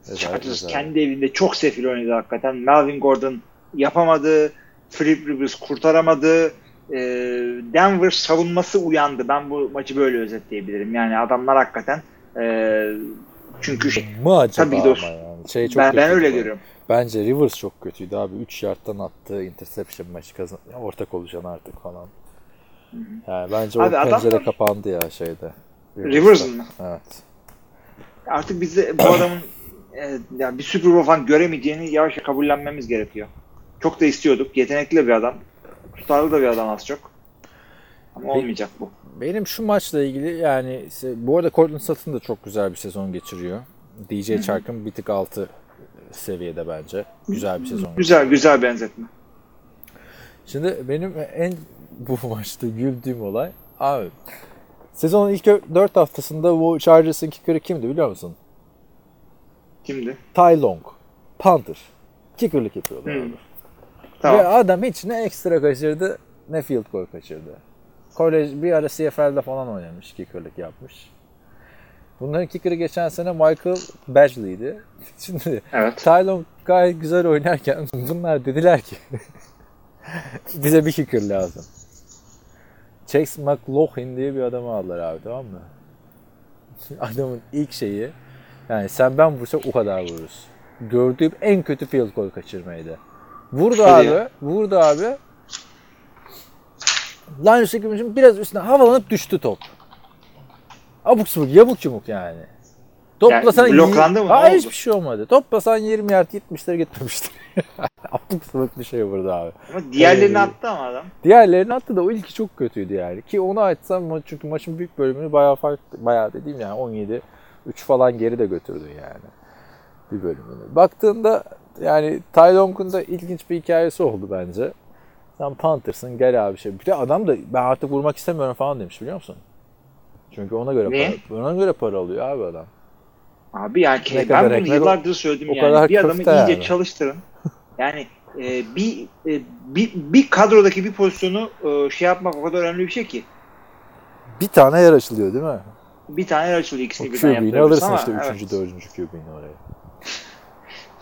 Rezalet, Chargers rezalet. kendi evinde çok sefil oynadı hakikaten. Melvin Gordon yapamadı. Philip Rivers kurtaramadı. Ee, Denver savunması uyandı. Ben bu maçı böyle özetleyebilirim. Yani adamlar hakikaten ee, çünkü şey, Mı acaba Tabii ama yani. Şey çok ben, ben öyle bu. görüyorum. Bence Rivers çok kötüydü abi. 3 yardtan attığı interception maçı kazan ortak olacaksın artık falan. Yani bence Abi o adamlar- pencere kapandı ya şeyde. Rivers'ın mı? Evet. Artık biz de bu adamın e, yani bir Super Bowl falan göremeyeceğini yavaş yavaş kabullenmemiz gerekiyor. Çok da istiyorduk. Yetenekli bir adam. Tutarlı da bir adam az çok. Ama olmayacak bu. Benim şu maçla ilgili yani bu arada Cortland Sutton da çok güzel bir sezon geçiriyor. DJ Chark'ın bir tık altı seviyede bence. Güzel bir sezon. Güzel güzel benzetme. Şimdi benim en bu maçta güldüğüm olay abi sezonun ilk 4 haftasında bu Chargers'ın kicker'ı kimdi biliyor musun? Kimdi? Ty Long. Punter. Kicker'lık yapıyorlar. Hmm. abi. Tamam. Ve adam hiç ne ekstra kaçırdı ne field goal kaçırdı. Kolej bir ara CFL'de falan oynamış, kicker'lık yapmış. Bunların kicker'ı geçen sene Michael Badgley'di. Şimdi Evet. Ty Long gayet güzel oynarken bunlar dediler ki bize bir kicker lazım. Chase McLaughlin diye bir adamı aldılar abi tamam mı? Adamın ilk şeyi yani sen ben vursak o kadar vururuz. Gördüğüm en kötü field goal kaçırmaydı. Vurdu Hadi abi. Vurdu abi. Line scrimmage'in biraz üstüne havalanıp düştü top. Abuk subuk yabuk yumuk yani. Toplasan Yani bloklandı mı? Ne Hayır hiçbir şey olmadı. Toplasan 20 yard gitmiştir gitmemiştir. Abuk subuk bir şey vurdu abi. Ama diğerlerini Evet. attı ama adam. Diğerlerini attı da o ilki çok kötüydü yani. Ki onu açsam çünkü maçın büyük bölümünü bayağı farklı, bayağı dediğim yani 17 3 falan geri de götürdü yani. Bir bölümünü. Baktığında yani Ty Long'un da ilginç bir hikayesi oldu bence. Sen Panthers'ın gel abi şey. Bir de adam da ben artık vurmak istemiyorum falan demiş biliyor musun? Çünkü ona göre Niye? para, ona göre para alıyor abi adam. Abi yani Ne ben kadar bunu ekmek- yıllardır söyledim o yani. kadar Bir adamı iyice yani. çalıştırın. Yani e, bir, e, bir bir kadrodaki bir pozisyonu e, şey yapmak o kadar önemli bir şey ki. Bir tane yer açılıyor değil mi? Bir tane yer açılıyor O ikisini birden QB'ni yaptırabilirsin alırsın ama işte 3. evet. 4. QB'ni oraya.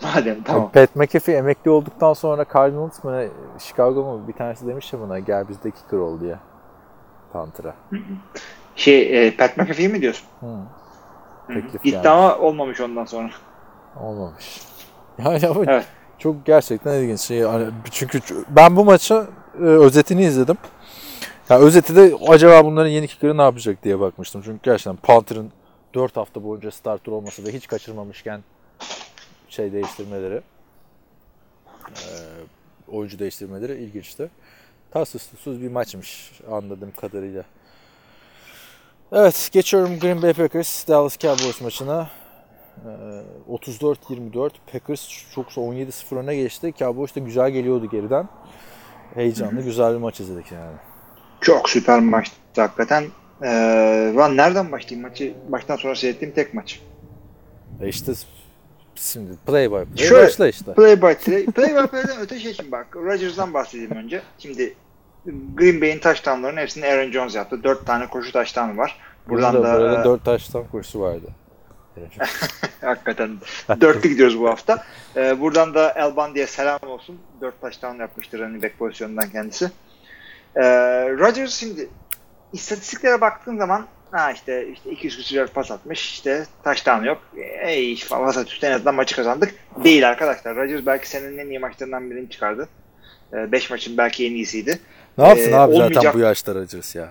Madem tamam. Pat McAfee emekli olduktan sonra Cardinals mı Chicago mu bir tanesi demiş ya buna gel bizde kicker ol diye. Panther'a. Şey e, Pat McAfee mi diyorsun? Hı. Teklif İddia olmamış ondan sonra. Olmamış. Yani ama Evet. çok gerçekten ilginç şey. Hani çünkü ben bu maçı e, özetini izledim. Ya özeti de acaba bunların yeni kicker'ı ne yapacak diye bakmıştım. Çünkü gerçekten Panther'ın 4 hafta boyunca starter olması ve hiç kaçırmamışken şey değiştirmeleri e, oyuncu değiştirmeleri ilginçti. Tatsız tuzsuz bir maçmış anladığım kadarıyla. Evet geçiyorum Green Bay Packers Dallas Cowboys maçına. Ee, 34-24 Packers çok 17-0 öne geçti. Cowboys da güzel geliyordu geriden. Heyecanlı, güzel bir maç izledik yani. Çok süper maçtı hakikaten. Ee, ben nereden başlayayım maçı? Baştan sonra seyrettiğim tek maç. E işte şimdi play by play Şöyle, başla işte. Play by play. Play by play'den öte şey için bak. Rodgers'dan bahsedeyim önce. Şimdi Green Bay'in touchdownlarının hepsini Aaron Jones yaptı. Dört tane koşu touchdown'ı var. Buradan Buradan da, da burada e, 4 taştan kursu vardı. hakikaten dörtlü gidiyoruz bu hafta. Ee, buradan da El Bundy'ye selam olsun. Dört touchdown yapmıştır running back pozisyonundan kendisi. Ee, Rodgers şimdi istatistiklere baktığın zaman ha işte işte 200 küsur pas atmış işte touchdown yok. Ey vasat üstü en azından maçı kazandık. Değil arkadaşlar. Rodgers belki senenin en iyi maçlarından birini çıkardı. 5 maçın belki en iyisiydi. Ne yapsın Ee, abi zaten olmayacak- bu yaşta Rodgers ya.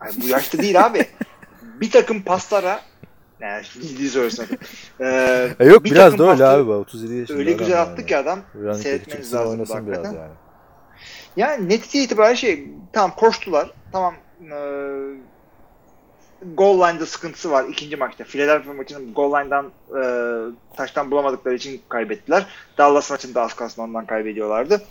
Ay, bu yaşta değil abi. bir takım paslara yani ciddi soruyorsun. Ee, E yok bir biraz da öyle abi. 37 yaşında Öyle güzel yani. attı ki adam. Back Seyretmeniz lazım oynasın biraz yani. Yani netice itibariyle şey tamam koştular. Tamam e, goal line'da sıkıntısı var ikinci maçta. Philadelphia maçının goal line'dan e, taştan bulamadıkları için kaybettiler. Dallas maçında az kalsın ondan kaybediyorlardı.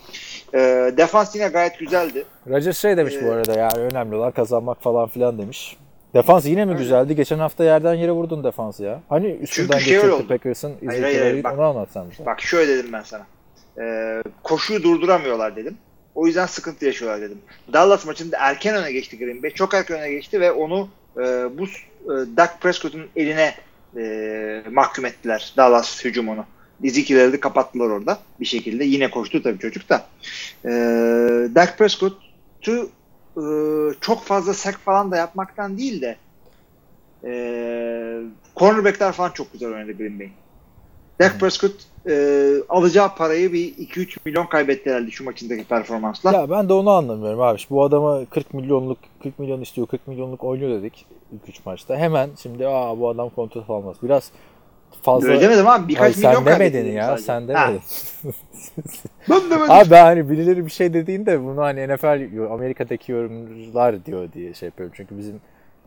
E, defans yine gayet güzeldi. Rodgers şey demiş bu Ee, arada yani önemli olan kazanmak falan filan demiş. Defans yine mi Öyle. güzeldi? Geçen hafta yerden yere vurdun defansı ya. Hani üstünden şey öyle geçirdi oldu. Packers'ın izleyicileri onu anlatsan bize. Bak şöyle dedim ben sana. E, koşuyu durduramıyorlar dedim. O yüzden sıkıntı yaşıyorlar dedim. Dallas maçında erken öne geçti Green Bay. Çok erken öne geçti ve onu e, bu e, Dak Prescott'un eline e, mahkum ettiler Dallas hücumunu. Ezekiel'i de kapattılar orada bir şekilde. Yine koştu tabii çocuk da. E, Dak Prescott'u e, çok fazla sack falan da yapmaktan değil de e, cornerbackler falan çok güzel oynadı Green Bay. Dak Prescott e, alacağı parayı bir 2-3 milyon kaybetti herhalde şu maçındaki performansla. Ya ben de onu anlamıyorum abi. Bu adama 40 milyonluk 40 milyon istiyor, 40 milyonluk oynuyor dedik ilk 3 maçta. Hemen şimdi aa bu adam kontrat almaz. Biraz fazla Öyle demedim abi birkaç Hayır, milyon sen demedin ya. sadece. Sen demedin. ben demedim. Abi ben hani birileri bir şey dediğinde bunu hani NFL Amerika'daki yorumcular diyor diye şey yapıyorum. Çünkü bizim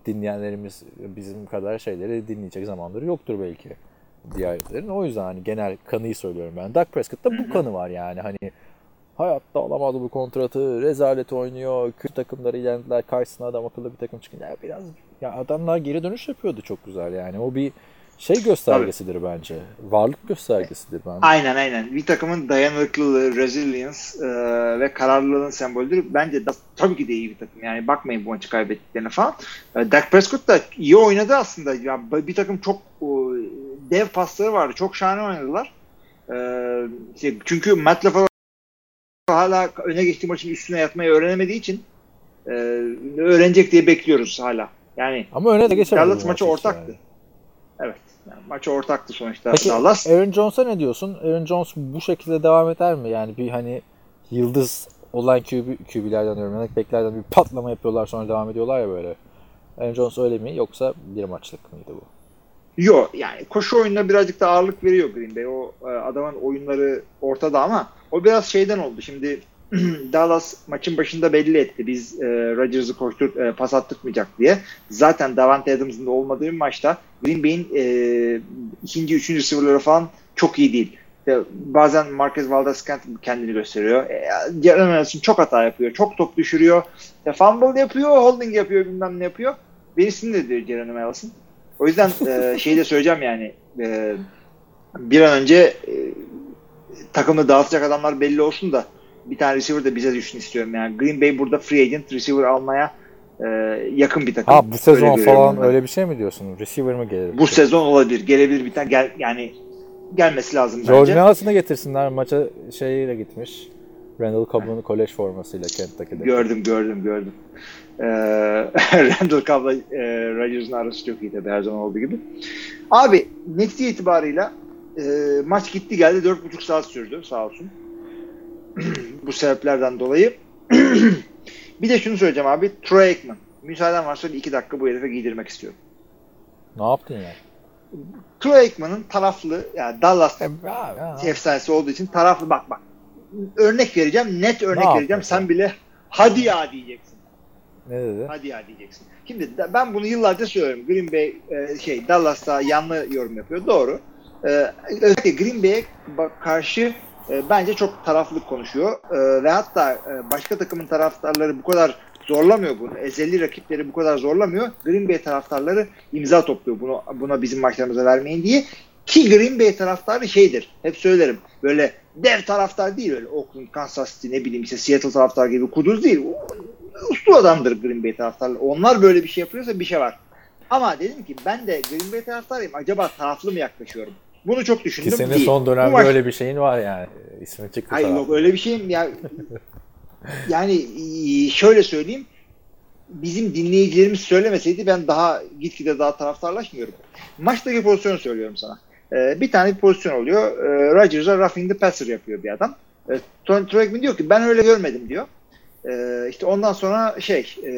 dinleyenlerimiz bizim kadar şeyleri dinleyecek zamanları yoktur belki diğerlerin. O yüzden hani genel kanıyı söylüyorum ben. Dak Prescott'ta bu kanı var yani hani hayatta alamadı bu kontratı, rezalet oynuyor, kötü takımları yendiler, karşısına adam akıllı bir takım çıkınca ya biraz ya adamlar geri dönüş yapıyordu çok güzel yani. O bir şey göstergesidir bence. Varlık göstergesidir bence. Aynen aynen. Bir takımın dayanıklılığı, resilience e, ve kararlılığının sembolüdür. Bence da, tabii ki de iyi bir takım. Yani bakmayın bu maçı kaybettiklerine falan. E, Dak Prescott da iyi oynadı aslında. Ya, bir takım çok e, dev pasları vardı. Çok şahane oynadılar. E, şey, çünkü Matt LaFleur hala öne geçtiği maçın üstüne yatmayı öğrenemediği için e, öğrenecek diye bekliyoruz hala. Yani Ama öne de geçemedi. Dallas maçı ortaktı. yani. evet. Yani maçı ortaktı sonuçta Peki Dallas. Aaron Jones'a ne diyorsun? Aaron Jones bu şekilde devam eder mi? Yani bir hani yıldız olan QB, QB'lerden diyorum. Yani beklerden bir patlama yapıyorlar sonra devam ediyorlar ya böyle. Aaron Jones öyle mi yoksa bir maçlık mıydı bu? Yok yani koşu oyununa birazcık da ağırlık veriyor Green Bay. O e, adamın oyunları ortada ama o biraz şeyden oldu. Şimdi Dallas maçın başında belli etti. Biz e, Rodgers'ı koştur e, pas attırmayacak diye. Zaten Davante Adams'ın da olmadığı bir maçta Green Bay'in e, ikinci, üçüncü receiver'ları falan çok iyi değil. İşte bazen Marquez Valdez kendini gösteriyor. E, Jalen Nelson çok hata yapıyor. Çok top düşürüyor. İşte fumble yapıyor, holding yapıyor, bilmem ne yapıyor. Beni sinir ediyor Jalen Nelson. O yüzden e, şeyi de söyleyeceğim yani e, bir an önce e, takımda dağıtacak adamlar belli olsun da bir tane receiver de bize düşsün istiyorum. Yani Green Bay burada free agent receiver almaya e, yakın bir takım. Ha bu sezon Öyle falan ben. öyle bir şey mi diyorsun? Receiver mı gelir? Bu sezon olabilir. Gelebilir bir tane gel, yani gelmesi lazım George bence. Nelson'ı getirsinler. Maça şeyle gitmiş. Randall Cobb'un kolej formasıyla Kentucky'de. Gördüm gördüm gördüm. Ee, Randall Cobb'la e, Rodgers'ın arası çok iyi tabii her zaman olduğu gibi. Abi netice itibarıyla e, maç gitti geldi 4,5 saat sürdü sağ olsun. Bu sebeplerden dolayı. bir de şunu söyleyeceğim abi. Troy Aikman. Müsaaden varsa bir iki dakika bu herife giydirmek istiyorum. Ne yaptın ya? Troy Aikman'ın taraflı yani Dallas ya. efsanesi olduğu için taraflı bak bak. Örnek vereceğim. Net örnek vereceğim. sen? Bile hadi ya diyeceksin. Ne dedi? Hadi ya diyeceksin. Şimdi ben bunu yıllarca söylüyorum. Green Bay e, şey Dallas'ta yanlı yorum yapıyor. Doğru. e, özellikle Green Bay'e karşı e, bence çok taraflık konuşuyor. E, ve hatta e, başka takımın taraftarları bu kadar zorlamıyor bunu. Ezeli rakipleri bu kadar zorlamıyor. Green Bay taraftarları imza topluyor bunu buna bizim maçlarımıza vermeyin diye. Ki Green Bay taraftarı şeydir. Hep söylerim. Böyle dev taraftar değil öyle Oakland, Kansas City ne bileyim işte Seattle taraftar gibi kuduz değil. Uslu adamdır Green Bay taraftarları. Onlar böyle bir şey yapıyorsa bir şey var. Ama dedim ki ben de Green Bay taraftarıyım. Acaba taraflı mı yaklaşıyorum? Bunu çok düşündüm. Ki senin değil. son dönemde maç... öyle bir şeyin var yani. İsmi çıktı Hayır yok öyle bir şeyim ya. yani şöyle söyleyeyim. Bizim dinleyicilerimiz söylemeseydi ben daha gitgide daha taraftarlaşmıyorum. Maçtaki pozisyonu söylüyorum sana. Ee, bir tane bir pozisyon oluyor. Ee, Rodgers'a roughing the passer yapıyor bir adam. Ee, Tony Troyekman diyor ki ben öyle görmedim diyor. Ee, işte ondan sonra şey e,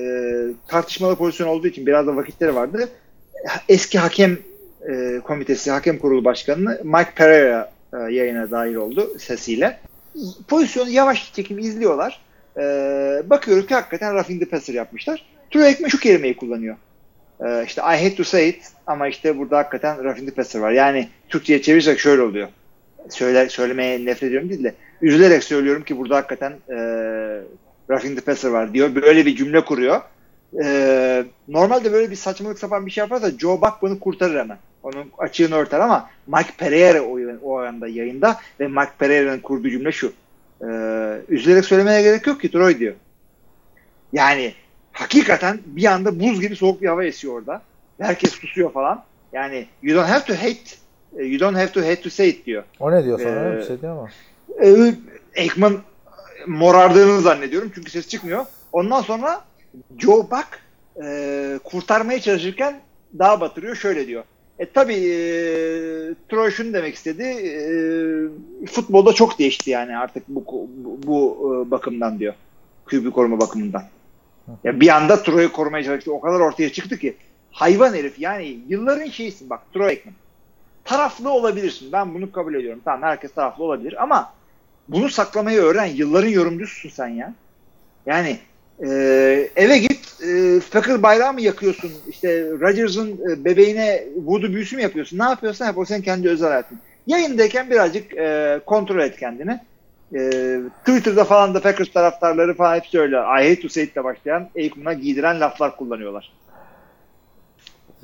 tartışmalı pozisyon olduğu için biraz da vakitleri vardı. Eski hakem e, komitesi, hakem kurulu başkanı Mike Pereira e, yayına dahil oldu sesiyle. Pozisyonu yavaş çekim izliyorlar. E, bakıyoruz ki hakikaten roughing the passer yapmışlar. Troy Aikman şu kelimeyi kullanıyor. E, işte I hate to say it ama işte burada hakikaten roughing the passer var. Yani Türkçe'ye çevirirsek şöyle oluyor. Söyler, söylemeye nefret ediyorum değil de üzülerek söylüyorum ki burada hakikaten e, roughing the passer var diyor. Böyle bir cümle kuruyor. E, normalde böyle bir saçmalık sapan bir şey yaparsa Joe Buck bunu kurtarır hemen. Onun açığını örter ama Mike Pereira o, o anda yayında ve Mike Pereira'nın kurduğu cümle şu. E, üzülerek söylemeye gerek yok ki Troy diyor. Yani hakikaten bir anda buz gibi soğuk bir hava esiyor orada. Herkes susuyor falan. Yani you don't have to hate you don't have to hate to say it diyor. O ne diyor sana? Ee, bir şey diyor mu? Ee, Ekman morardığını zannediyorum çünkü ses çıkmıyor. Ondan sonra Joe Buck e, kurtarmaya çalışırken daha batırıyor. Şöyle diyor. E tabi e, Troy şunu demek istedi. E, futbolda çok değişti yani artık bu bu, bu e, bakımdan diyor. QB koruma bakımından. Ya bir anda Troy'u korumaya çalıştı. O kadar ortaya çıktı ki hayvan herif yani yılların şeysin bak Troy Aikman. Taraflı olabilirsin. Ben bunu kabul ediyorum. Tamam herkes taraflı olabilir ama bunu saklamayı öğren. Yılların yorumcususun sen ya. Yani e, eve git e, fakir bayrağı mı yakıyorsun? İşte Rodgers'ın e, bebeğine voodoo büyüsü mü yapıyorsun? Ne yapıyorsan yap. O senin kendi özel hayatın. Yayındayken birazcık e, kontrol et kendini. E, Twitter'da falan da Packers taraftarları falan hep söylüyor. I hate to say it'le başlayan Aikman'a giydiren laflar kullanıyorlar.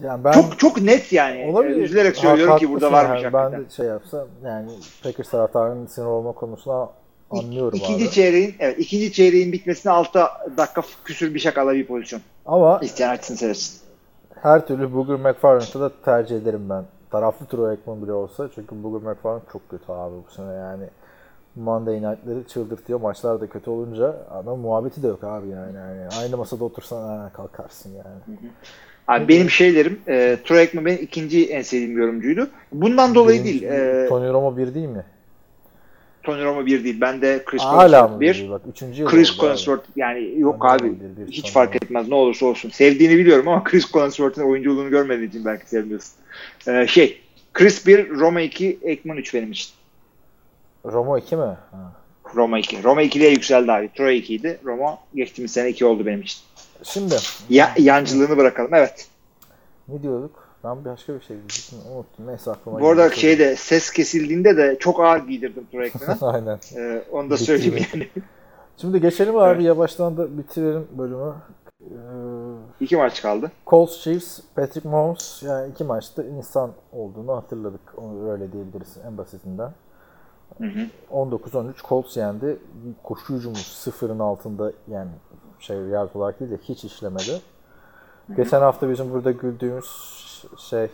Yani ben Çok çok net yani. olabilir. Üzülerek söylüyorum Ha, ki burada varmış yani. Ben de şey yapsam yani Packers taraftarının sinir olma konusuna anlıyorum İkinci abi. çeyreğin evet ikinci çeyreğin bitmesine 6 dakika küsür bir şakala bir pozisyon. Ama İsteyen açsın seyretsin. her türlü Booger McFarland'ı da tercih ederim ben. Taraflı Troy Aikman bile olsa. Çünkü Booger McFarland çok kötü abi bu sene yani. Monday Night'ları çıldırtıyor. Maçlar da kötü olunca adam muhabbeti de yok abi yani. yani aynı masada otursan kalkarsın yani. Abi benim şeylerim e, Troy Aikman benim ikinci en sevdiğim yorumcuydu. Bundan dolayı Birinci- değil. E, Tony Romo bir değil mi? Tony Romo bir değil. Ben de Chris Hala bir. Bak üçüncü yıl Chris. Collinsworth yani yok Tony abi bir, hiç fark etmez ne olursa olsun. Sevdiğini biliyorum ama Chris Collinsworth'un oyunculuğunu görmediğin için belki sevmiyorsun. E, şey Chris 1, Roma 2, Aikman 3 benim için. Romo 2 mi? Ha. Roma 2. Roma 2'liye yükseldi abi. Troy 2 idi. Roma geçtiğimiz sene 2 oldu benim için. Şimdi Ya, yancılığını bırakalım. Evet. ne diyorduk? Ben başka bir şey diyecektim. Unuttum. Neyse aklıma Bu arada şeyde ses kesildiğinde de çok ağır giydirdim Troy Aikman'a. Aynen. Ee, onu da söyleyeyim mi? yani. Şimdi geçelim abi Evet. yavaştan da bitirelim bölümü. Ee, İki maç kaldı. Colts Chiefs, Patrick Mahomes yani iki maçta insan olduğunu hatırladık. Onu öyle diyebiliriz en basitinden. Hı hı. 19-13 Colts yendi. Koşu hücumu sıfırın altında yani şey yard olarak değil de hiç işlemedi. Geçen hafta bizim burada güldüğümüz şey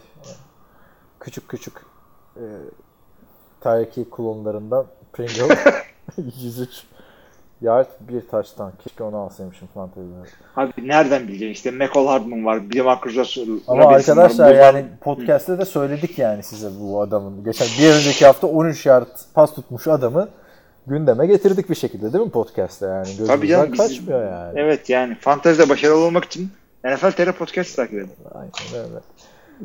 küçük küçük e, Tyreek klonlarından Pringle 103 yard bir taştan. Keşke onu alsaymışım fantezide. Abi nereden bileceksin? İşte Michael Hardman var. Marcus Russell. Ama arkadaşlar var. yani podcast'te de söyledik yani size bu adamın. Geçen bir önceki hafta 13 yard pas tutmuş adamı gündeme getirdik bir şekilde değil mi podcast'te yani? Tabii canım. Gözümüzden biz- kaçmıyor yani. Evet yani fantezide başarılı olmak için NFL TR Podcast takip edin. Aynen öyle.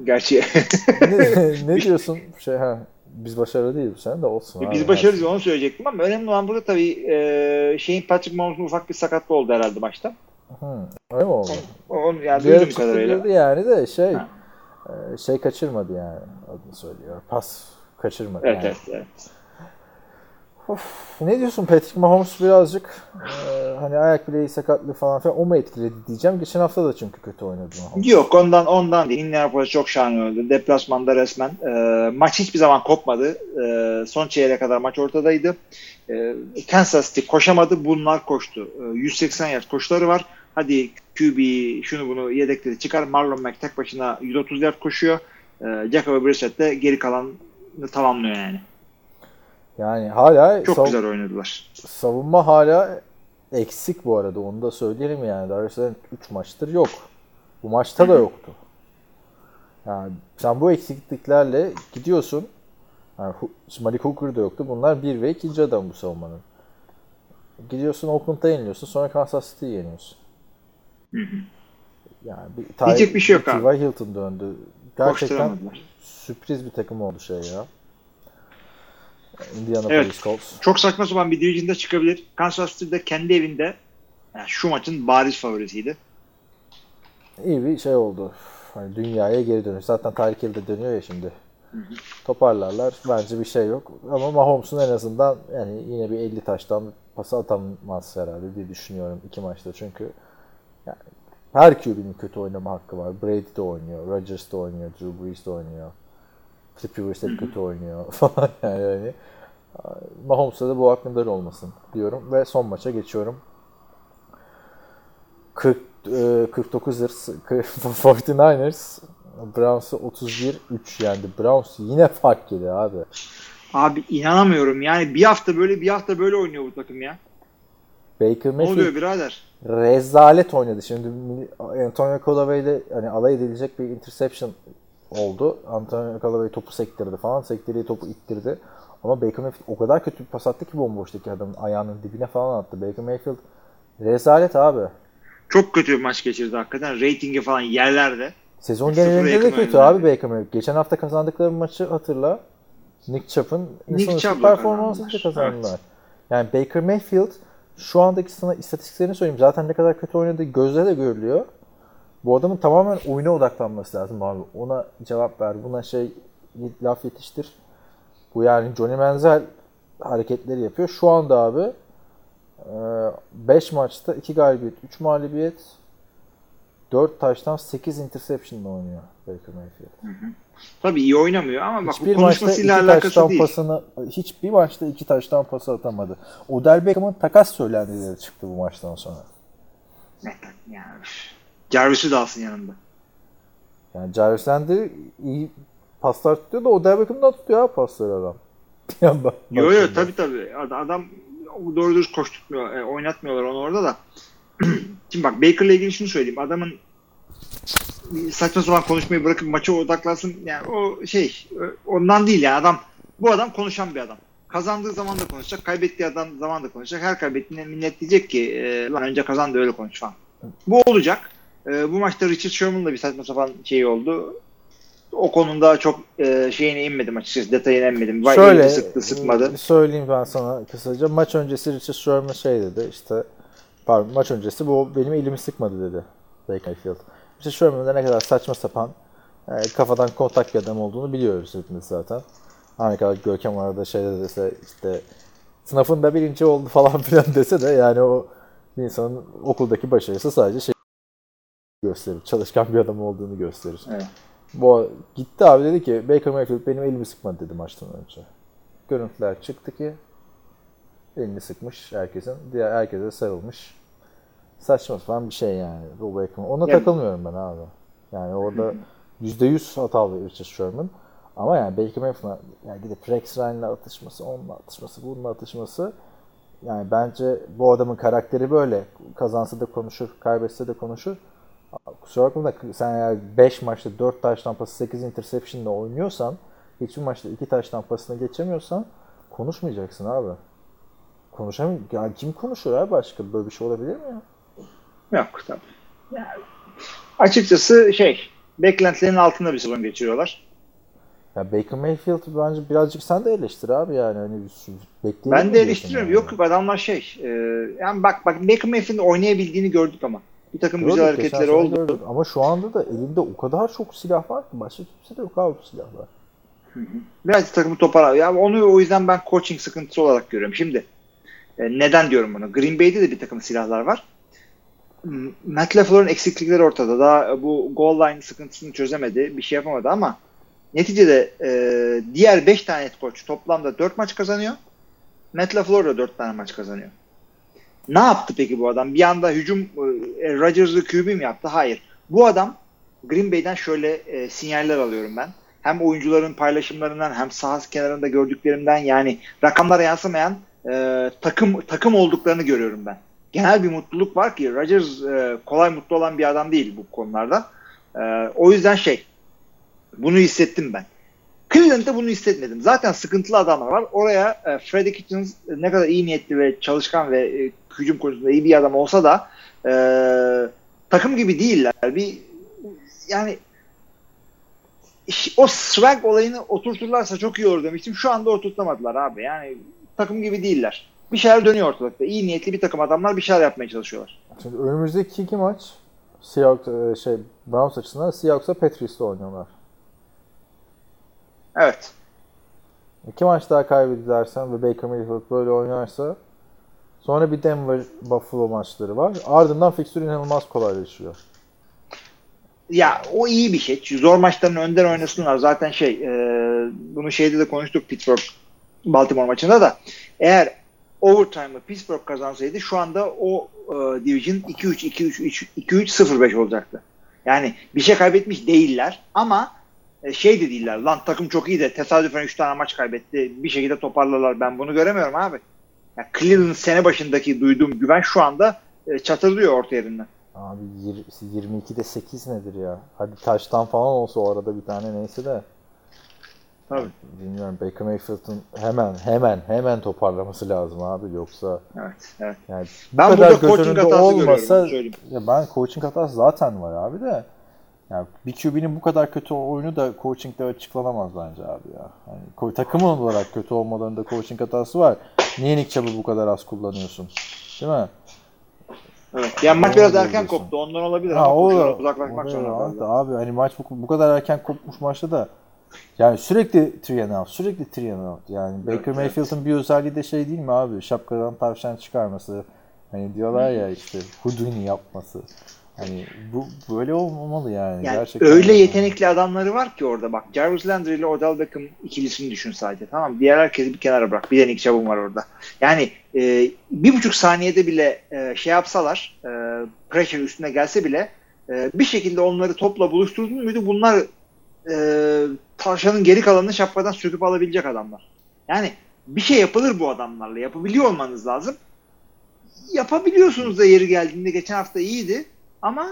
Gerçi ne, ne diyorsun? Şey ha biz başarılı değiliz bu sene de olsun. abi. biz başarılıyız onu söyleyecektim ama önemli olan burada tabii e, şeyin Patrick Mahomes'un ufak bir sakatlığı oldu herhalde maçta. Hı, öyle mi oldu? Onu yani duyduğum kadarıyla. yani de şey Ha. e, şey kaçırmadı yani adını söylüyor. Pas kaçırmadı. Evet yani. evet. evet. Ne diyorsun Patrick Mahomes birazcık e, hani ayak bileği sakatlığı falan filan o mu etkiledi diyeceğim. Geçen hafta da çünkü kötü oynadı Mahomes. Yok ondan ondan değil. Indianapolis çok şahane oynadı. Deplasmanda resmen. E, maç hiçbir zaman kopmadı. E, son çeyreğe kadar maç ortadaydı. E, Kansas City koşamadı. Bunlar koştu. E, 180 yard koşuları var. Hadi QB şunu bunu yedekleri çıkar. Marlon Mack tek başına 130 yard koşuyor. E, Jacoby Brissett de geri kalanını tamamlıyor yani. Yani hala Çok sav- güzel oynadılar. savunma hala eksik bu arada. Onu da söyleyelim yani. Darius'ın 3 maçtır yok. Bu maçta da yoktu. Yani sen bu eksikliklerle gidiyorsun. Yani Malik Hooker da yoktu. Bunlar bir ve ikinci adam bu savunmanın. Gidiyorsun Oakland'a yeniliyorsun. Sonra Kansas City'yi yeniyorsun. Yani bir, Diyecek bir şey yok abi. Hilton döndü. Gerçekten sürpriz bir takım oldu şey ya. Indianapolis Evet. Colts. Çok saçma sapan bir division'da çıkabilir. Kansas City'de kendi evinde yani şu maçın bariz favorisiydi. İyi bir şey oldu. Hani dünyaya geri dönüş. Zaten Tyreek Hill de dönüyor ya şimdi. Toparlarlar. Bence bir şey yok. Ama Mahomes'un en azından yani yine bir 50 taştan pası atamaz herhalde diye düşünüyorum iki maçta. Çünkü yani her QB'nin kötü oynama hakkı var. Brady de oynuyor. Rodgers de oynuyor. Drew Brees de oynuyor. Rivers de kötü oynuyor falan yani. yani. Mahomes'ta da bu aklında olmasın diyorum. Ve son maça geçiyorum. 40, e, 49 ers 49ers Browns'u 31-3 yendi. Browns yine fark yedi abi. Abi inanamıyorum. Yani bir hafta böyle bir hafta böyle oynuyor bu takım ya. Baker Ne Mayfield oluyor birader? rezalet oynadı. Şimdi Antonio Callaway ile hani alay edilecek bir interception oldu. Antonio Callaway topu sektirdi falan. Sektirdiği topu ittirdi. Ama Baker Mayfield o kadar kötü bir pas attı ki bomboştaki adamın ayağının dibine falan attı. Baker Mayfield rezalet abi. Çok kötü bir maç geçirdi hakikaten. Ratingi falan yerlerde. Sezon genelinde de kötü abi Baker Mayfield. Geçen hafta kazandıkları maçı hatırla. Nick Chubb'ın Nick insanüstü Chubb'la performansıyla kazandılar. kazandılar. Yani Baker Mayfield şu andaki sana istatistiklerini söyleyeyim. Zaten ne kadar kötü oynadığı gözle de görülüyor. Bu adamın tamamen oyuna odaklanması lazım abi. Ona cevap ver. Buna şey laf yetiştir. Bu yani Johnny Manziel hareketleri yapıyor. Şu anda abi 5 maçta 2 galibiyet, 3 mağlubiyet, 4 taştan 8 interception'la oynuyor Baker Mayfield. Tabii iyi oynamıyor ama bak Hiçbir bu maçta iki konuşmasıyla alakası taştan değil. pasını hiçbir maçta iki taştan pası atamadı. Odell Beckham'ın takas söylentileri çıktı bu maçtan sonra. Yani, üf. Jarvis'i de alsın yanında. Yani Jarvis Landry iyi paslar tutuyor da Odell Beckham'dan tutuyor abi pasları adam. Bir yandan Yo yo tabii. Ad- Adam doğru dürüst koşturmuyor, e, oynatmıyorlar onu orada da. Şimdi bak Baker'la ilgili şunu söyleyeyim. Adamın saçma sapan konuşmayı bırakıp maça odaklansın. Yani o şey ondan değil yani adam bu adam konuşan bir adam. Kazandığı zaman da konuşacak, kaybettiği adam zaman da konuşacak. Her kaybettiğinde millet diyecek ki e, lan önce kazan da öyle konuş falan. Bu olacak. E, bu maçta Richard Sherman'la bir saçma sapan şey oldu. O konuda çok e, şeyine inmedim açıkçası. Detayına inmedim. Vay Şöyle sıktı sıkmadı. e, söyleyeyim ben sana kısaca. Maç öncesi Richard Sherman şey dedi işte pardon maç öncesi bu benim elimi sıkmadı dedi Baker Mayfield. Richard Sherman'ın da ne kadar saçma sapan e, kafadan kontak bir adam olduğunu biliyoruz hepimiz zaten. Ne kadar Görkem arada şey de dese işte sınıfında birinci oldu falan filan dese de yani o bir insanın okuldaki başarısı sadece şey gösterir. Çalışkan bir adam olduğunu gösterir. Evet. Bu gitti abi dedi ki Baker Mayfield benim elimi sıkmadı dedi maçtan önce. Görüntüler çıktı ki elini sıkmış herkesin. Diğer herkese sarılmış. Saçma sapan bir şey yani. Bu Baker. Ona Yani- takılmıyorum ben abi. Yani orada %100 hatalı Richard Sherman. Ama yani Baker Mayfield'la yani gidip Rex Ryan'la atışması, onunla atışması, bununla atışması yani bence bu adamın karakteri böyle. Kazansa da konuşur, kaybetse de konuşur. Kusura bakma da sen eğer 5 maçta 4 taştan pası 8 interception'la oynuyorsan hiçbir maçta 2 taştan pasını geçemiyorsan konuşmayacaksın abi. Konuşamıyor. Ya kim konuşur abi başka? Böyle bir şey olabilir mi ya? Yok tabii. Yani, açıkçası şey beklentilerin altında bir sezon geçiriyorlar. Ya Baker Mayfield bence birazcık sen de eleştir abi yani. Hani Ben de eleştiriyorum. yani? Yok adamlar şey. E, yani bak bak Baker Mayfield'in oynayabildiğini gördük ama. Bir takım güzel Gördük, geçen hareketleri oldu. gördük. Ama şu anda da elinde o kadar çok silah var ki başka kimse de yok abi silahlar. Biraz takımı toparlar. Ya onu o yüzden ben coaching sıkıntısı olarak görüyorum. Şimdi e, neden diyorum bunu? Green Bay'de de bir takım silahlar var. Matt LaFleur'un eksiklikleri ortada. Daha bu goal line sıkıntısını çözemedi. Bir şey yapamadı ama neticede e, diğer 5 tane head coach toplamda 4 maç kazanıyor. Matt LaFleur da 4 tane maç kazanıyor. Ne yaptı peki bu adam? Bir anda hücum e, Rodgers'ı QB mi yaptı? Hayır. Bu adam Green Bay'den şöyle e, sinyaller alıyorum ben. Hem oyuncuların paylaşımlarından hem saha kenarında gördüklerimden yani rakamlara yansımayan e, takım takım olduklarını görüyorum ben. Genel bir mutluluk var ki Rodgers e, kolay mutlu olan bir adam değil bu konularda. E, o yüzden şey bunu hissettim ben. Cleveland'da bunu hissetmedim. Zaten sıkıntılı adamlar var. Oraya e, Freddie Kitchens ne kadar iyi niyetli ve çalışkan ve e, hücum konusunda iyi bir adam olsa da e, takım gibi değiller. Bir yani o swag olayını oturturlarsa çok iyi olur demiştim. Şu anda oturtamadılar abi. Yani takım gibi değiller. Bir şeyler dönüyor ortalıkta. İyi niyetli bir takım adamlar bir şeyler yapmaya çalışıyorlar. Şimdi önümüzdeki iki maç Seahawks, e, şey, Browns açısından Seahawks'a Patriots'la oynuyorlar. Evet. İki maç daha kaybedersen ve Baker Mayfield böyle oynarsa sonra bir Denver Buffalo maçları var. Ardından fixture inanılmaz kolaylaşıyor. Ya o iyi bir şey. Zor maçların önden oynasınlar. Zaten şey e, bunu şeyde de konuştuk Pittsburgh Baltimore maçında da eğer overtime'ı Pittsburgh kazansaydı şu anda o e, division 2-3 2-3 2-3 0-5 olacaktı. Yani bir şey kaybetmiş değiller ama şey de değiller. Lan takım çok iyi de tesadüfen 3 tane maç kaybetti. Bir şekilde toparlarlar. Ben bunu göremiyorum abi. Ya Cleveland sene başındaki duyduğum güven şu anda e, çatırdıyor orta yerinden. Abi yir- 22'de 8 nedir ya? Hadi taştan falan olsa o arada bir tane neyse de. Tabii. Bilmiyorum Baker Mayfield'ın hemen hemen hemen toparlaması lazım abi yoksa Evet, evet. yani bu Ben kadar burada göz önünde hatası olmasa ya ben coaching hatası zaten var abi de yani bir QB'nin bu kadar kötü oyunu da coaching'de açıklanamaz bence abi ya. Yani takım olarak kötü olmalarında coaching hatası var. Niye Nick Chubb'ı bu kadar az kullanıyorsun? Değil mi? Evet. Yani maç biraz erken diyorsun. koptu. Ondan olabilir Ha, ama o koşular uzaklaşmak zorunda abi, hani maç bu, bu kadar erken kopmuş maçta da yani sürekli three and out, sürekli three and out. Yani Baker evet. Mayfield'ın bir özelliği de şey değil mi abi? Şapkadan tavşan çıkarması. Hani diyorlar ya işte Houdini yapması. Hani bu böyle olmamalı yani. Yani Gerçekten öyle yetenekli adamları var ki orada bak. Jarvis Landry ile Odell Beckham ikilisini düşün sadece. Tamam? Diğer herkesi bir kenara bırak. Bir de Nick Chubb'un var orada. Yani e, bir buçuk saniyede bile e, şey yapsalar e, pressure üstüne gelse bile e, bir şekilde onları topla buluşturdun muydu bunlar e, tavşanın geri kalanını şapkadan söküp alabilecek adamlar. Yani bir şey yapılır bu adamlarla. Yapabiliyor olmanız lazım. Yapabiliyorsunuz da yeri geldiğinde geçen hafta iyiydi ama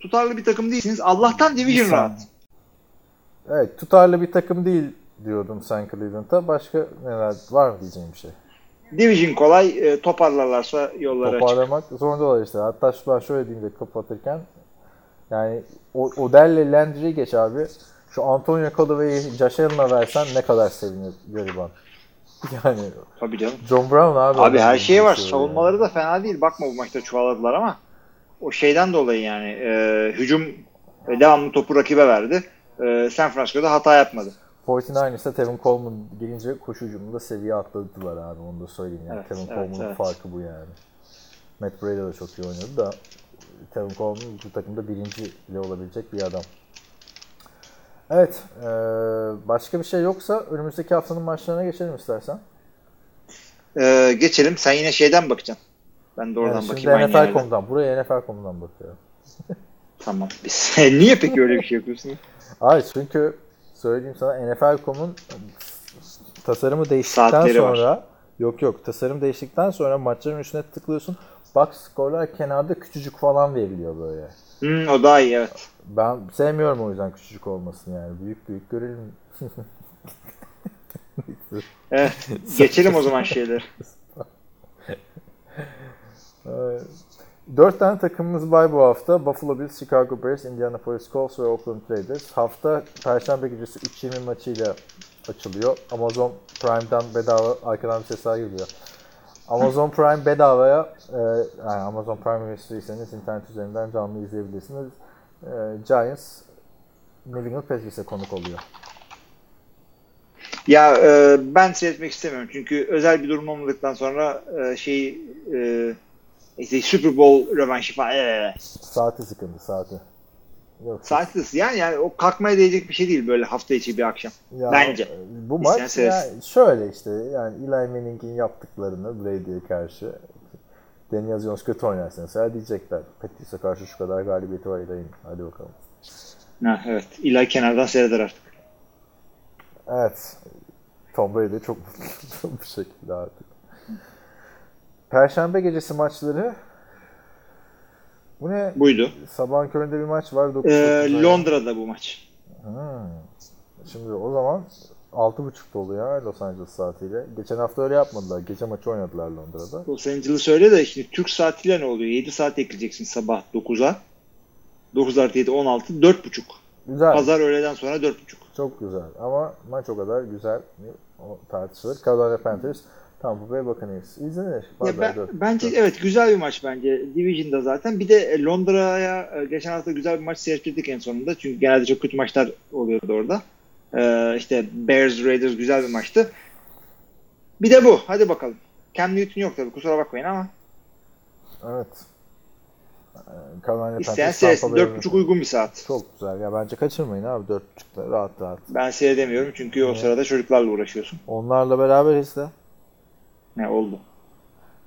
tutarlı bir takım değilsiniz. Allah'tan division Bir rahat. Evet tutarlı bir takım değil diyordum sen Cleveland'a. Başka neler var mı diyeceğim bir şey? Division kolay. e, toparlarlarsa yolları açık. toparlamak zorundalar işte. Hatta şu ben şöyle diyeyim de kapatırken yani o Odell'le Landry'i geç abi. Şu Antonio Callaway'i Josh Allen'a versen ne kadar sevinir gariban. Yani Tabii canım. John Brown abi. Abi her şey var. Şey Savunmaları da fena değil. Bakma bu maçta çuvaladılar ama o şeyden dolayı yani e, hücum e, devamlı topu rakibe verdi. E, San Francisco'da hata yapmadı. 49ers'ta Tevin Coleman gelince koşu hücumunda seviye atladılar abi onu da söyleyeyim yani. Evet, Tevin evet, Coleman'ın evet. farkı bu yani. Matt Breda da çok iyi oynadı da Tevin Coleman bu takımda birinci bile olabilecek bir adam. Evet, eee, başka bir şey yoksa önümüzdeki haftanın maçlarına geçelim istersen. E, geçelim. Sen yine şeyden bakacaksın. Ben de oradan Yani şimdi bakayım. yerden. NFL.com'dan, buraya NFL.com'dan bakıyorum. Tamam. Biz, niye peki öyle bir şey yapıyorsun? Hayır çünkü söyleyeyim sana NFL.com'un tasarımı değiştikten Saatleri var. sonra yok yok tasarım değiştikten sonra maçların üstüne tıklıyorsun. Box skorlar kenarda küçücük falan veriliyor böyle. Hmm, o daha iyi evet. Ben sevmiyorum o yüzden küçücük olmasını yani. Büyük büyük görelim. Evet. Geçelim o zaman şeyleri. Ee, Dört tane takımımız var bu hafta. Buffalo Bills, Chicago Bears, Indianapolis Colts ve Oakland Raiders. Hafta Perşembe gecesi 3.20 maçıyla açılıyor. Amazon Prime'dan bedava arkadan bir sesler geliyor. Amazon Prime bedavaya e, yani Amazon Prime üyesiyseniz internet üzerinden canlı izleyebilirsiniz. E, Giants New England Patriots'e konuk oluyor. Ya e, ben seyretmek istemiyorum çünkü özel bir durum olmadıktan sonra e, şey e, işte Super Bowl rövanşı falan e, Saati sıkıntı saati. Yok. saatsiz yani yani o kalkmaya değecek bir şey değil böyle hafta içi bir akşam. Ya, Bence. Bu İsteyen maç yani şöyle işte yani Eli Manning'in yaptıklarını Brady'ye karşı Daniel Jones kötü oynarsa mesela diyecekler. Patrice'e karşı şu kadar galibiyeti var Eli'nin. Hadi bakalım. Ha, evet. İlay kenardan seyreder artık. Evet. Tom Brady çok mutlu bu şekilde artık. Perşembe gecesi maçları bu ne? Buydu. Sabahın köründe bir maç var. 9 Ee, Londra'da bu maç. Hmm. Şimdi o zaman 6.30'da oluyor Los Angeles saatiyle. Geçen hafta öyle yapmadılar. Gece maçı oynadılar Londra'da. Los Angeles öyle de şimdi Türk saatiyle ne oluyor? 7 saat ekleyeceksin sabah 9'a. 9 artı 7 16 4.30. Güzel. Pazar öğleden sonra 4.30. Çok güzel. Ama maç o kadar güzel? O tartışılır. Carolina Panthers, Tampa Bay Buccaneers. İzlenir. Ya ben, dört- bence dört. evet güzel bir maç bence. Division'da zaten. Bir de e, Londra'ya e, geçen hafta güzel bir maç seyrettirdik en sonunda. Çünkü genelde çok kötü maçlar oluyordu orada. Ee, işte Bears Raiders güzel bir maçtı. Bir de bu. Hadi bakalım. Cam Newton yok tabii kusura bakmayın ama Evet. Ee, Carolina isteyen seyretsin. Bay 4.30 uygun bir saat. Çok güzel. Ya bence kaçırmayın abi 4.30'da rahat rahat. Ben seyredemiyorum çünkü o sırada çocuklarla uğraşıyorsun. Onlarla beraberiz de. Ne oldu?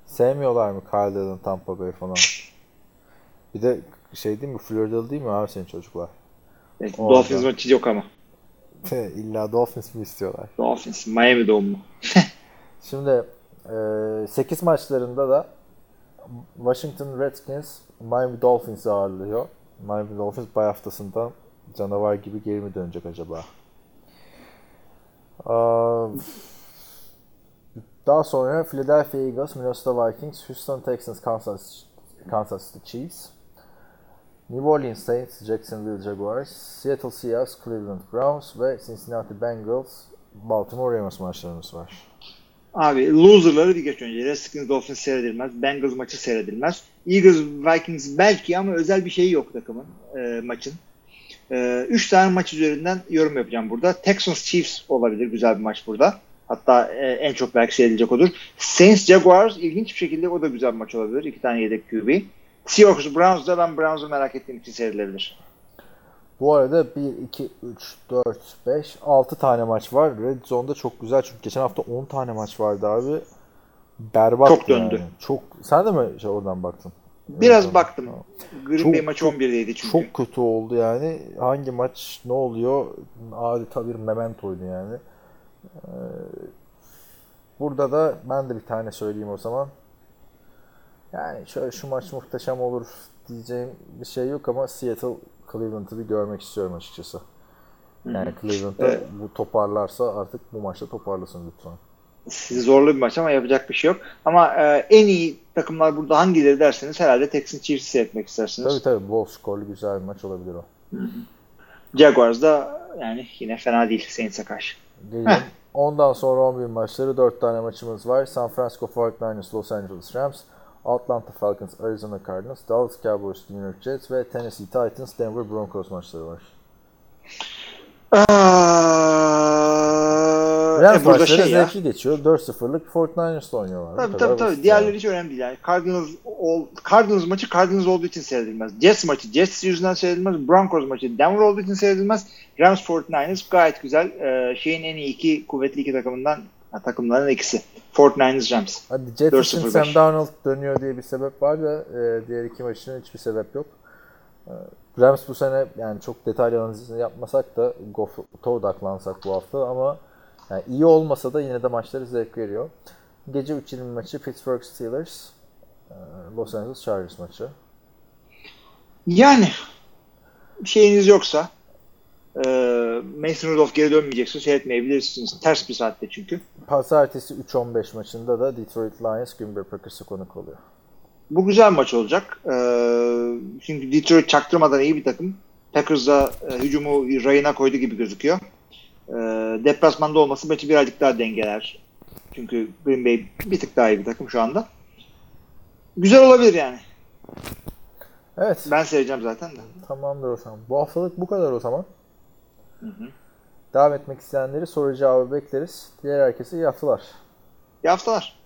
Sevmiyorlar mı Kyle Tampa Bay falan? Bir de şey değil mi? Floridalı değil mi abi senin çocuklar? Orada. Dolphins maçı yok ama. İlla Dolphins mi istiyorlar? Dolphins. Miami doğumlu. Şimdi e, 8 maçlarında da Washington Redskins Miami Dolphins'i ağırlıyor. Miami Dolphins bay haftasından canavar gibi geri mi dönecek acaba? Aa, Daha sonra Philadelphia Eagles, Minnesota Vikings, Houston Texans, Kansas, Kansas City Chiefs, New Orleans Saints, Jacksonville Jaguars, Seattle Seahawks, Cleveland Browns ve Cincinnati Bengals, Baltimore Ravens maçlarımız var. Abi loserları bir geç önce. Redskins Dolphins seyredilmez. Bengals maçı seyredilmez. Eagles Vikings belki ama özel bir şey yok takımın e, maçın. E, üç tane maç üzerinden yorum yapacağım burada. Texans Chiefs olabilir güzel bir maç burada. Hatta e, en çok belki seyredilecek odur. Saints Jaguars ilginç bir şekilde o da güzel bir maç olabilir. İki tane yedek QB. Seahawks Browns'da ben Browns'u merak ettiğim için seyredilebilir. Bu arada 1, 2, 3, 4, 5, 6 tane maç var. Red Zone'da çok güzel çünkü geçen hafta 10 tane maç vardı abi. Berbat Çok döndü. Yani. Çok sen de mi şey oradan baktın? Biraz Evet, baktım. tamam. Green Bay maçı çok- 11'deydi çünkü. Çok kötü oldu yani. Hangi maç ne oluyor? Adeta bir mementoydu yani. Ee, burada da ben de bir tane söyleyeyim o zaman. Yani şöyle şu maç muhteşem olur diyeceğim bir şey yok ama Seattle Cleveland'ı bir görmek istiyorum açıkçası. Yani Cleveland'da Evet. bu toparlarsa artık bu maçta toparlasın lütfen. Zorlu bir maç ama yapacak bir şey yok. Ama e, en iyi takımlar burada hangileri derseniz herhalde Texans Chiefs'i seyretmek istersiniz. Tabii tabii bol skorlu güzel bir maç olabilir o. Jaguars da yani yine fena değil Saints'e karşı. Gelelim. Ondan sonra 11 maçları 4 tane maçımız var. San Francisco 49ers, Los Angeles Rams, Atlanta Falcons, Arizona Cardinals, Dallas Cowboys, New York Jets ve Tennessee Titans, Denver Broncos maçları var. Aa, Rams e, burada şey ya. geçiyor. 4-0'lık 49ers'la oynuyorlar. Tabii tabii tabii. Diğerleri yani. hiç önemli değil. Yani Cardinals, ol, Cardinals maçı Cardinals olduğu için seyredilmez. Jets maçı Jets yüzünden seyredilmez. Broncos maçı Denver olduğu için seyredilmez. Rams 49ers gayet güzel. Ee, şeyin en iyi iki kuvvetli iki takımından ha, takımların ikisi. 49ers Rams. Hadi Jets için 4-0-5. Sam Darnold dönüyor diye bir sebep var da e, diğer iki maç için hiçbir sebep yok. E, Rams bu sene yani çok detaylı analizini yapmasak da Goff'a odaklansak bu hafta ama yani iyi olmasa da yine de maçları zevk veriyor. Gece 3.20 maçı Pittsburgh Steelers, e, Los Angeles Chargers maçı. Yani şeyiniz yoksa e, Mason Rudolph geri dönmeyecekse seyretmeyebilirsiniz. Ters bir saatte çünkü. Pazartesi 3.15 maçında da Detroit Lions Green Bay Packers'a konuk oluyor. Bu güzel maç olacak. E, çünkü Detroit çaktırmadan iyi bir takım. Packers da e, hücumu rayına koydu gibi gözüküyor. E, deplasmanda olması maçı birazcık daha dengeler. Çünkü Green Bay bir tık daha iyi bir takım şu anda. Güzel olabilir yani. Evet. Ben seyredeceğim zaten de. Tamamdır o zaman. Bu haftalık bu kadar o zaman. Devam etmek isteyenleri soru cevabı bekleriz. Diğer herkese iyi haftalar. İyi haftalar.